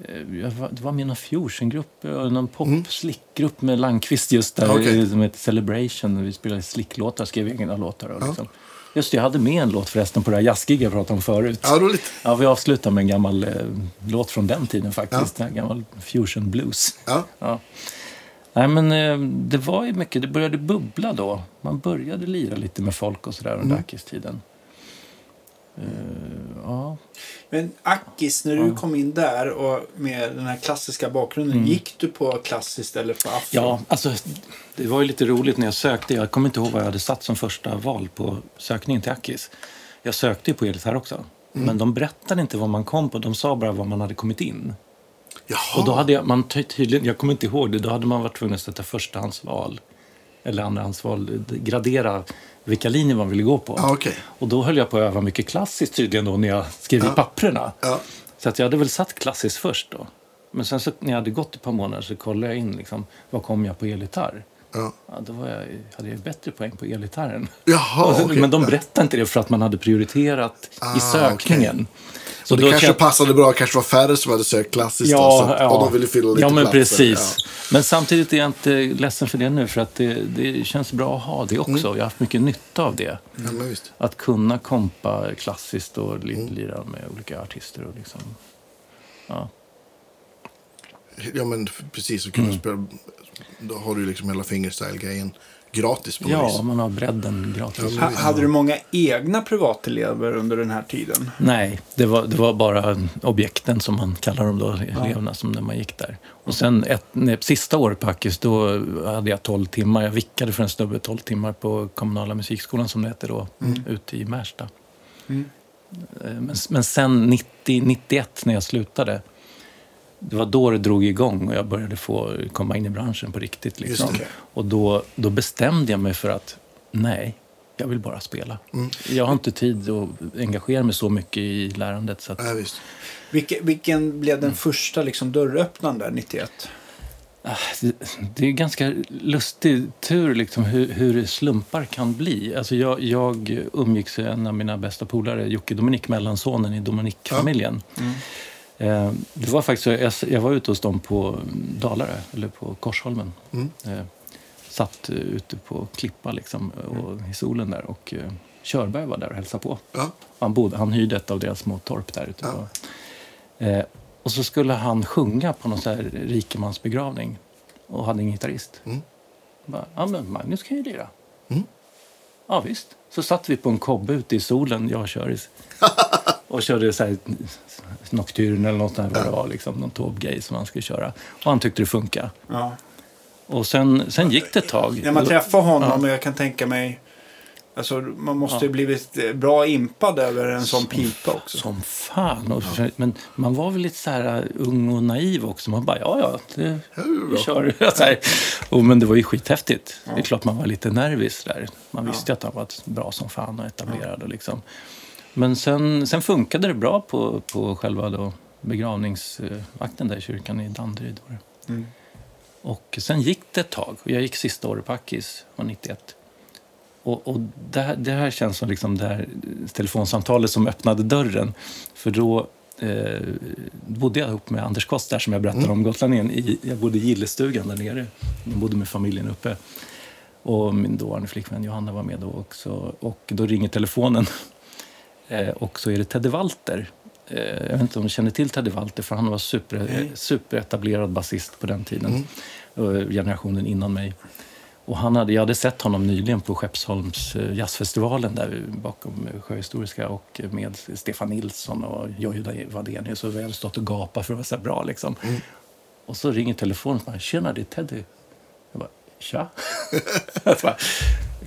Eh, var, det var mina Fusion-grupp, eh, någon pop-slickgrupp med Landqvist just där, Mm. Eh, som heter Celebration. Vi spelade slicklåtar, skrev egna låtar. Och liksom. Just det, jag hade med en låt förresten på det här jazzgig jag pratade om förut. Ja, roligt. Ja, vi avslutar med en gammal eh, låt från den tiden faktiskt. En gammal fusion blues. Ja. Ja. Nej, men eh, det var ju mycket, det började bubbla då. Man började lira lite med folk och sådär under Ackis-tiden. Eh, ja. Men Akis, när du kom in där och med den här klassiska bakgrunden, gick du på klassiskt eller på afro? ja, alltså det var ju lite roligt när jag sökte. Jag kommer inte ihåg vad jag hade satt som första val på sökningen till Ackis. Jag sökte ju på elgitarr också. Men de berättade inte vad man kom på, de sa bara vad man hade kommit in. Jaha. Och då hade jag, man ty- tydligen, jag kommer inte ihåg det, då hade man varit tvungen att sätta förstahandsval. Eller andrahandsval, gradera vilka linjer man ville gå på. Ja, okej. Och då höll jag på att öva mycket klassiskt tydligen då när jag skrev i papperna. Ja. Så att jag hade väl satt klassiskt först då. Men sen så, när jag hade gått ett par månader så kollade jag in liksom, vad kom jag på elgitarr. Ja. Ja, då var jag, hade jag bättre poäng på elgitarren. Jaha, Och så- okej. Men de berättade inte det för att man hade prioriterat Ah, i sökningen. Så det då kanske kan- passade bra, kanske var färre som hade sökt klassiskt. då, så att, Och de ville fylla lite Ja, men platser. precis. Men samtidigt är jag inte ledsen för det nu, för att det, det känns bra att ha det också. Mm. Jag har haft mycket nytta av det. Ja, ja men visst. Att kunna kompa klassiskt och Mm. lira med olika artister. Och liksom. ja. Ja, men precis. Så kunna Mm. spela, då har du liksom hela fingerstyle-grejen gratis på något ja, vis. man har bredden gratis. Ja, men- hade du många egna privatelever under den här tiden? Nej, det var, det var bara objekten som man kallar dem då, eleverna som när man gick där. Och sen ett, nej, sista året på Hackis, då hade jag 12 timmar. Jag vickade för en snubbe 12 timmar på kommunala musikskolan som det hette då, ute i Märsta. Eh, Men, men sen 90, 91 när jag slutade, det var då det drog igång och jag började få komma in i branschen på riktigt. Liksom. Och då, då bestämde jag mig för att nej, jag vill bara spela. Jag har inte tid att engagera mig så mycket i lärandet. Så att, Ja. Vilken, vilken blev Mm. den första liksom, dörröppnaren där 91? Ah, det, det är ganska lustig tur liksom, hur, hur slumpar kan bli. Alltså jag, jag umgicks en av mina bästa polare, Jocke Dominik, mellansonen i Dominik-familjen. Eh, det var faktiskt, jag, jag var ute hos dem på Dalarö, eller på Korsholmen. Eh, satt eh, ute på klippa liksom, och, i solen där och eh, Körberg var där och hälsade på. Ja. Han, bodde, han hyrde ett av deras små torp där ute. På. Eh, och så skulle han sjunga på någon så här rikemansbegravning och hade en gitarrist. Mm. Bara, ja, men Magnus kan ju lira. Ja, visst. Så satt vi på en kobbe ute i solen, jag och Köris. och körde så här Nocturne eller något där vad det var, liksom, någon tåggrej som han skulle köra. Och han tyckte det funkade. Ja. Och sen, sen gick det ett tag. När man träffar honom, och jag kan tänka mig... Alltså, man måste ju blivit eh, bra impad över en sån pipa också. Som fan. Men man var väl lite så här uh, ung och naiv också. Man bara, ja, ja, det, vi kör. så här. Och, men det var ju skithäftigt. Det är klart man var lite nervös där. Man visste ju att han var bra som fan och etablerad. Och liksom. Men sen, sen funkade det bra på, på själva då begravningsakten där i kyrkan i Danderyd. Det. Och sen gick det ett tag. Och jag gick sista året på Akis, var 91. Och, och det, här, det här känns som liksom det här telefonsamtalet som öppnade dörren. För då eh, bodde jag ihop med Anders Kost, där som jag berättade om gotlänningen. I, jag bodde i gillestugan där nere. Jag bodde med familjen uppe. Och min dåvarande flickvän Johanna var med då också. Och då ringer telefonen. Eh, och så är det Teddy Walter. Eh, jag vet inte om du känner till Teddy Walter, för han var super, superetablerad basist på den tiden. Och Generationen innan mig. Och han hade, jag hade sett honom nyligen på Skeppsholms eh, jazzfestivalen där bakom eh, Sjöhistoriska och med Stefan Nilsson och Jojje Wadenius. Och vi hade stått och gapat för att vara så bra. Liksom. Och så ringer telefonen och bara, tjena det är Teddy. Jag bara, tja. Jag bara,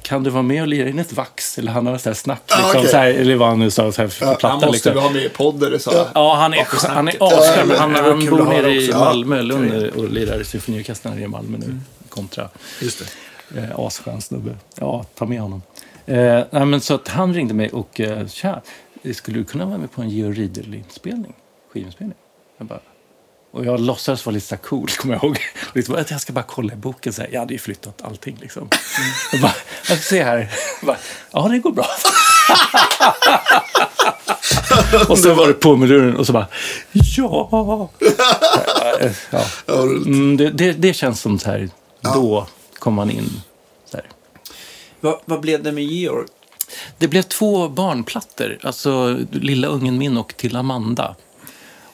kan du vara med och lira in ett vax? Eller han har så här snack, liksom, okej. så här, eller vad han nu sa, så här, för platta. Han måste liksom. vi ha med i podden, sa. Ja, han är, Bakom han är asskön. Han, han bor nere i. Malmö, Lund och lirar i symfoniorkestern i Malmö nu. Kontra. Just det. Eh, asskön snubbe. Ja, ta med honom. Eh, nej, men så att han ringde mig och eh, tja, skulle du kunna vara med på en Georg Riedel-inspelning? Skivinspelning? Jag bara, och jag låtsades vara lite så cool, kommer jag ihåg. Och liksom, att jag ska bara kolla i boken. Så här, jag hade ju flyttat allting. Liksom. Jag bara, jag ska se här. Bara, ja, det går bra. och så var det på med luren och så bara, ja. ja. Mm, det, det, det känns som så här, då kom man in. Så. Vad, vad blev det med Georg? Det blev två barnplattor, alltså Lilla ungen min och Till Amanda.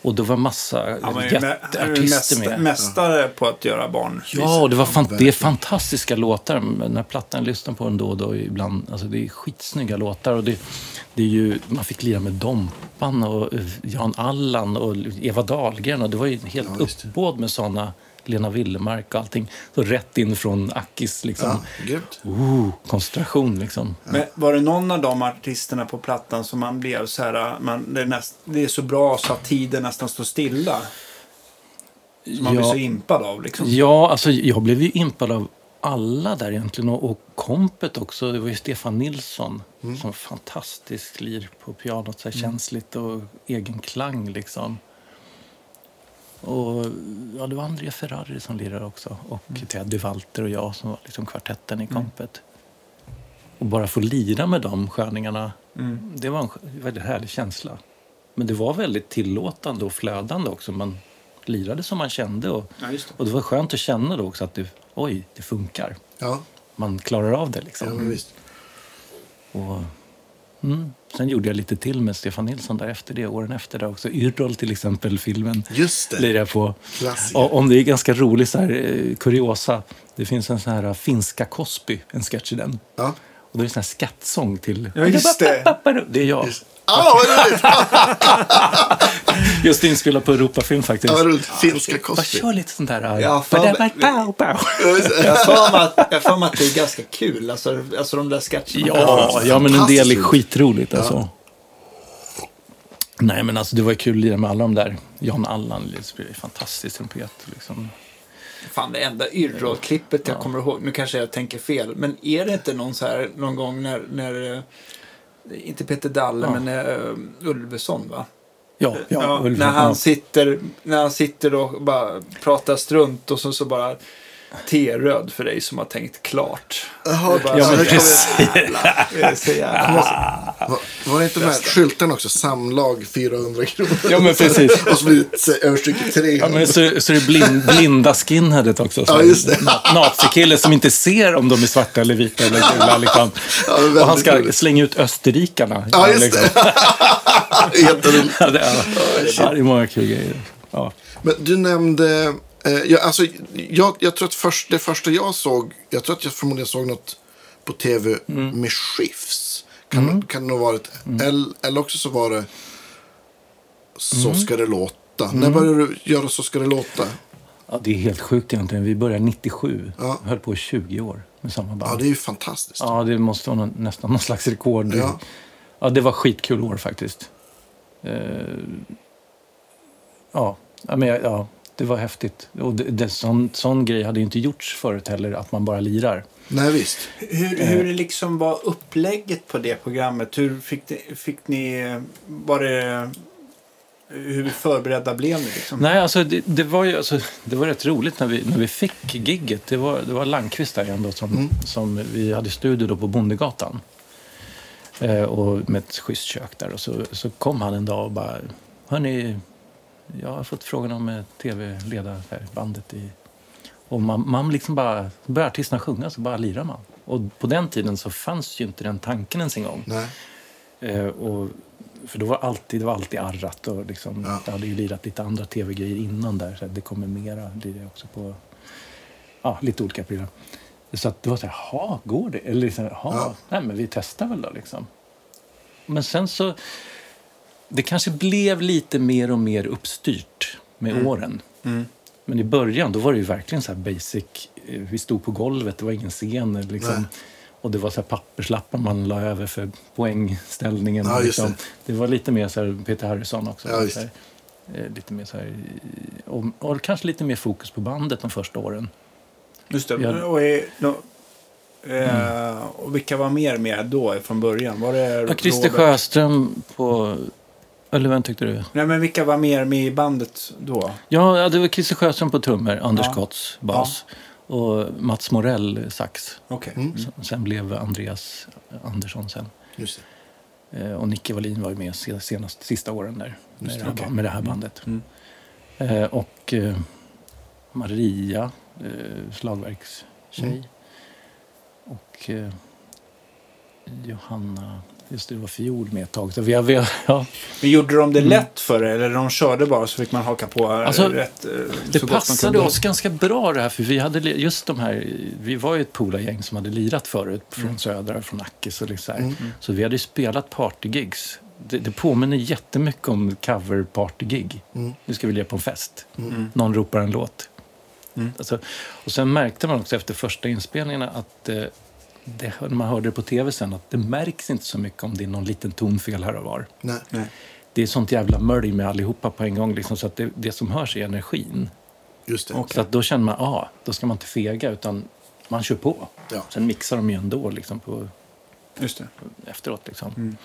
Och det var massa mä- jätteartister med. mästare på att göra barn. Ja, och det, var fan, det är fantastiska låtar. Den här plattan jag lyssnar på den då och då ibland. Alltså det är skitsnygga låtar. Och det, det är ju, man fick lira med Dompan och Jan Allan och Eva Dahlgren. Och det var ju helt Ja, uppbåd med såna. Lena Willemark och allting. Så rätt in från Akis liksom. Ja, grymt. Oh, koncentration liksom. Men var det någon av de artisterna på plattan som man blev så här, man, det, är näst, det är så bra så att tiden nästan står stilla? Som man Ja. blir så impad av liksom. Ja, alltså jag blev ju impad av alla där egentligen. Och, och kompet också. Det var ju Stefan Nilsson som fantastisk lir på pianot. Så här känsligt och egen klang liksom. Och ja, det var Andrea Ferrari som lirade också. Och Teddy Walter och jag som var liksom kvartetten i kompet. Och bara få lira med de sköningarna, det var en väldigt härlig känsla. Men det var väldigt tillåtande och flödande också. Man lirade som man kände. Och, Ja, det. och det var skönt att känna då också att det, oj, det funkar. Ja, Man klarar av det ja liksom. visst. Och, mm. Sen gjorde jag lite till med Stefan Nilsson där efter det, åren efter det också. Yrrol till exempel, filmen. Just det. Lirade jag på. Klassiker. Och, om det är ganska rolig så här, eh, kuriosa. Det finns en sån här eh, finska Cosby, en sketch i den. Ja. Och då är det en sån här skattsång till... Ja, just det. Det är jag. Ah, vad roligt! Just inspelad på Europafilm faktiskt. Ja, roligt. Finska Bara Cosby. kör lite sånt där... Ja. Ja, för mig att, det är ganska kul, alltså, alltså de där sketcherna. Ja, ja, men en del är skitroligt alltså. Nej, men alltså det var kul att lira med alla de där. Jan Allan spelar ju fantastisk trumpet. Liksom. Fan, det enda Yrrol-klippet jag kommer ihåg, nu kanske jag tänker fel, men är det inte någon så här, någon gång när, när eh, inte Peter Dalle, Ja. men uh, Ulveson va? Ja, ja, Ulf, när, han ja. sitter, när han sitter och bara pratar strunt och så, så bara T-röd för dig som har tänkt klart. Jaha, bara Ja, men precis. Det är så jävla... Var, var det inte med skylten också? Samlag 400 kronor. Ja, men precis. Och så blir det överstryket 300. Ja, men så, så är det blind, blinda skinheadet också. Så Ja, just det. na- Nazikille som inte ser om de är svarta eller vita eller gula. Liksom. Ja, och han ska roligt. slänga ut österrikarna. Ja, just liksom. det. Jätteroligt. Ja, det, är, det är många kul grejer. Ja. Men du nämnde... Eh, jag, alltså, jag, jag tror att först, det första jag såg... Jag tror att jag förmodligen såg något på tv Mm. med Schiffs. Kan, kan det nog varit. Eller, eller också så var det Så Mm. ska det låta. När började du göra Så ska det låta? Ja, det är helt sjukt egentligen. Vi började 97. Ja. Höll på i 20 år med samma band. Ja, det är ju fantastiskt. Ja, det måste vara någon, nästan någon slags rekord. Ja. Ja. det var skitkul år faktiskt. Ja, ja, men, jag- ja, det var häftigt. Och det, det, sån, sån grej hade ju inte gjorts förut heller, att man bara lirar. Nej, visst. Hur, hur det liksom var upplägget på det programmet? Hur fick, det, fick ni... Var det... hur förberedda blev ni? Liksom? Nej, alltså det, det var ju alltså, det var rätt roligt när vi, när vi fick gigget. Det var, det var Landqvist där igen då, som, som vi hade studio då på Bondegatan. Eh, och med ett schysst kök där. Och så, så kom han en dag och bara, hörni, jag har fått frågan om eh, tv-leda här, bandet i... Och man, man liksom bara, börjar artisterna sjunga så bara lirar man. Och på den tiden så fanns ju inte den tanken ens en gång. Eh, och, för då var alltid, det var alltid arrat och liksom, Ja. det hade ju lirat lite andra tv-grejer innan där. Så det kommer mera lirar jag också på ja, lite olika program. Så att det var så här, jaha, går det? Eller liksom, jaha, Ja. nej men vi testar väl då liksom. Men sen så, det kanske blev lite mer och mer uppstyrt med åren. Men i början då var det ju verkligen så här basic. eh, Vi stod på golvet, det var ingen scen. Liksom. Och det var så här papperslappar man la över för poängställningen. Ja, liksom. det. det var lite mer så här Peter Harrison också. Ja, så här, eh, lite mer så här, och, och kanske lite mer fokus på bandet de första åren. Just det. Ja. Och, är, då, eh, och vilka var mer med då från början? Var det Ja, Christer Robert? Sjöström på... Eller vem tyckte du? Nej, men vilka var mer med i bandet då? Ja, ja, det var Christer Sjöström på trummor, Anders Ja. Kotz bas och Mats Morell sax. Okej. Sen- Sen blev Andreas Andersson sen. Just det. Eh, Och Nicke Wallin var ju med se- senast, sista åren där med, det, det, här, ba- med det här bandet. Mm. Eh, och eh, Maria, eh, slagverkstjej. Mm. Och Johanna, just det, det var fiol med ett tag. Så vi vi ja, Men gjorde de det lätt för er? Eller de körde bara så fick man haka på eh, Alltså, rätt eh, Det passade oss ganska bra det här, för vi hade just de här, vi var ju ett polargäng som hade lirat förut från Södra, från Ackes och liksom så här. Så vi hade ju spelat partygigs. Det, det påminner jättemycket om cover partygig. Nu ska vi lira på en fest. Någon ropar en låt. Alltså, och sen märkte man också efter första inspelningarna att eh, det, när man hörde det på tv sen, att det märks inte så mycket om det är någon liten tonfel här och var Nej. Nej. det är sånt jävla mölj med allihopa på en gång. Liksom, så att det, det som hörs är energin. Just det. Okej. Så att då känner man, ja, ah, då ska man inte fega utan man kör på. Ja. Sen mixar de ju ändå liksom, på, Just det. efteråt. Liksom. Mm.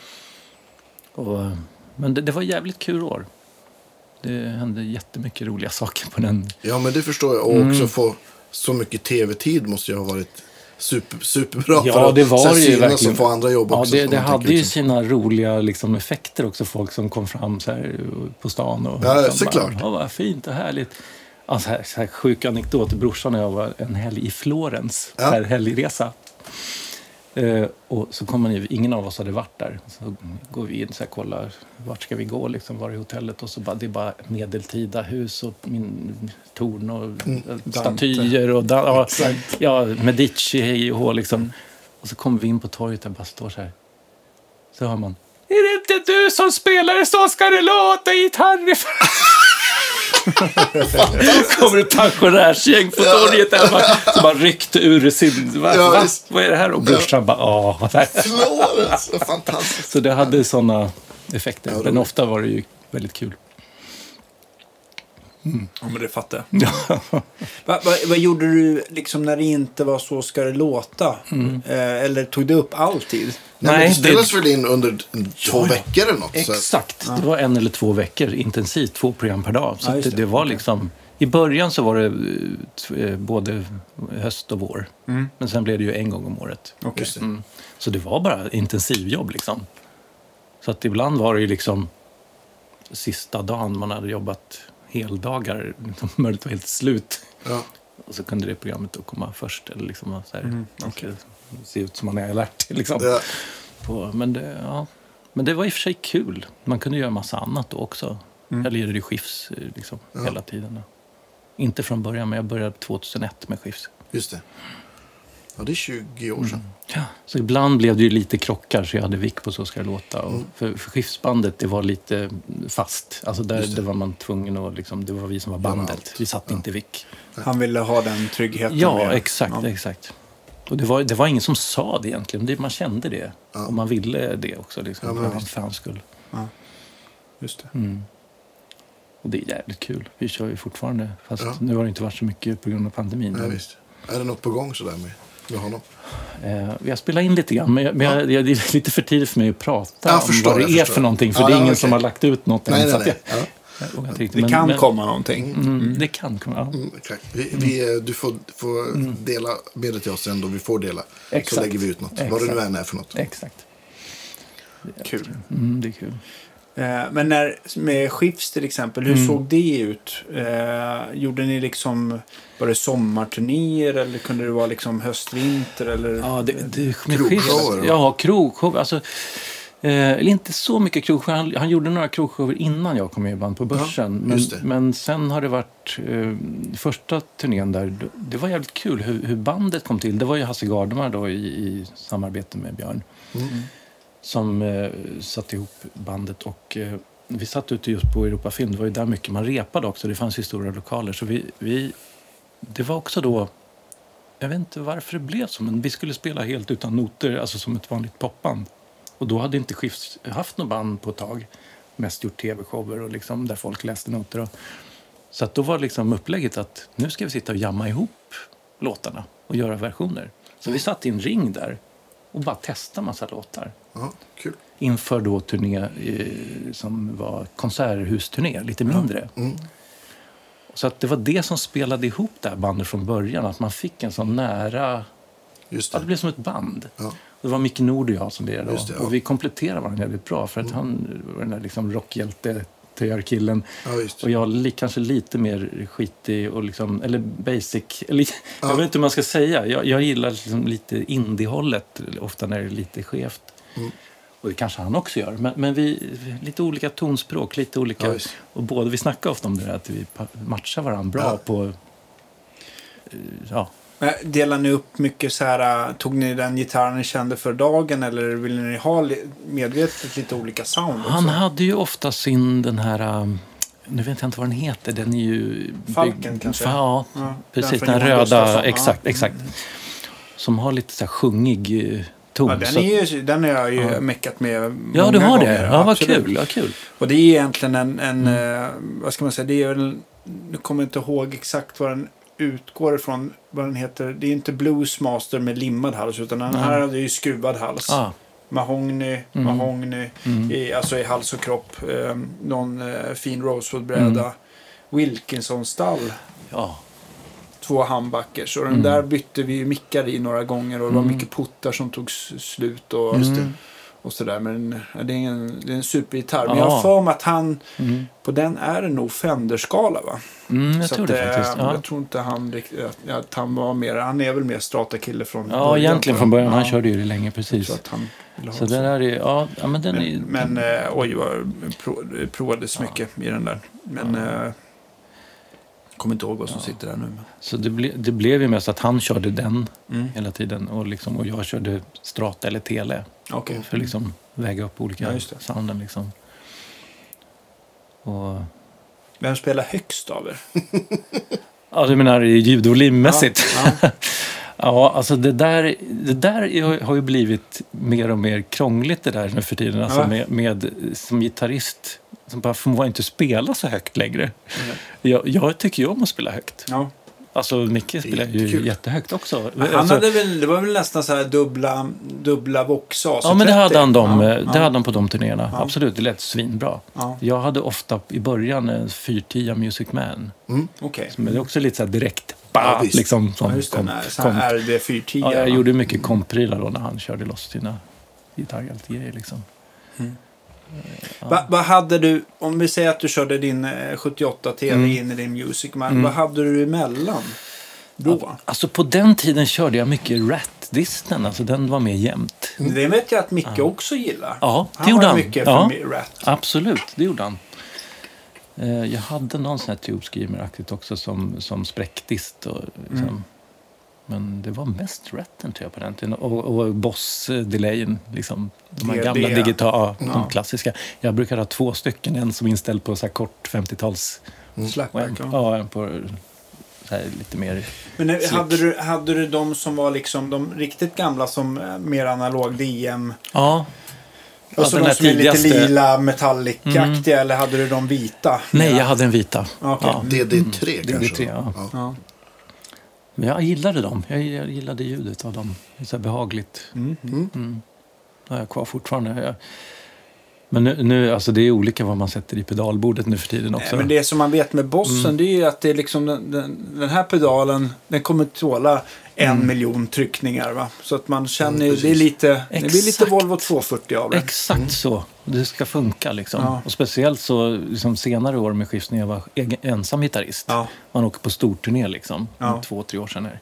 Och, men det, det var jävligt kul år. Det hände jättemycket roliga saker på den. Ja, men det förstår jag. Och Mm. också få så mycket tv-tid måste ju ha varit super, superbra. Ja, för det var det ju verkligen. få andra jobb Ja, också. det, det hade ju liksom. sina roliga liksom, effekter också. Folk som kom fram så här, på stan. Och, Ja, liksom såklart. Bara, vad fint och härligt. Ja, så här, så här sjuk anekdot. Brorsan och jag var en helg i Florens. Ja. Helgresa. Eh, och så kom man ingen av oss hade varit där. Så går vi in och kollar, vart ska vi gå, liksom, var är hotellet? Och så bara, det är bara medeltida hus och min torn och Mm. statyer och da, ja, ja, Medici, hej och hå liksom. Och så kommer vi in på torget där bara står så här. Så hör man. Är det inte du som spelar Så ska det låta gitarr? Kommer ett pensionärsgäng på torget bara, som bara ryckte ur sin... Va, Ja, va? Vad är det här? Och brorsan bara, åh. fantastiskt. Så det hade sådana effekter. Men ofta var det ju väldigt kul. Ja, men det fattar jag. Va, va, vad gjorde du liksom när det inte var Så ska det låta? Eh, eller tog det upp alltid? Nej, Nej, det spelades väl in under två ja. veckor eller något? Exakt. Det var en eller två veckor intensivt, två program per dag. Så Ja, det, det. det var liksom... I början så var det eh, eh, både höst och vår. Men sen blev det ju en gång om året. Det. Mm. Så det var bara intensivjobb liksom. Så att ibland var det ju liksom sista dagen man hade jobbat heldagar, mörkt var helt slut. Ja. Och så kunde det programmet då komma först. Eller liksom så här, man ska se ut som man är alert. Liksom. Ja. På, men, det, ja. men det var i och för sig kul. Man kunde göra massa annat då också. Jag lirade ju skifs eh, liksom, hela tiden. Inte från början, men jag började 2001 med skifs. Just det. Ja, det är 20 år sedan. Ja. Så ibland blev det ju lite krockar, så jag hade vick på Så ska det låta. Och för, för skiftsbandet, det var lite fast. Alltså där, det. det. var man tvungen att, liksom, det var vi som var bandet. Vi satt inte vick. Han ville ha den tryggheten. Ja, med- exakt, Ja. exakt. Och det var, det var ingen som sa det egentligen, det, man kände det. Ja. Och man ville det också, liksom, Ja, för hans skull. Just det. Mm. Och det är jävligt kul. Vi kör ju fortfarande. Fast Ja. nu har det inte varit så mycket på grund av pandemin. Ja, Men- visst. Är det något på gång sådär med med honom? Eh, jag spelar in lite grann, men, jag, men jag, jag, det är lite för tidigt för mig att prata Jag om förstår, vad det är förstår. för någonting. För Ja, det är ja, ingen okej. som har lagt ut något än. Nej, så nej, nej. jag- Ja. Det men- kan men- komma någonting. Mm, det kan komma. Ja. Mm, exakt. Vi, vi, du får, får dela med dig till oss sen då vi får dela. Så Exakt. lägger vi ut något. Vad det nu Exakt. än är för något. Exakt. Kul. Mm, det är kul. Eh, Men när, med Skifs till exempel, hur såg det ut? Eh, gjorde ni liksom, var det sommarturnéer eller kunde det vara liksom höst-vinter? Eller? Ja, det, det, med Skifs-? Ja, krogshow. Alltså, eh, inte så mycket krogshower. Han, han gjorde några krogshower innan jag kom med i band på Börsen. men, just det. men sen har det varit eh, första turnén där. Det, var jävligt kul hur, hur bandet kom till. Det var ju Hasse Gardemar då i, i samarbete med Björn. Som eh, satte ihop bandet. Och eh, vi satt ute just på Europa Film. Det var ju där mycket man repade också. Det fanns ju stora lokaler. Så vi, vi, det var också då jag vet inte varför det blev så, men vi skulle spela helt utan noter, alltså som ett vanligt popband. Och då hade inte Skifs haft något band på ett tag. Mest gjort tv-shower och liksom där folk läste noter. Och, så att då var liksom upplägget att nu ska vi sitta och jamma ihop låtarna och göra versioner. Så vi satt i en ring där och bara testade massa låtar. Ja, kul. Inför då turné eh, som var konserthusturné, lite mindre. Mm. Så att det var det som spelade ihop det här bandet från början. Att man fick en sån nära... Just Ja, det det. blev som ett band. Ja. Det var Micke Nord och jag som lirade. Det, ja. Mm. Och vi kompletterade varandra väldigt bra. För att han var den där liksom rockhjälte killen Ja, Och jag li, kanske lite mer skitig och liksom, eller basic. Eller, Ja. Jag vet inte hur man ska säga. Jag, jag gillar liksom lite indie-hållet ofta när det är lite skevt. Mm. Och det kanske han också gör. Men, men vi, lite olika tonspråk, lite olika. Ja, och båda, vi snackar ofta om det där att vi matchar varandra bra Ja. på... eh, Ja, Delar ni upp mycket så här, äh, tog ni den gitarren ni kände för dagen eller ville ni ha medvetet lite olika sound också? Han hade ju ofta sin den här... um, Nu vet jag inte vad den heter. Den är ju... Falken kanske? Ja, Ja, precis. Den, Johan röda. Exakt, Ja. exakt. Som har lite så här sjungig ton. Ja, den, är ju, den har jag ju Ja. meckat med ja, många du har gånger. det? Ja, vad kul. Ja, kul. Och det är egentligen en, en Mm. eh, vad ska man säga, det är väl, nu kommer jag inte ihåg exakt vad den utgår ifrån, vad den heter. Det är inte Bluesmaster med limmad hals, utan den här hade ju skruvad hals. Ah, Mahogny, Mm. mahogny, mm. i, alltså i hals och kropp. Eh, någon eh, fin rosewoodbräda. Mm. Wilkinson-stall, Ja, två handbackers. Och den Mm. där bytte vi ju mickar i några gånger och det var Mm. mycket puttar som tog slut. Och, och sådär. Men ja, det är en, det är en supergitarr. Men Ja. jag har för mig att han, Mm. på den är det nog Fender-skala va? Mm, jag Så tror att, det eh, faktiskt. Ja, Jag tror inte han riktigt, att, han var mer, han är väl mer strata-kille från ja egentligen från början. Han Ja, körde ju det länge, precis. att han Så den är... Ja, ja men den är... Men, men eh, oj vad det provades Ja. mycket i den där. Men Ja. eh, kommer inte ihåg vad som Ja. sitter där nu. Så det, ble, det blev ju mest att han körde den Mm. hela tiden och, liksom, och jag körde strata eller tele. Okej. För att liksom väga upp olika Ja, sounden. Liksom. Och, Vem spelar högst av er? ja, du menar ljudvolymmässigt? Ja, ja. Ja, alltså det där, det där är- har ju blivit mer och mer krångligt det där nu för tiden. Alltså med, med, som gitarrist, som bara får inte spela så högt längre. Jag, jag tycker ju om att spela högt. ja. Alltså Micke spelar ju jättekul. jättehögt också. Han alltså, hade väl, det var väl nästan så här dubbla, dubbla vox ja, men det hade han, dem, Ja, eh, det ja. hade han på de turnéerna. Ja. Absolut, det lät svinbra. Ja, Jag hade ofta i början en 410 Music Man. okej. Men det är också lite så här direkt. Bah, liksom, som Ja, just det. kom- Nej, så kom- här RD 410. Ja, jag gjorde mycket komprylar då när han körde loss sina gitarrgrejer. Liksom. Mm. Ja. Va- Vad hade du, om vi säger att du körde din eh, 78 TV Mm. in i din Music Man, Mm. vad hade du emellan då? Alltså på den tiden körde jag mycket Rat-disten, alltså den var mer jämnt. Det vet jag att Micke Ja. också gillar. Ja, det Han gjorde han. mycket Ja, för Rat. absolut, det gjorde han. Eh, Jag hade någon sån här Tube Screamer-aktigt också som, som spräckdist. Och, liksom. Mm. Men det var mest Ratten tror jag på den tiden. Och, och Boss-delayen, liksom. De här gamla digitala, Ja. de klassiska. Jag brukar ha två stycken, en som är inställd på så här kort 50-tals och en, Slapback. Ja. en på så här lite mer... Men Slick. hade du, hade du de som var liksom de riktigt gamla som eh, mer analog DM? Ja, Och så de där som är lite tidigaste- lila metallic-aktiga eller hade du de vita? nej, Ja. jag hade en vita. Okej. Ja. DD3 DD3, kanske? ja. Ja. Men jag gillade dem. Jag, gillade ljudet av dem. Det så behagligt. Mm. Det har jag kvar fortfarande. Jag, men nu, nu, alltså det är olika vad man sätter i pedalbordet nu för tiden också. Nej, men det som man vet med Bossen Mm. det är ju att det är liksom den, den, den här pedalen den kommer tåla en Mm. miljon tryckningar. Va? Så att man känner ju, det är lite, det blir lite. Volvo 240 av det. Exakt så. Det ska funka liksom. Ja. Och speciellt så liksom, senare år med skift när jag var egen, ensam gitarrist. Ja. Man åker på storturné liksom. Ja. Två, tre år sedan. Här.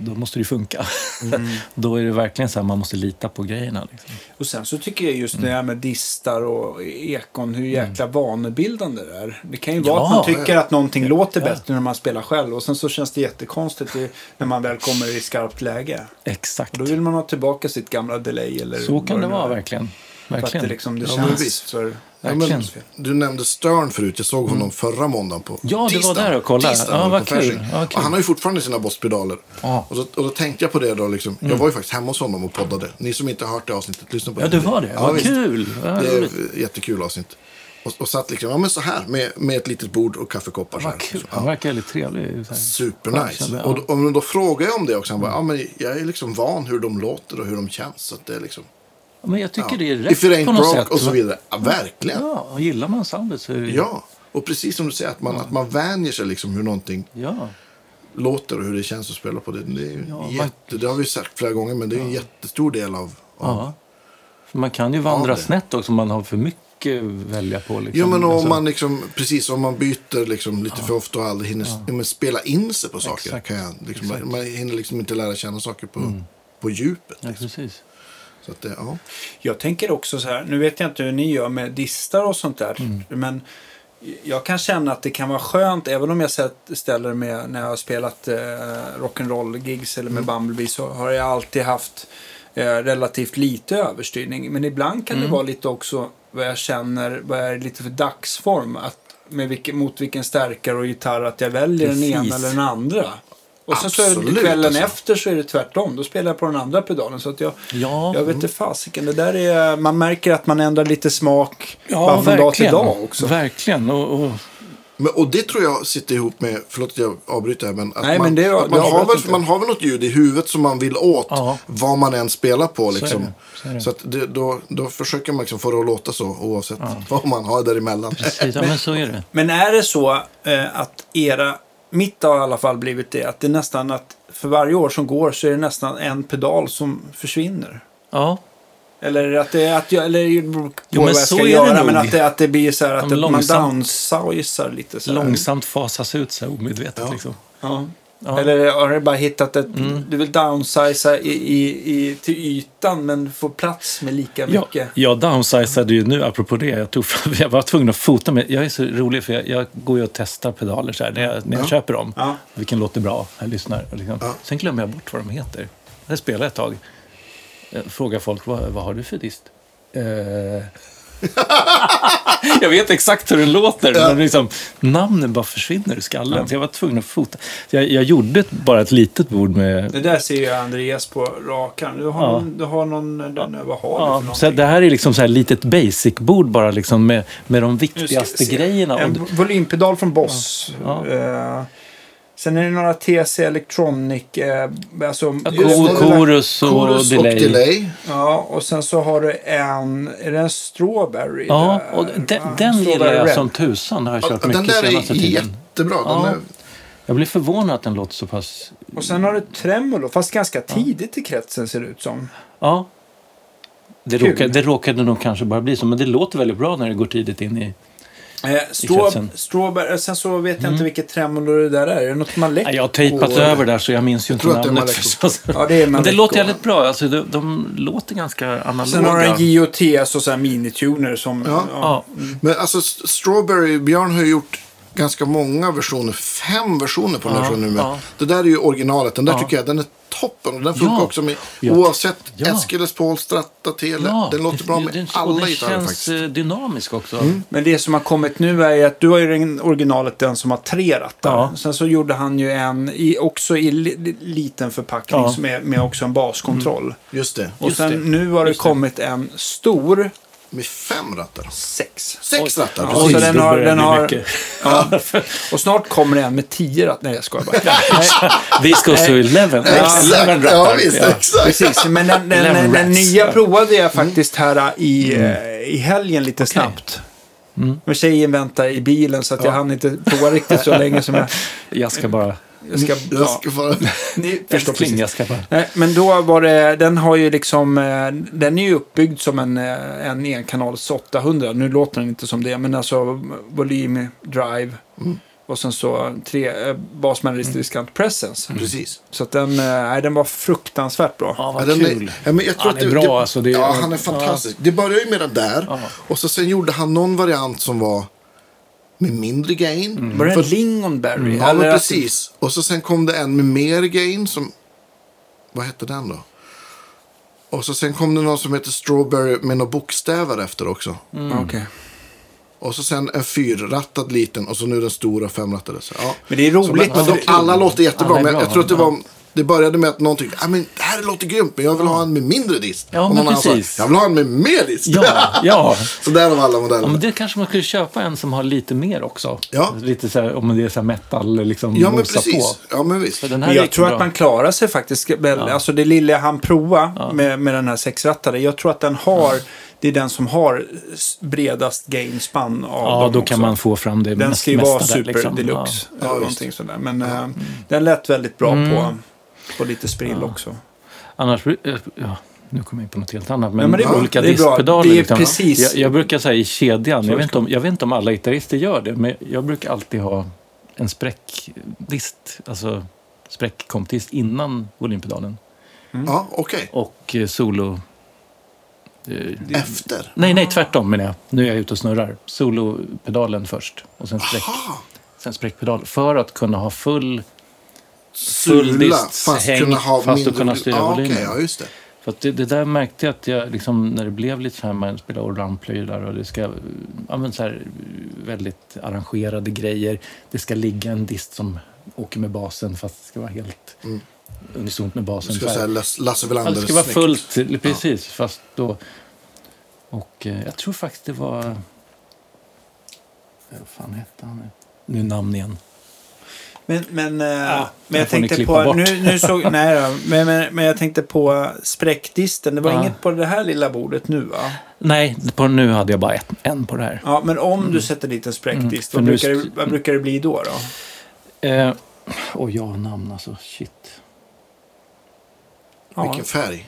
Då måste det funka. Mm. Då är det verkligen så här, man måste lita på grejerna. Liksom. Och sen så tycker jag just Mm. det här med distar och ekon, hur jäkla vanebildande det är. Det kan ju vara att man tycker att någonting låter bättre när man spelar själv och sen så känns det jättekonstigt när man väl kommer i skarpt läge. Exakt. Och då vill man ha tillbaka sitt gamla delay eller Så kan det vara är. Verkligen. För att det, liksom, det Ja, känns visst. för... Ja, men, du nämnde Stern förut. Jag såg honom förra måndagen på Ja, du var där och kollade. Tisdagen Ja, vad kul. Ja, kul. Och han har ju fortfarande sina bosspedaler. Ja. Och, så, och då tänkte jag på det då. Liksom. Mm. Jag var ju faktiskt hemma hos honom och poddade. Ni som inte har hört det avsnittet, lyssna på Ja, det. det var det. Ja, Vad visst. kul. Ja, Det är jättekul avsnitt. Och, och satt liksom, ja men så här, med, med ett litet bord och kaffekoppar. Vad kul. Ja. Han verkar väldigt trevlig. Supernice. Ja, Och, då- och då frågade jag om det också. Han bara, ja men jag är liksom van hur de låter och hur de känns. Så att det är liksom, Men jag tycker ja. det är rätt If it ain't på något broke sätt. och så vidare. Ja, verkligen. Ja. Ja, och gillar man soundet så är det Och precis som du säger, att man, att man vänjer sig liksom hur någonting Ja. låter och hur det känns att spela på det. Det, är Ja, man- jätte, det har vi sagt flera gånger, men det är en jättestor del av... av ja. Man kan ju vandra Ja, snett också om man har för mycket välja på. Liksom. Ja, men om Alltså, man liksom, precis om man byter liksom lite för ofta och aldrig hinner ja. men spela in sig på saker. Exakt. Kan jag, liksom. Mm. Man hinner liksom inte lära känna saker på, på djupet. Ja, Liksom. precis. Så att det, ja. Jag tänker också så här, nu vet jag inte hur ni gör med distar och sånt där. Mm. Men jag kan känna att det kan vara skönt, även om jag ställer med när jag har spelat eh, rock'n'roll-gigs eller med Bumblebee så har jag alltid haft eh, relativt lite överstyrning. Men ibland kan det vara lite också vad jag känner, vad är lite för dagsform. Att, med vilken, mot vilken stärkare och gitarr att jag väljer den ena Precis. eller den andra. Och sen så är det Absolut, kvällen alltså. efter så är det tvärtom. Då spelar jag på den andra pedalen. Så att jag, Ja, jag vet inte fasiken. Det där är, man märker att man ändrar lite smak ja bara från dag till dag också. Verkligen. Och, och, Men, och det tror jag sitter ihop med, förlåt att jag avbryter här, men att Nej, man, men det- att man, har väl, man har väl något ljud i huvudet som man vill åt, Ja. vad man än spelar på. är Liksom. det, så är det. Så att det, då, då försöker man liksom få det att låta så, oavsett vad man har däremellan. precis, ja, men så är det. Men är det så eh, att era, mitt har i alla fall blivit det, att det är nästan att för varje år som går så är det nästan en pedal som försvinner? Ja, Eller att det är att jag, eller Jo, men vad jag så ska är det nog. men att det, att det blir så här att Ja, det, man långsamt. downsizar lite så här. långsamt fasas ut så här omedvetet. Ja. Liksom. Ja. Ja. Mm. Eller har du bara hittat ett, du vill downsiza i, i, i, till ytan men få plats med lika Ja, mycket? jag downsizade ju nu, apropå det. Jag, tog jag var tvungen att fota mig. Jag är så rolig för jag, jag går ju och testar pedaler så här, när jag, när jag Ja. köper dem. Ja. Vilken låter bra? Jag lyssnar. Liksom. Ja. Sen glömmer jag bort vad de heter. Jag spelar ett tag. Jag frågar folk, vad, vad har du för dist? Eh... jag vet exakt hur den låter, Ja. men liksom, namnen bara försvinner ur skallen. Så jag var tvungen att fota. Så jag, jag gjorde ett, bara ett litet bord med Det där ser jag Andreas på rakan. Du har Ja. någon, du har någon den, vad har Ja, så det här är liksom så här litet basic-bord bara liksom med, med de viktigaste grejerna. En volympedal från Boss. Ja. Eh, sen är det några TC Electronic. Eh, alltså, Ja, chorus och Chorus delay. och delay. Ja, och sen så har du en, är det en Strawberry? Ja, där, och den, den gillar jag Red. som tusan. Har jag Ja, kört den mycket där är senaste tiden. jättebra. Den Ja. är, Jag blir förvånad att den låter så pass... Och sen har du Tremolo, fast ganska tidigt i kretsen ser det ut som. Ja. Det, råkade, det råkade nog kanske bara bli så, men det låter väldigt bra när det går tidigt in i... Eh, straw, strawberry, sen så vet jag inte vilket tremolo det där är. Är det något Malek? Jag har tejpat Och- över där så jag minns ju inte det är namnet. Ja, det är men det låter jävligt bra. Alltså, de, de låter ganska analoga. Sen har du en JOT, alltså så här minituner som... Ja. Ja, men alltså Strawberry, Björn har ju gjort ganska många versioner. Fem versioner på den här Ja, versionen nu. ja. Det där är ju originalet. Den där Ja. tycker jag den är toppen. Och den funkar Ja. också med oavsett Ja. Eskilles Paul, Stratta, Tele. ja, den låter bra med den, och alla den gitarrer känns faktiskt. Mm. eh, dynamisk också. Men det som har kommit nu är att du har ju den originalet den som har tre rattar. Ja. Sen så gjorde han ju en i, också i li, li, liten förpackning Ja. med, med också en baskontroll. Just det. Och Just sen det. nu har det Just det. kommit en stor Med fem rattar. Sex. Sex rattar, Ja, precis. så den har, den det har, ja, och snart kommer en med tio ratt. Nej, jag skojar bara. This goes to 11. Exakt, 11 ja rattar. visst, Ja. exakt. Precis, men den, den, Eleven den, nya provade jag faktiskt här i, eh, i helgen lite snabbt. Men tjejen väntar i bilen så att jag hann inte prova riktigt så länge som jag, Jag ska bara... jag ska... Jag Ja, ska bara... ni förstår Älskling, precis. jag ska bara... Nej, men då var det, den har ju liksom, eh, den är ju uppbyggd som en, eh, en enkanals 800. Nu låter den inte som det, men alltså volym, drive och sen så tre eh, basmelodiskt diskant presence. Precis. Så att den, nej, den var fruktansvärt bra. Ja, Ja, vad den kul. är, ja, men jag tror Han att är det, bra, det, alltså, det ja, han är fantastisk. Det började ju med den där. Ja. Och så sen gjorde han någon variant som var med mindre gain. Var det För- en Lingonberry? Ja, Eller men precis. Och så sen kom det en med mer gain som... Vad hette den då? Och så sen kom det någon som heter Strawberry med några bokstäver efter också. Mm. Okej. Och så sen en fyrrattad liten och så nu den stora femrattade. Så, ja. Men det är Så, roligt. men, men de, alla låter jättebra, Alla men jag tror att det ja. var... Det började med att någon tyckte att men det här låter grymt, men jag vill ha en med mindre dist. Ja, och men någon annan sa, precis. jag vill ha en med mer dist. Ja, ja. så där har alla modeller. Ja, men det kanske man skulle köpa en som har lite mer också. Ja. Lite så här, om det är så här metal, liksom ja, men precis. på. Ja, men visst. För den här Men jag tror bra. att man klarar sig faktiskt. Väl, Alltså det lilla han provade med, med den här sexrattade. Jag tror att den har, det är den som har bredast gain span av Ja, dem då också. kan man få fram det Den mest- ska ju vara där, super liksom. deluxe. Ja, eller visst. någonting sådär. Men eh, den lät väldigt bra Mm. på, på lite sprill också. Annars, eh, ja, nu kommer jag in på något helt annat. Men, Ja, men det är olika Det är bra. diskpedaler. Det är liksom. precis- Jag, jag brukar säga i kedjan, jag vet, inte om, jag vet inte om alla gitarrister gör det, men jag brukar alltid ha en spräckdist, alltså spräckkompdist innan volympedalen. Ja, okej. Och eh, solo... eh, Efter. Nej, nej, tvärtom menar jag. Nu är jag ute och snurrar. Solopedalen först och sen, spräck, Aha. sen spräckpedal. För att kunna ha full... Sula, fast häng, kunna ha fast mindre... kunna styra ja, volymen. okej, ja, just det. För det, det där märkte jag att jag, liksom, när det blev lite så här, man spelar ordamplylar och det ska, ja men så här, väldigt arrangerade grejer. Det ska ligga en dist som åker med basen fast det ska vara helt Mm. unisont med basen. ska Så här. säga Lasse Lasse Ja, Welander det ska vara snyggt. fullt, precis. Fast då... Och eh, jag tror faktiskt det var... Vad fan hette han nu? Nu namn igen. Men, men, eh, Ja, men jag tänkte på, bort. nu, nu såg, nej då, men, men, men jag tänkte på spräckdisten. Det var Ja. inget på det här lilla bordet nu va? Nej, på nu hade jag bara ett, en på det här. Ja, men om du sätter dit en spräckdist, Mm, vad, brukar det, vad brukar det bli då? då? Eh, och ja, namn alltså. Shit. Ja. Vilken färg.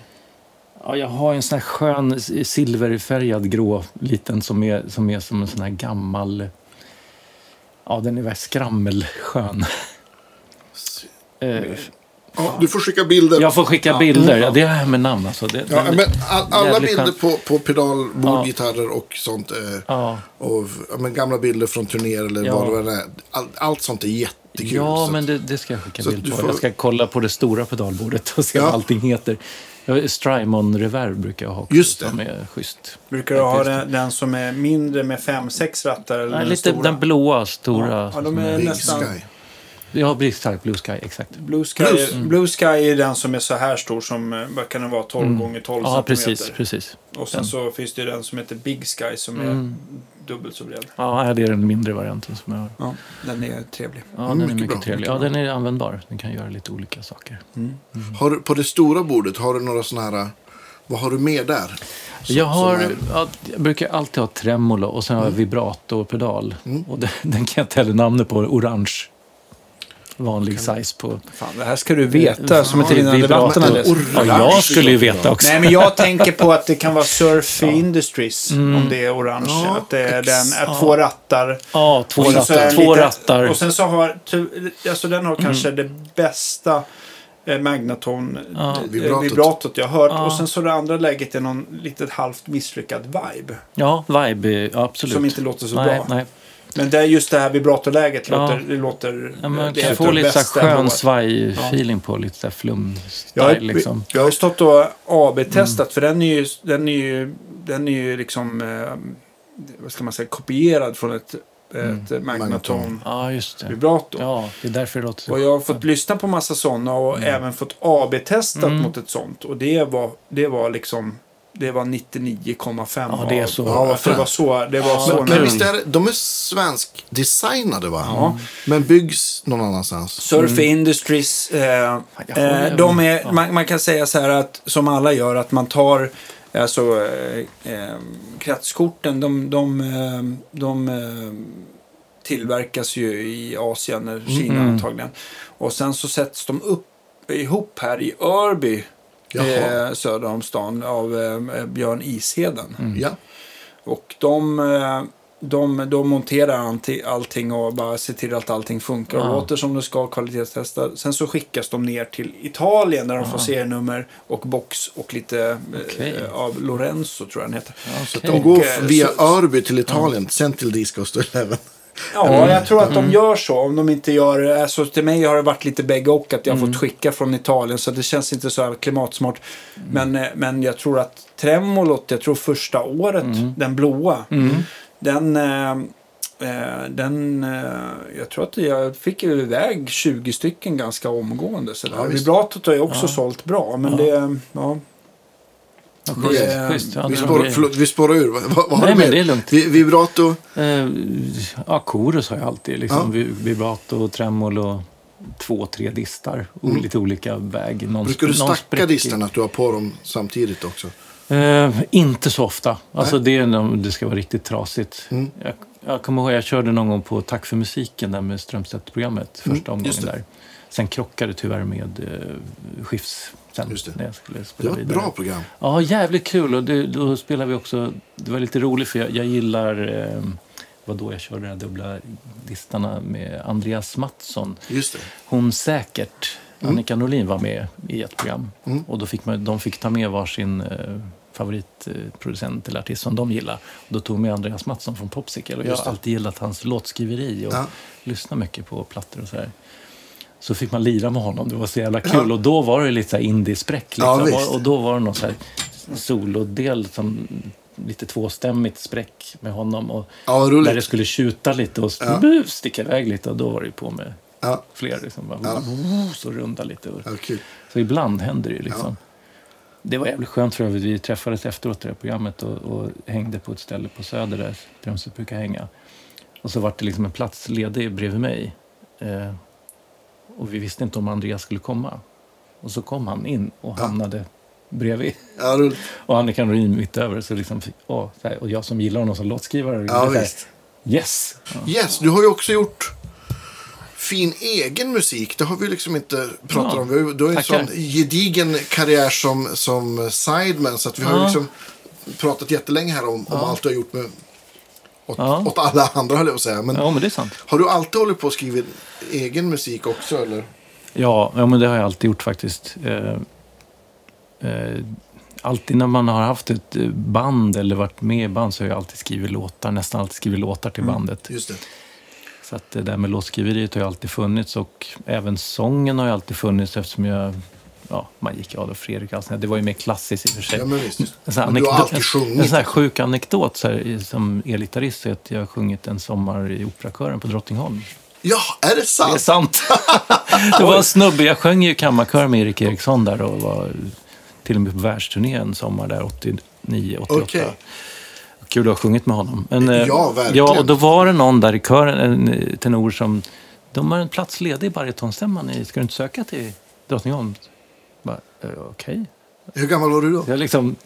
Ja, jag har en sån här skön silverfärgad grå liten som är som, är som en sån här gammal... Ja, den är väl skrammelskön. Eh, Ja, du får skicka bilder. jag får skicka bilder. Ja, det är här med namn alltså. Det, Ja, men all, alla bilder på, på pedalbord, Ja. gitarrer och sånt. Eh, Ja, och ja, men gamla bilder från turnéer eller Ja. vad det är. All, allt sånt är jättekul. ja men det, det ska jag skicka så bild du på. får- Jag ska kolla på det stora pedalbordet och se Ja. vad allting heter. Ja, Strymon Reverb brukar jag ha också, Just det. som är schysst. Brukar du ha den, den som är mindre med fem sex rattar? Eller Nej, den lite stora? den blåa, stora. Ja, ja, de är Big nästan- Sky. Ja, Sky, Blue Sky, exakt. Blue Sky, Plus. Blue Sky är den som är så här stor som, eh, vad kan den vara, 12 gånger 12 Mm. Ja, precis, precis. Och sen så finns det ju den som heter Big Sky som är Mm. dubbelt så bred. Ja, det är den mindre varianten som jag har. Ja, den är trevlig. Ja, Mm, den är mycket mycket bra, trevlig. Ja, den är användbar. Den kan göra lite olika saker. Har du, på det stora bordet, har du några sådana här... Vad har du med där? Som- Jag, har, jag brukar alltid ha tremolo och sen har jag vibrato och pedal. Och den, den kan jag inte heller namnet på. Orange. Vanlig size på... Fan, det här ska du veta som inte Ja, dina vibrato. debatterna läser. Ja, jag skulle ju veta också. Nej, men jag tänker på att det kan vara Surf Industries om det är orange. Ja, att det är den, att två rattar. Ja, två Och rattar. Två lite- rattar. Och sen så har, alltså den har kanske det bästa eh, Magnaton Ja. eh, Vibratot. vibratot. jag har hört. Ja. Och sen så det andra läget är någon litet halvt misslyckad vibe. Ja, vibe, ja, absolut. Som inte låter så nej, bra. Nej. Men det är just det här vibratoläget Ja. låter, det låter... Ja, man det kan få lite så skön svaj-feeling på lite så här Jag, har- liksom. jag har ju stått och AB-testat Mm. för den är ju, den är ju, den är ju liksom, eh, vad ska man säga, kopierad från ett, Mm. ett Magnaton Ja, vibrato. Ja, det är därför det låter så. Och jag har fått lyssna på massa sådana och även fått AB-testat Mm. mot ett sånt. Och det var, det var liksom, det var 99,5 Ja, det är så. Ja, vad det var så. Det var så Men, visst är det, de är svensk designade va? Men byggs någon annanstans. Surf Industries, eh, eh, de är, man, man kan säga så här att, som alla gör, att man tar alltså, eh, eh, kretskorten, de, de, eh, de tillverkas ju i Asien, eller Kina antagligen. Och sen så sätts de upp ihop här i Örby. Eh, söder om stan, av eh, Björn Isheden. Ja. Och de, eh, de, de monterar allting- och bara ser till att allting funkar och Ja. låter som det ska kvalitetstesta. Sen så skickas de ner till Italien där de får serienummer och box och lite Okej. eh, av Lorenzo tror jag den heter. Så att Okej. de går Och, eh, via så- Örby till Italien, sen till Disco Eleven. Ja, jag tror att de gör så. Om de inte gör... Alltså, till mig har det varit lite bägge och att jag har fått skicka från Italien. Så det känns inte så här klimatsmart. Men, eh, men jag tror att Tremolot, jag tror första året, den blåa. Den... Eh, eh, den, jag tror att jag fick iväg 20 stycken ganska omgående. Så Ja, där. visst. Vibratot har ju också sålt bra. Men det... Ja, Ja, schysst, Det- schysst. Ja, Vi, spår, förlåt, vi spårar ur. Vad, vad har Nej, du men det är lugnt. Vi, vibrato. Eh, ja, chorus har jag alltid. Liksom, Ja. vi- Vibrato, tremolo, två, tre distar. O- Lite olika väg. Någon, Brukar du stacka distarna att du har på dem samtidigt också? Eh, inte så ofta. Alltså det det ska vara riktigt trasigt. Mm. Jag, jag kommer ihåg, jag körde någon gång på Tack för musiken där med Strömstedt-programmet. Första Mm, omgången där. Sen krockade tyvärr med eh, skifts sen Just det. när jag skulle Det spela var ett vidare. bra program. Ja, jävligt kul. Och det, då spelar vi också... Det var lite roligt för jag, jag gillar... Eh, vad då jag körde de här dubbla distarna med Andreas Mattsson. Just det. Hon säkert, Mm. Annika Norlin var med i ett program. Och då fick man, de fick ta med varsin eh, favoritproducent eller artist som de gillar. Och då tog med Andreas Mattsson från Popsicle. Och jag har det. alltid gillat hans låtskriveri och Ja. lyssnar mycket på plattor och sådär. Så fick man lira med honom. Det var så jävla kul. Och då var det lite så här indie-spräck. Ja, Liksom. visst. och, då var det någon så här solodel som lite tvåstämmigt spräck med honom. Och Ja, där det skulle tjuta lite och Ja. ja. sticka iväg lite. Och då var det på med Ja, fler. Liksom, bara, Ja. Så runda lite. Och, ja, så ibland händer det ju liksom. Det var jävligt skönt för övrigt. Vi träffades efteråt i det programmet och, och hängde på ett ställe på Söder där Strömstedt brukar hänga. Och så var det liksom en plats ledig bredvid mig. Eh, och vi visste inte om Andreas skulle komma. Och så kom han in och Ja. hamnade bredvid. Ja, roligt. Och Annika Norlin mitt över. Så liksom, åh, så här, och jag som gillar honom som låtskrivare. Ja, det här, visst. Yes! Ja. Yes, du har ju också gjort fin egen musik. Det har vi liksom inte pratat Ja, om. Du har ju en sån gedigen karriär som, som sideman. Så att vi har ju Ja. liksom pratat jättelänge här om, om allt du har gjort med, åt, Ja. åt alla andra, höll jag på att säga. Men ja, men det är sant. har du alltid hållit på att skriva egen musik också? Eller? Ja, ja men det har jag alltid gjort faktiskt. Eh, eh, alltid när man har haft ett band eller varit med i band så har jag alltid skrivit låtar. Nästan alltid skrivit låtar till bandet. Just det. Så att det där med låtskriveriet har ju alltid funnits och även sången har ju alltid funnits eftersom jag... Ja, man gick Adolf Fredrik alltså, Det var ju mer klassiskt i och för sig. Ja, men visst. En sån Men du har alltid en, sjungit. en sån här sjuk anekdot så här, som elgitarrist är att jag har sjungit en sommar i Operakören på Drottningholm. Ja, är det sant? Det är sant. det var en snubbe, jag sjöng ju kammarkör med Erik Eriksson där och var till och med på världsturné en sommar där 89, 88. Okej. Kul att ha sjungit med honom. Men, eh, Ja, verkligen. Ja, och då var det någon där i kören, en tenor som, de har en plats ledig i barytonstämman, i- ska du inte söka till Drottningholm? Eh, Okej. Hur gammal var du då? Jag liksom,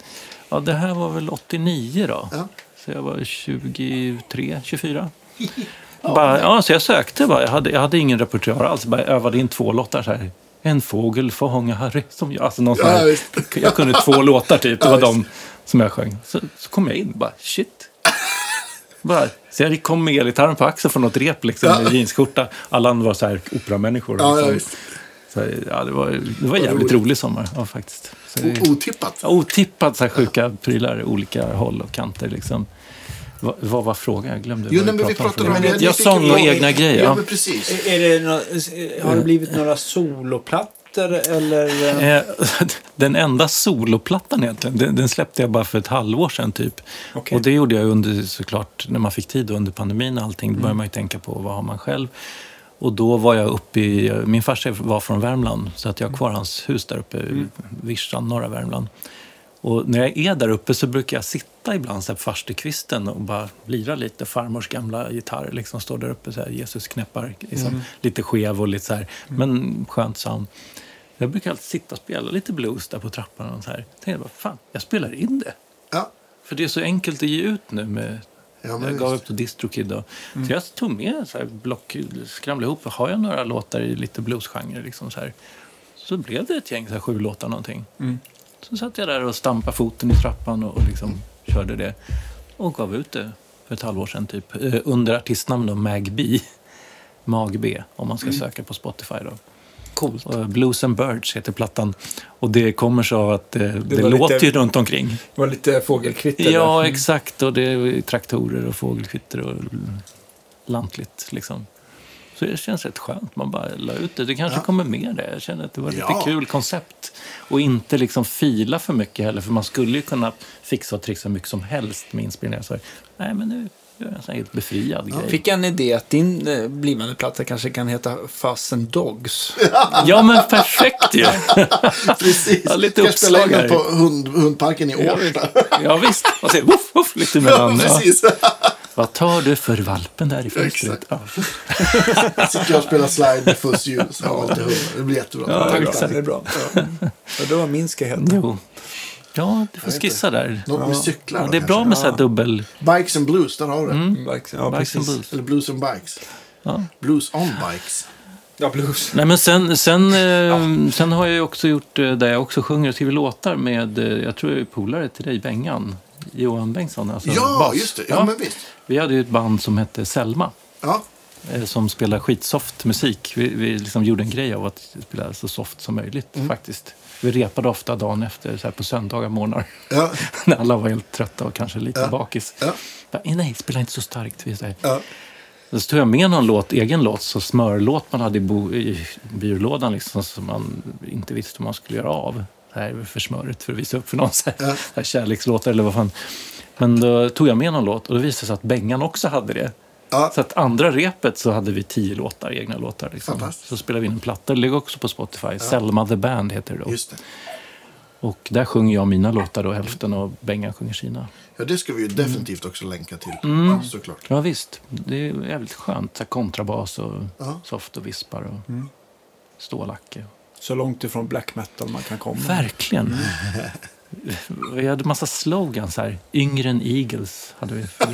ja det här var väl 89 då. Ja. Så jag var 23, 24. Bara, ja, så jag sökte bara. Jag hade, jag hade ingen repertoar alls. Bara övade in två låtar så här. En fågel fångar Harry. Som jag, alltså någon Ja, här, visst. jag kunde två låtar typ. Det Ja, var de som jag sjöng. Så, så kom jag in bara, shit. Bara, så jag kom med elgitarren på axeln från något rep liksom, Ja. med jeansskjorta. Alla andra var så här operamänniskor. Ja, ja, liksom. Så, ja, det var, det var en jävligt roligt. rolig sommar, ja, faktiskt. Så, O- Otippat. Ja, Otippat så här sjuka prylar, olika håll och kanter liksom. Va, vad var frågan? Jag glömde. Jo, vad nej, men vi pratade om förut. det. Jag på- och egna grejer. Ja, Ja. men precis. Är det nå- har det blivit några soloplattor eller? eh, Eh, Den enda soloplattan egentligen, den, den släppte jag bara för ett halvår sedan typ. Okej. Och det gjorde jag under, såklart, när man fick tid under pandemin och allting. Då började man ju tänka på vad har man själv. Och då var jag uppe i, min farsa var från Värmland, så att jag har kvar hans hus där uppe, i Virsan, norra Värmland. Och när jag är där uppe så brukar jag sitta ibland så här på farstukvisten och bara lira lite. Farmors gamla gitarr liksom står där uppe, så här, Jesus knäppar, liksom, lite skev och lite så här, men skönt sound. Jag brukar alltid sitta och spela lite blues där på trappan och så här. Tänkte jag bara, fan, jag spelar in det. Ja. För det är så enkelt att ge ut nu med Ja, jag gav upp till Distrokid då. Så jag tog med så här block, skramlade ihop. Har jag några låtar i lite bluesgenre liksom så här. Så blev det ett gäng, så här, sju låtar någonting. Så satt jag där och stampade foten i trappan och, och liksom körde det. Och gav ut det för ett halvår sedan typ. Eh, under artistnamn då, Mag B. Mag B, om man ska söka på Spotify då. Coolt. Blues and Birds heter plattan. Och det kommer så av att eh, det, var låter lite- ju runt omkring. Det var lite fågelkvitter Ja, där. exakt. Och det är traktorer och fågelkvitter och lantligt. Liksom. Så det känns rätt skönt. Man bara la ut det. Det kanske Ja. kommer med det. Jag känner att det var ett lite Ja. kul koncept. Och inte liksom fila för mycket heller. För man skulle ju kunna fixa och trixa mycket som helst med inspelningar. Så, nej, men nu en sån helt befriad grej. Fick jag en idé att din eh, blivande platta kanske kan heta Fasten Dogs. Ja, men perfekt ju! Precis. Ja, lite jag spela in uppslag den här. på hund, hundparken i Årsta. Ja, visst. Man ser woof, woof, lite mellan. Ja. Precis. Vad tar du för valpen där i fönstret? Ja. Sitter jag och spelar slide med fullt ljus. Ja. Det blir jättebra. Ja, Tack. Det är bra. Och då var min ska heta. Jo. Ja, du får skissa där. Något med cyklar Ja, det är bra med så här dubbel... Bikes and blues, där har du det. Mm. Ja, Bikes and blues. Eller blues and bikes. Ja. Blues on bikes. Ja, blues. Nej, men sen, sen, eh, sen har jag ju också gjort eh, där jag också sjunger och skriver låtar med, eh, jag tror jag är polare till dig, Bengan. Johan Bengtsson, alltså Ja, bas. just det. Ja, men visst. Vi hade ju ett band som hette Selma. Ja, eh, Som spelar skitsoft musik. Vi, vi liksom gjorde en grej av att spela så soft som möjligt Mm. faktiskt. Vi repade ofta dagen efter, så här på söndagar morgnar. ja, När alla var helt trötta och kanske lite Ja. bakis. ja. Bara, "Eh, nej, spela inte så starkt. Vi säger. ja. Så tog jag med någon låt, egen låt, så smörlåt man hade i, bo, i byrålådan liksom, som man inte visste vad man skulle göra av. Det här är för smörigt för att visa upp för någon. Så här, Ja. här kärlekslåtar eller vad fan. Men då tog jag med någon låt och det visade sig att Bengan också hade det. Ja. Så att andra repet så hade vi tio låtar, egna låtar. Liksom. Så spelade vi in en platta, det ligger också på Spotify. Selma the Band heter det då. Just det. Och där sjunger jag mina låtar då, hälften och Bengan sjunger sina. Ja, det ska vi ju definitivt också länka till. Mm. Ja, såklart. Ja visst, det är jävligt skönt. Så här kontrabas och Ja. soft och vispar och stålacke. Så långt ifrån black metal man kan komma. Verkligen. Vi hade massa slogans här. Yngre än Eagles hade vi.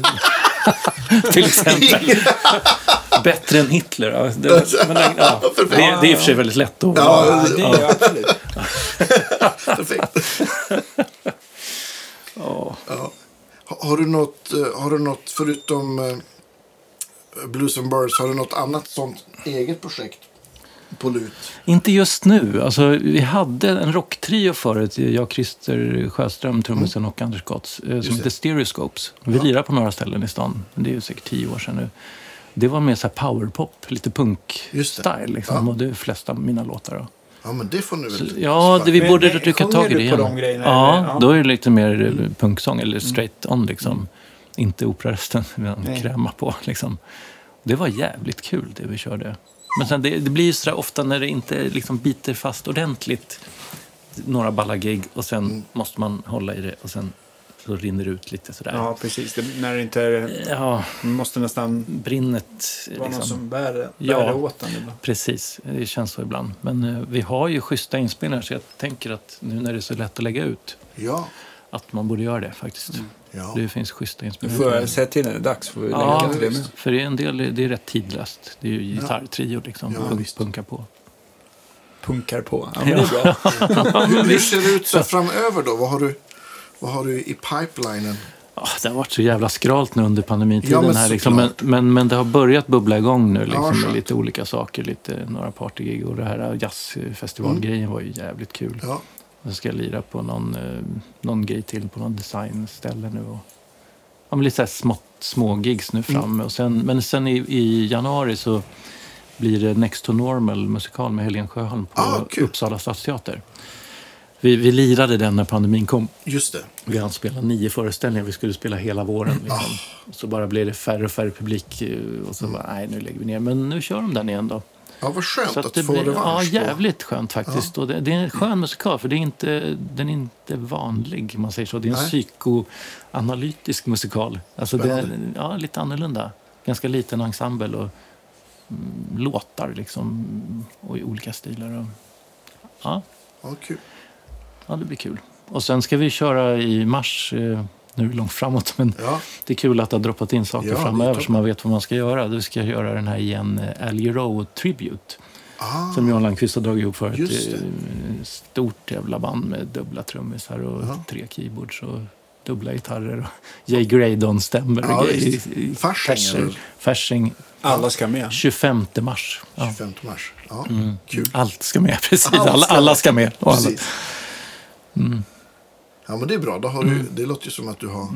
Till exempel. Bättre än Hitler. Ja, det, men, ja, det, det är i och för sig väldigt lätt att Ja, Ja, det är det absolut. Perfekt. Ja. Ja. Ha- Har du något, eh, har du något förutom eh, Blues and Birds, har du något annat sånt eget projekt på lut? Inte just nu. Alltså, vi hade en rocktrio förut, jag, Christer Sjöström, trummisen och Anders Gotts, eh, som heter Stereoscopes. Vi lirar på några ställen i stan, men det är ju säkert tio år sedan nu. Det var mer så här powerpop, lite Just punk-style. Liksom, Ja. och det flesta av mina låtar. Då. Ja, men det får nu väl... Ja, det, vi Men- borde men rycka tag i det på igen. de grejerna, Ja, eller? Ja. då är det lite mer eh, punksång, eller straight on liksom. Inte operarösten, med en Nej. kräma på liksom. Det var jävligt kul det vi körde. Men sen det, det blir ju sådär ofta när det inte liksom biter fast ordentligt. Några balla gig och sen Mm. måste man hålla i det och sen så rinner det ut lite sådär. Ja, precis. Det, när det inte är... Ja, måste nästan brinnet. vara någon Liksom. som bär, bär Ja. åt den ibland. Precis, det känns så ibland. Men eh, vi har ju schyssta inspelningar så jag tänker att nu när det är så lätt att lägga ut Ja, att man borde göra det faktiskt. Ja. Det finns schyssta Nu inspelningar. får jag säga till när det är dags. Får vi Ja, till det med. för det är en del, det är rätt tidlöst. Det är ju gitarrtrio liksom, Ja, punk, visst. punka på. Punkar på. Ja, men det är bra. Hur hur ser det ut så framöver då? Vad har du, vad har du i pipelinen? Ja, det har varit så jävla skralt nu under pandemitiden Ja, men här. Liksom. Men, men, men det har börjat bubbla igång nu liksom, Ja, med lite olika saker. Lite, några partygig och det här jazzfestivalgrejen var ju jävligt kul. Ja, Jag ska lira på någon, eh, någon grej till på någon designställe nu. Och, ja, men lite så här smått, små gigs nu Mm. framme. Och sen, men sen i, i januari så blir det Next to Normal musikal med Helene Sjöholm på Ah, kul. Uppsala stadsteater. Vi, vi lirade den när pandemin kom. just det. Vi hann spela nio föreställningar. Vi skulle spela hela våren. Liksom. Ah. Så bara blev det färre och färre publik. eh, Och så bara, nej, nu lägger vi ner. Men nu kör de den igen då. Ja, vad skönt Så att, att det få blir, ja, revansch. på- jävligt skönt faktiskt. Och det, det är en skön musikal, för det är inte, den är inte vanlig. om Man säger så. Det är en Nej. psykoanalytisk musikal. Alltså det är, Spännande. ja, lite annorlunda. Ganska liten ensemble och mm, låtar liksom, och i olika stilar. Och, ja, Ja, kul. ja, det blir kul. Och sen ska vi köra i mars. Eh, nu är det långt framåt, men Ja, det är kul att det har droppat in saker Ja, framöver så man vet vad man ska göra. Vi ska göra den här igen, eh, Al Jarreau Tribute. ah, Som Johan Landqvist har dragit ihop för ett eh, stort jävla band med dubbla trummisar och Ja. tre keyboards och dubbla gitarrer. Och Jay Graydon-stämmer Ja, Fasching? Fasching. Alla ska med. 25 mars. Ja. 25 mars. Ja, Mm. Allt ska med, precis. Allt alla, ska alla med. ska med. Och alla. Ja, men det är bra. Då har du, det låter ju som att du har...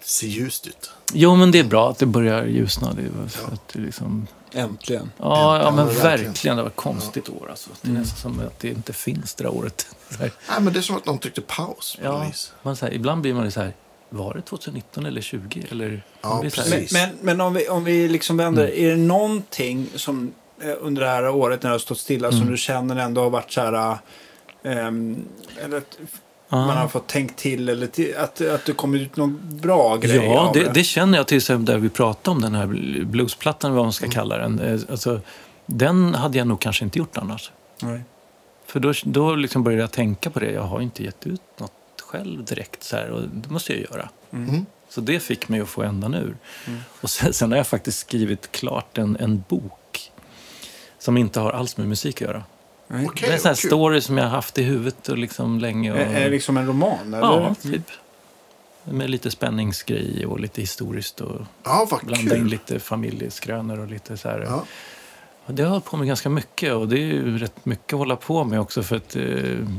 Det ser ljust ut. Jo, men det är bra att det börjar ljusna. Det är för att det liksom... Äntligen. Ja, ja, Ja, men verkligen. Det var ett konstigt år. Alltså. Det är nästan som att det inte finns det där året. Nej, men det är som att någon tryckte paus på Ja, vis. man, så här, ibland blir man så här, var det 2019 eller 20? Eller, Ja, precis. Men, men om vi, om vi liksom vänder, är det någonting som eh, under det här året när det har stått stilla som du känner ändå har varit så här... ehm, eller att Ah. man har fått tänkt till eller till, att, att det kommer ut någon bra grej Ja, av det, det känner jag till exempel där vi pratade om den här bluesplattan, vad man ska kalla den. Eh, Alltså, den hade jag nog kanske inte gjort annars. Nej. För då, då liksom började jag tänka på det. Jag har inte gett ut något själv direkt så här, och det måste jag göra. Mm. Så det fick mig att få ändan ur. Och sen, sen har jag faktiskt skrivit klart en, en bok som inte har alls med musik att göra. Nej. Okej, det är en sån här story som jag har haft i huvudet och liksom länge. Och, Är, det liksom en roman? Eller? ja, typ. Med lite spänningsgrej och lite historiskt och Ja, vad blanda in kul. lite familjeskrönor och lite så här. Ja. Det har jag hållit på med ganska mycket och det är ju rätt mycket att hålla på med också för att eh,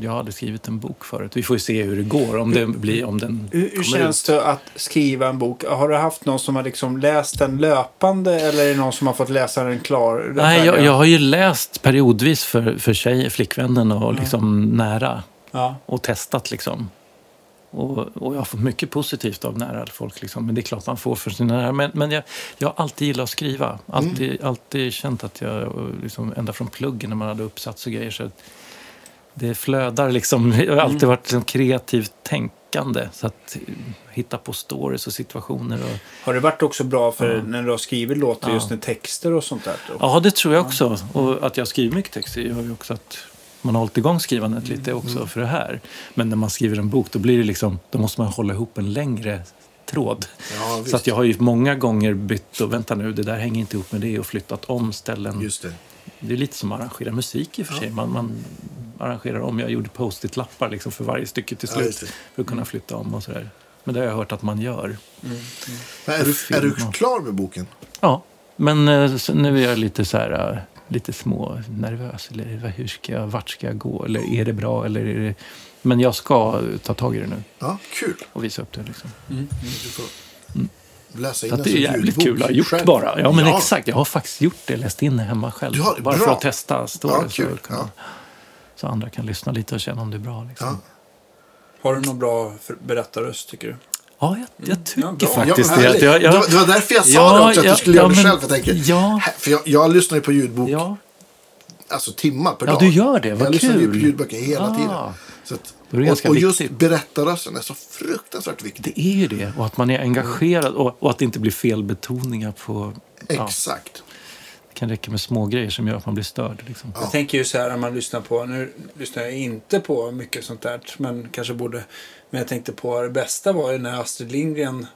jag hade skrivit en bok förut. Vi får ju se hur det går, om, det blir, om den Hur, hur känns ut. det att skriva en bok? Har du haft någon som har liksom läst den löpande eller är det någon som har fått läsa den klar? Nej, jag, jag har ju läst periodvis för, för tjej, flickvännen och liksom nära Ja. och testat liksom. Och, och jag har fått mycket positivt av nära folk. Liksom. Men det är klart man får för sina nära. Men, men jag, jag har alltid gillat att skriva. Alltid, alltid känt att jag, liksom, ända från pluggen när man hade uppsats och grejer, så det flödar liksom. Jag har alltid varit liksom, kreativt tänkande. Så att eh, hitta på stories och situationer. Och, Har det varit också bra för när du har skrivit låtar just med texter och sånt där? Ja, det tror jag också. Och att jag skriver mycket texter gör ju också att man har hållit igång skrivandet lite också för det här. Men när man skriver en bok, då blir det liksom, då måste man hålla ihop en längre tråd. Ja. Så att jag har ju många gånger bytt och vänta nu, det där hänger inte ihop med det och flyttat om ställen. Just det. Det är lite som att arrangera musik i och för sig. Man, man arrangerar om. Jag gjorde post-it-lappar liksom för varje stycke till Ja, slut. det. för att kunna flytta om och sådär. Men det har jag hört att man gör. Men är, du, är du klar med boken? Ja, men eh, nu är jag lite så här, eh, lite små nervös. Eller hur ska jag, vart ska jag gå? Eller är det bra? Eller är det... Men jag ska ta tag i det nu Ja, kul. och visa upp det. Liksom. Du får läsa in Så det är jävligt ljudbok kul att ha gjort själv. bara. Ja, men exakt. Jag har faktiskt gjort det. Läst in det hemma själv. Du har bara Bra. för att testa. Står Ja, det, kul. Så, kan, så andra kan lyssna lite och känna om det är bra. Liksom. Ja. Ja. Har du någon bra berättarröst tycker du? Jag, jag tycker Ja, faktiskt Ja, det. jag, jag, det var därför jag sa Ja, det också, att ja, du skulle ja, göra det men- själv. Jag tänker, ja. för jag, jag lyssnar ju på ljudbok ja, alltså timmar per Ja, dag. du gör det. Vad jag lyssnar ju på kul. ljudböcker hela Ah. tiden. Så att, och, och just berättarrösten är så fruktansvärt viktig. det är ju det. Och att man är engagerad och, och att det inte blir felbetoningar på... Ja, Exakt. det kan räcka med små grejer som gör att man blir störd. Liksom. Jag tänker ju så här när man lyssnar på, nu lyssnar jag inte på mycket sånt där, men kanske borde. Men jag tänkte på det bästa var ju när Astrid Lindgren,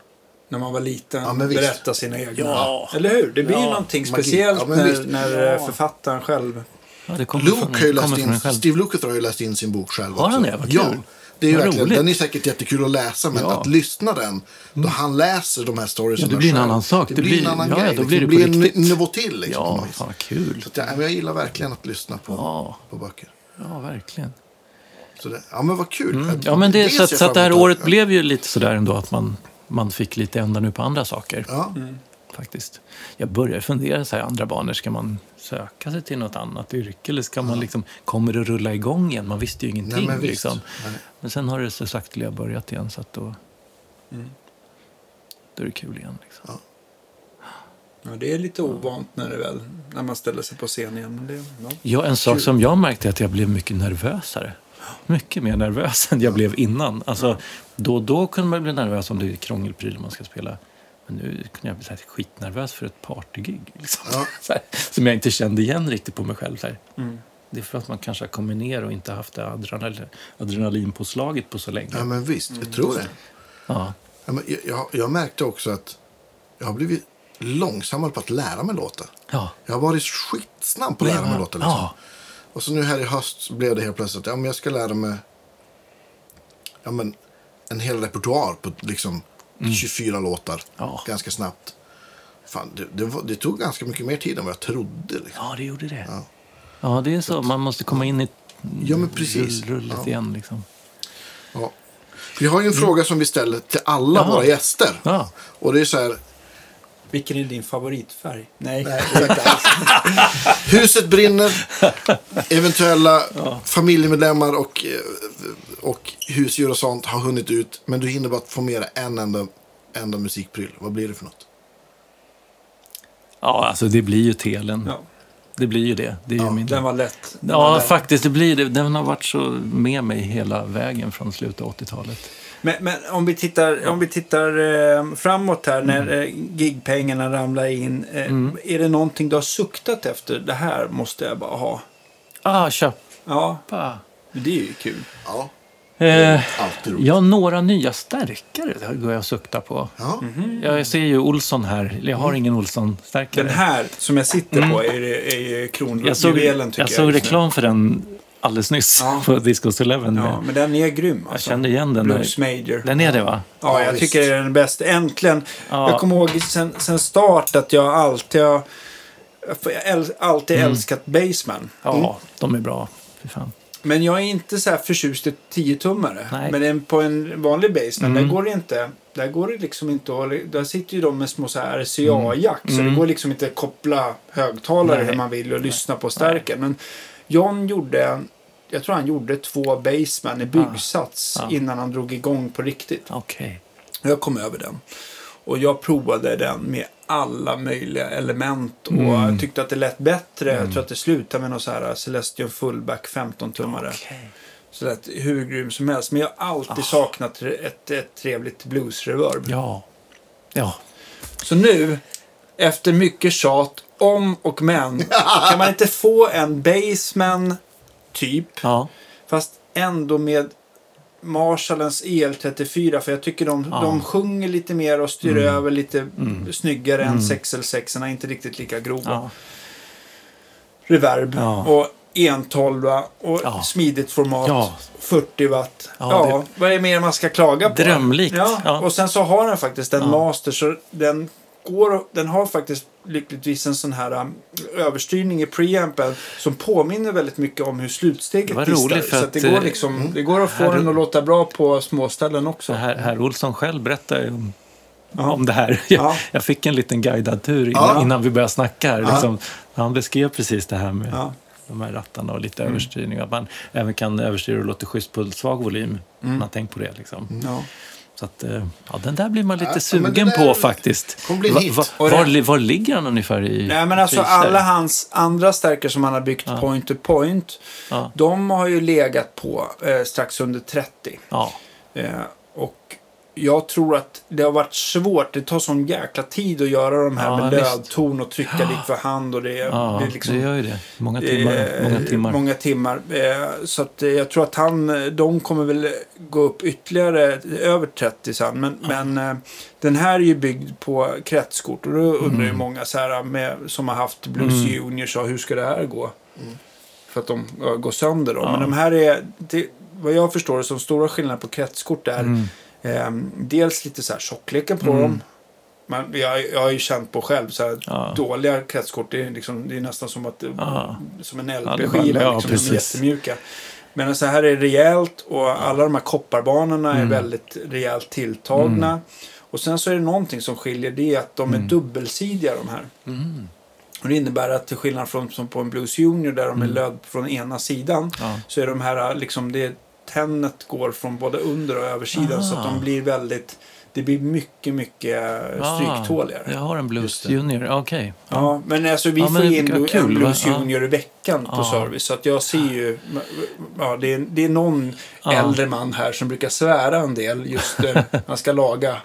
när man var liten, Ja, berättade sina egna. Ja. Eller hur? Det blir ju Ja. någonting Magi. speciellt Ja, när, när Ja. eh, författaren själv. Ja, det kommer Luke från, har ju läst in, själv. Steve Lukather har ju läst in sin bok själv Har han också. det? Vad Ja, kul. det är ju verkligen, roligt. den är säkert jättekul att läsa, men Ja. Att lyssna den, då han läser de här storiesarna Ja, det blir en annan sak. Det, Det blir en annan ja, grej. då liksom. blir det blir en riktigt. nivå till. Liksom, Ja, fan kul. Så att, ja, men jag gillar verkligen att lyssna på, Ja, på böcker. ja verkligen. Så det, ja, men vad kul. Mm. Ja, men det, ser så, att, så att det här året blev ju lite sådär ändå att man, man fick lite ända nu på andra saker. Ja, faktiskt. Jag börjar fundera så här, andra banor, ska man söka sig till något annat yrke eller ska man liksom, kommer det rulla igång igen? Man visste ju ingenting. Nej, men liksom. Men sen har det så sakteliga börjat igen så att då, Mm. då är det kul igen. Liksom. Ja, det är lite ovant när, det väl, när man ställer sig på scen igen. Men det, ja. Ja, en sak som jag märkte är att jag blev mycket nervösare. Mycket mer nervös än jag blev innan. Alltså, då och då kunde man bli nervös om det är krångelprylar man ska spela. Men nu kunde jag bli så här skitnervös för ett partygig. Liksom. Ja. Så här, som jag inte kände igen riktigt på mig själv. Så här. Mm. Det är för att man kanske har kommit ner och inte haft det adrenal adrenalinpåslaget på så länge. Ja, men visst. Jag tror det. Ja. Ja, men jag, jag, jag märkte också att jag har blivit långsammare på att lära mig låta. Ja. Jag har varit skitsnabb på att lära mig låta. Liksom. Ja. Och så nu här i höst blev det helt plötsligt ja, men jag ska lära mig ja, men, en hel repertoar på liksom 24 låtar Mm. Ja. ganska snabbt. Fan, det, det, var, det tog ganska mycket mer tid än vad jag trodde. Liksom. ja, det gjorde det. Ja. Ja, det är så. Man måste komma in i Ja, men precis. rull- rullet Ja. igen. Liksom. Ja. Vi har ju en fråga som vi ställer till alla Jaha. våra gäster. Ja. Och det är så här, Vilken är din favoritfärg? Nej. Nej. Huset brinner. Eventuella familjemedlemmar och, eh, och husdjur och sånt har hunnit ut. Men du hinner bara få med dig en enda, enda musikpryl. Vad blir det för något? ja, alltså det blir ju telen. Ja, Det blir ju det. det är ju min... den var lätt. Den var Ja, lätt. faktiskt. Det blir det. Den har varit så med mig hela vägen från slutet av 80-talet. Men, men om vi tittar, om vi tittar eh, framåt här när Mm. eh, gigpengarna ramlar in. Eh, Är det någonting du har suktat efter? Det här måste jag bara ha. Ah, köpa! Ja, det är ju kul. Ja, Eh, ja, några nya stärkare går jag och sukta på. Ja. Jag ser ju Olsson här. Jag har ingen Olsson-stärkare. Den här som jag sitter på är, är ju Mm. jag såg, kronjuvelen jag jag. såg reklam för den alldeles nyss Ja. på Discos Eleven. Ja, men den är grym Jag alltså. kände igen den. Blues Major. Den är det va? Ja, Ja, jag visst. tycker det är den bästa. Äntligen. Ja. Jag kommer ihåg sen, sen start att jag alltid har jag alltid Mm. älskat Baseman. Ja, de är bra. Fy fan. Men jag är inte så här förtjust i 10-tummare. Nej. Men en, på en vanlig Baseman, Mm. där går det inte. Där går det liksom inte att... Där sitter ju de med små så här RCA-jack. Så det Mm. går liksom inte att koppla högtalare Nej. hur man vill och lyssna på stärken. Men John gjorde... Jag tror han gjorde två Baseman i byggsats Ja. innan han drog igång på riktigt. Okej. Jag kom över den. Och jag provade den med alla möjliga element. Och Mm. tyckte att det lät bättre. Jag tror att det slutade med någon så här Celestion Fullback 15-tummare. Okej. Så det hur grym som helst. Men jag har alltid saknat ett, ett trevligt blues-reverb. Ja. Ja. Så nu, efter mycket tjat, om och men, kan man inte få en Baseman typ, Ja. fast ändå med Marshallens EL34. För jag tycker de, Ja. de sjunger lite mer och styr Mm. över lite Mm. snyggare än Mm. 6L6. Inte riktigt lika grova. ja. Reverb Ja. och 112 och Ja. smidigt format. Ja. 40 watt. Ja, Ja, vad är det mer man ska klaga på? Drömlikt. Ja. Och sen så har den faktiskt en master så den går den har faktiskt lyckligtvis en sån här um, överstyrning i preampen som påminner väldigt mycket om hur slutsteget distar. roligt, för så att det går eh, liksom, det går att få den att låta bra på småställen också. Så här, herr Olsson själv berättar ju om, Ja. om det här. Jag, Ja. jag fick en liten guidad tur innan, Ja. innan vi började snacka här. Liksom. Han beskrev precis det här med de här rattarna och lite Mm. överstyrning. Att man även kan överstyra och låta schysst på svag volym. Mm. Man har tänkt på det liksom. Så att, eh, ja, den där blir man lite Ja, sugen på faktiskt. Va- va- var, var ligger han ungefär i Nej men alltså alla hans andra stärkare som han har byggt Ja. point to point. Ja. De har ju legat på eh, strax under 30. Ja. Eh, och jag tror att det har varit svårt. Det tar sån jäkla tid att göra de här Ja, med lödton och trycka dit för hand. Och det, Ja, det är liksom, det gör ju det. Många timmar. eh, många timmar. Många timmar. Eh, så att, eh, jag tror att han, de kommer väl gå upp ytterligare över 30 sen. Men, men eh, den här är ju byggd på kretskort. Och då undrar ju många så här, med, som har haft Blues Mm. Juniors, så hur ska det här gå? För att de ja, går sönder då. Ja. Men de här är, det, vad jag förstår det som stora skillnader på kretskort är Mm. Eh, dels lite så här tjockleken på Mm. dem. Men jag, jag har ju känt på själv så här, Ja. dåliga kretskort. Det är, liksom, det är nästan som, att, Ja. som en är LP-skiva. ja, liksom, de är jättemjuka. Men så här är rejält och alla de här kopparbanorna är Mm. väldigt rejält tilltagna. Och sen så är det någonting som skiljer. Det är att de är Mm. dubbelsidiga de här. Mm. Och det innebär att till skillnad från som på en Blues Junior där de är Mm. löd från ena sidan. Så är de här liksom det tennet går från både under och översidan. Så att Ah. de blir väldigt. det blir mycket, mycket eh, stryktåligare. Ah, jag har en Blues. Junior, okej. Ja, men alltså vi Ja, får in Blu- kul, en Blues va? Junior i veckan på Ja. service. Så att jag ser ju, ja, det, är, det är någon äldre man här som brukar svära en del just när han ska laga.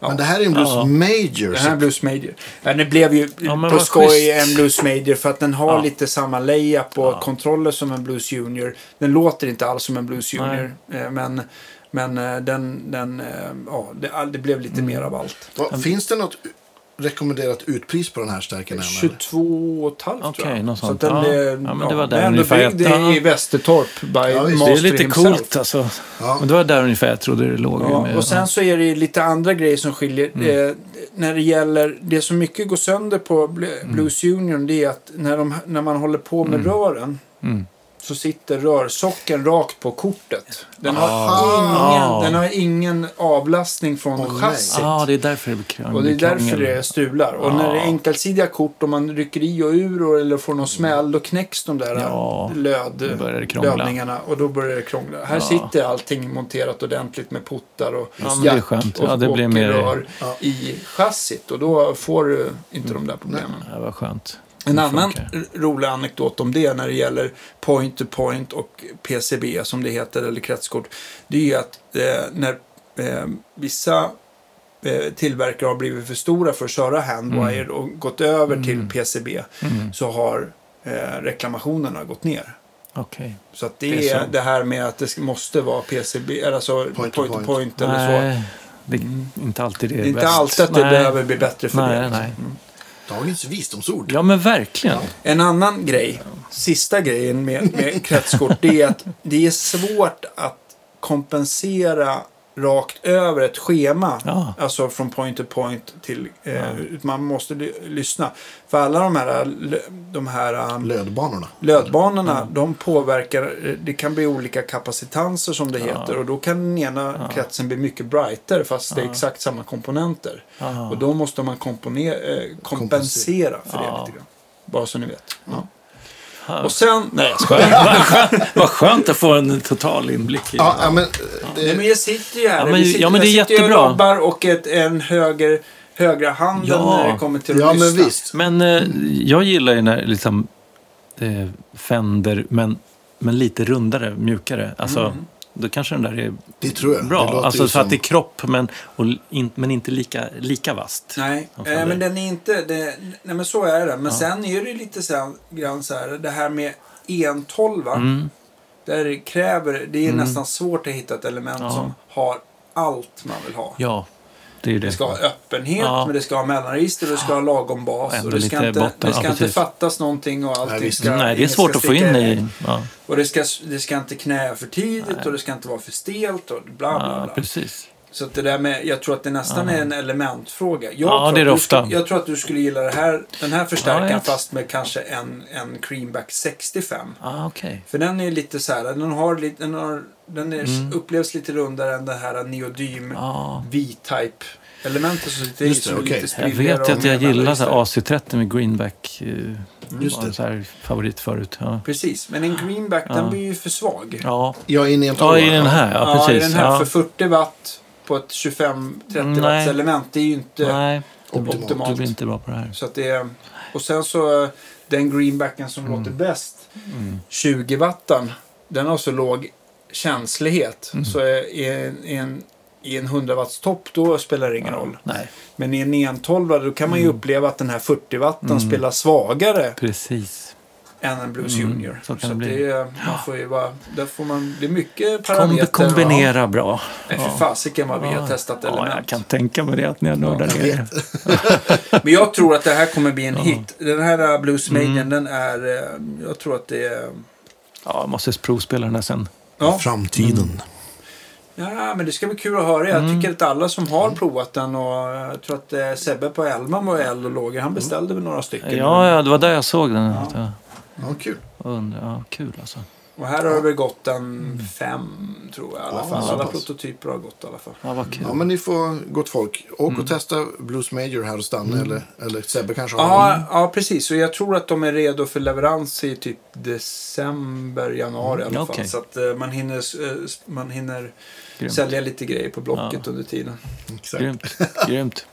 Ja. Men det här är en Blues Ja. Major. Det här är Blues Major. Det blev ju Ja, på skoj en Blues Major för att den har Ja. lite samma layup och Ja. kontroller som en Blues Junior. Den låter inte alls som en Blues Junior. eh, Men, men eh, den, den, eh, ja, det, det blev lite Mm. mer av allt. Vad- Finns det något rekommenderat utpris på den här stärken? än, eller? 22 och halvt Okej, tror jag. något Så sånt. den Ja. blev, Ja, men det var där är ungefär byggd ett- ja. i Västertorp by Ja, Det är lite himself. coolt alltså. Ja. Men det var där ungefär jag trodde det låg. Ja, med- och sen så är det lite andra grejer som skiljer. Mm. Eh, när det gäller, det som mycket går sönder på Mm. Blues Union det är att när, de, när man håller på med rören Mm. Så sitter rörsocken rakt på kortet. Den har, Aha. ingen, den har ingen avlastning från nej. chassit. Ja, det är därför det blir krångel. Och det är därför det strular. Och när det är Ja. enkelsidiga kort, om man rycker i och ur och, eller får någon smäll, då knäcks de där Ja, löd, lödningarna. Och då börjar det krångla. Här Ja. sitter allting monterat ordentligt med puttar och Ja, är jack skönt. och, Ja, det blir och mer- rör Ja. i chassit. Och då får du inte de där problemen. Det var skönt. En annan rolig anekdot om det när det gäller point-to-point och PCB som det heter, eller kretskort. Det är ju att eh, när eh, vissa eh, tillverkare har blivit för stora för att köra handwire Mm. och gått över till PCB så har eh, reklamationerna gått ner. Okej. Så att det, Det är är så. det här med att det måste vara PCB, eller alltså point to to point, point. eller så. Nej, det är inte alltid det är Det är inte alltid att det Nej. behöver bli bättre för Nej, det. nej. Dagens visdomsord. Ja, men verkligen. En annan grej, sista grejen med, med kretskort, det är att det är svårt att kompensera rakt över ett schema. Ja. Alltså från point to point till... Eh, Man måste ly- lyssna. För alla de här, de här um, Lödbanorna. lödbanorna, de påverkar... eh, Det kan bli olika kapacitanser som det heter. Och då kan den ena kretsen bli mycket brightare fast det är exakt samma komponenter. Ja. Och då måste man eh, kompensera för det Ja. lite grann. Bara så ni vet. Ja. Ja. Och sen... Nej, jag Skönt. Vad skönt- att få en total inblick i Ja, ja, men, det, men jag sitter ju här. Ja, men- sitter, ja, men det är jag sitter ju och jättebra. jobbar och ett, en höger, högra handen Ja. när det kommer till att ja, men lyssna. visst. Men eh, jag gillar ju när liksom eh, Fender, men, men lite rundare, mjukare. Alltså, Mm. Då kanske den där är Det tror jag. Bra. Alltså så att det är kropp, men, och, in, men inte lika, lika vast. Nej, eh, men den är inte... Det, nej, men så är det. Men sen är det lite så här, grann så här, det här med en-tolva. Mm. Där det kräver, det är nästan svårt att hitta ett element Ja. som har allt man vill ha. Ja, det det. Det ska ha öppenhet, Ja. men det ska ha mellanregister och det ska ha lagom bas. Ändå Och det ska, inte, botten, det ska ja, inte fattas någonting och allting Nej, ska... Nej, det är svårt att få in i... Ja, Och det ska, det ska inte knä för tidigt och det ska inte vara för stelt och bla bla ja bla. precis. Så att det där med, jag tror att det nästan är en elementfråga. Jag, Ja, tror det är att det du ofta. Skulle, jag tror att du skulle gilla det här, den här förstärkaren Ja, fast med kanske en, en Creamback 65. Ah, okej. För den är lite så här, den, har lite, den, har, den är, Mm. upplevs lite rundare än det här neodym Ja. V-type elementet som sitter i. Som är okej. lite Jag vet att jag gillar så mellanregister. här AC30 med greenback. eh, Just var det. en så här favorit förut. Ja, Precis, men en greenback Ja. den blir ju för svag. ja. Ja, in i en ja tolva. i den här. Ja, Ja, i precis. den här ja. för 40 watt på ett 25-30 Nej. watts element. Det är ju inte Nej, Optimalt. optimalt. du blir inte bra på det här. Så att det är, och sen så eh, den greenbacken som Mm. låter bäst, 20 wattan, den har så låg känslighet. Mm. Så i en, i en, i en 100 watts topp då spelar det ingen roll. Nej, Men i en 912 då kan man ju Mm. uppleva att den här 40 watten spelar svagare precis. Än en Blues Mm, Junior. så kan Så, det bli. det, är- man får ju vara, där får man, det är mycket Kom, parametrar. kombinera bra. Ja. Nej, för fasiken vad vi har testat ja, element. jag kan tänka mig det att ni har nördat jag ner. Men jag tror att det här kommer bli en hit. Den här uh, Blues Mm. Maiden, den är... eh, Jag tror att det är... Ja, jag måste provspela den här sen. Ja, Framtiden. ja, men det ska bli kul att höra. Jag Mm. tycker att alla som har provat den och jag tror att eh, Sebbe på Elma var eld och lågor. Han beställde väl några stycken. Ja, ja, det var där jag såg den. Ja. Ja, kul. Undra, ja, kul alltså. Och här har det väl gått en fem, tror jag i alla Ja, fall. så Alla pass. prototyper har gått i alla fall. Ja, vad kul. Ja, men ni får, gott folk, åk Mm. och testa Blues Major här hos Danne. Eller, eller Sebbe kanske har någon. Ja, ja, precis. Och jag tror att de är redo för leverans i typ december, januari i alla fall. okej. Så att eh, man hinner, eh, man hinner Grymt. sälja lite grejer på Blocket under tiden. Exakt. Grymt. Grymt.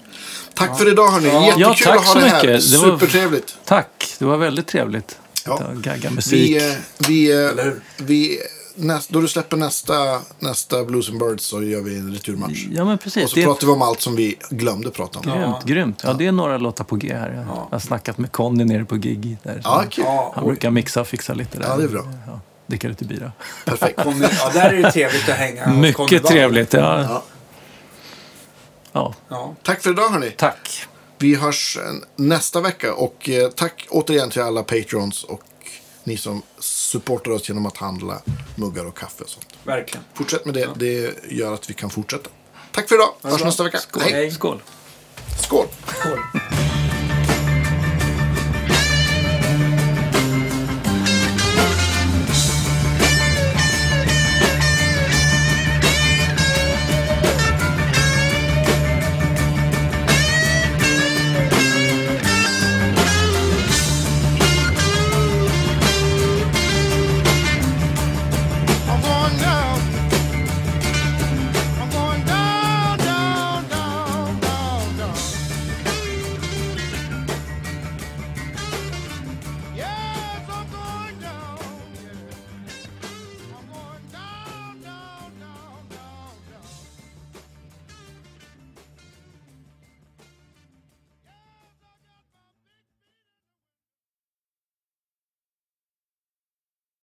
Tack för idag hörni. Jättekul Ja, tack att ha så det här. mycket. Det var- Supertrevligt. Tack. Det var väldigt trevligt. Ja. Ja. Gagga musik. Vi, eh, vi, eh, Eller hur? vi, näst, då du släpper nästa, nästa Blues and Birds så gör vi en returmatch. Ja, men Och precis. så Det pratar vi om allt som vi glömde prata om. Ja. grymt. grymt. Ja, det är några låtar på G här. Jag har snackat med Conny nere på Gigi. Där. Ja. Ja, Han brukar mixa och fixa lite där. Ja, det är bra. Ja, dricka lite bira. Perfekt. Ja, där är det trevligt att hänga. Mycket trevligt. Ja. Ja. Ja. Ja. Tack för idag hörni. Tack. Vi hörs eh, nästa vecka. Och eh, tack återigen till alla patrons och ni som supportar oss genom att handla muggar och kaffe och sånt. Verkligen. Fortsätt med det. Det gör att vi kan fortsätta. Tack för idag. Hörs bra. nästa vecka. Skål. Hej. Skål. Skål. Skål.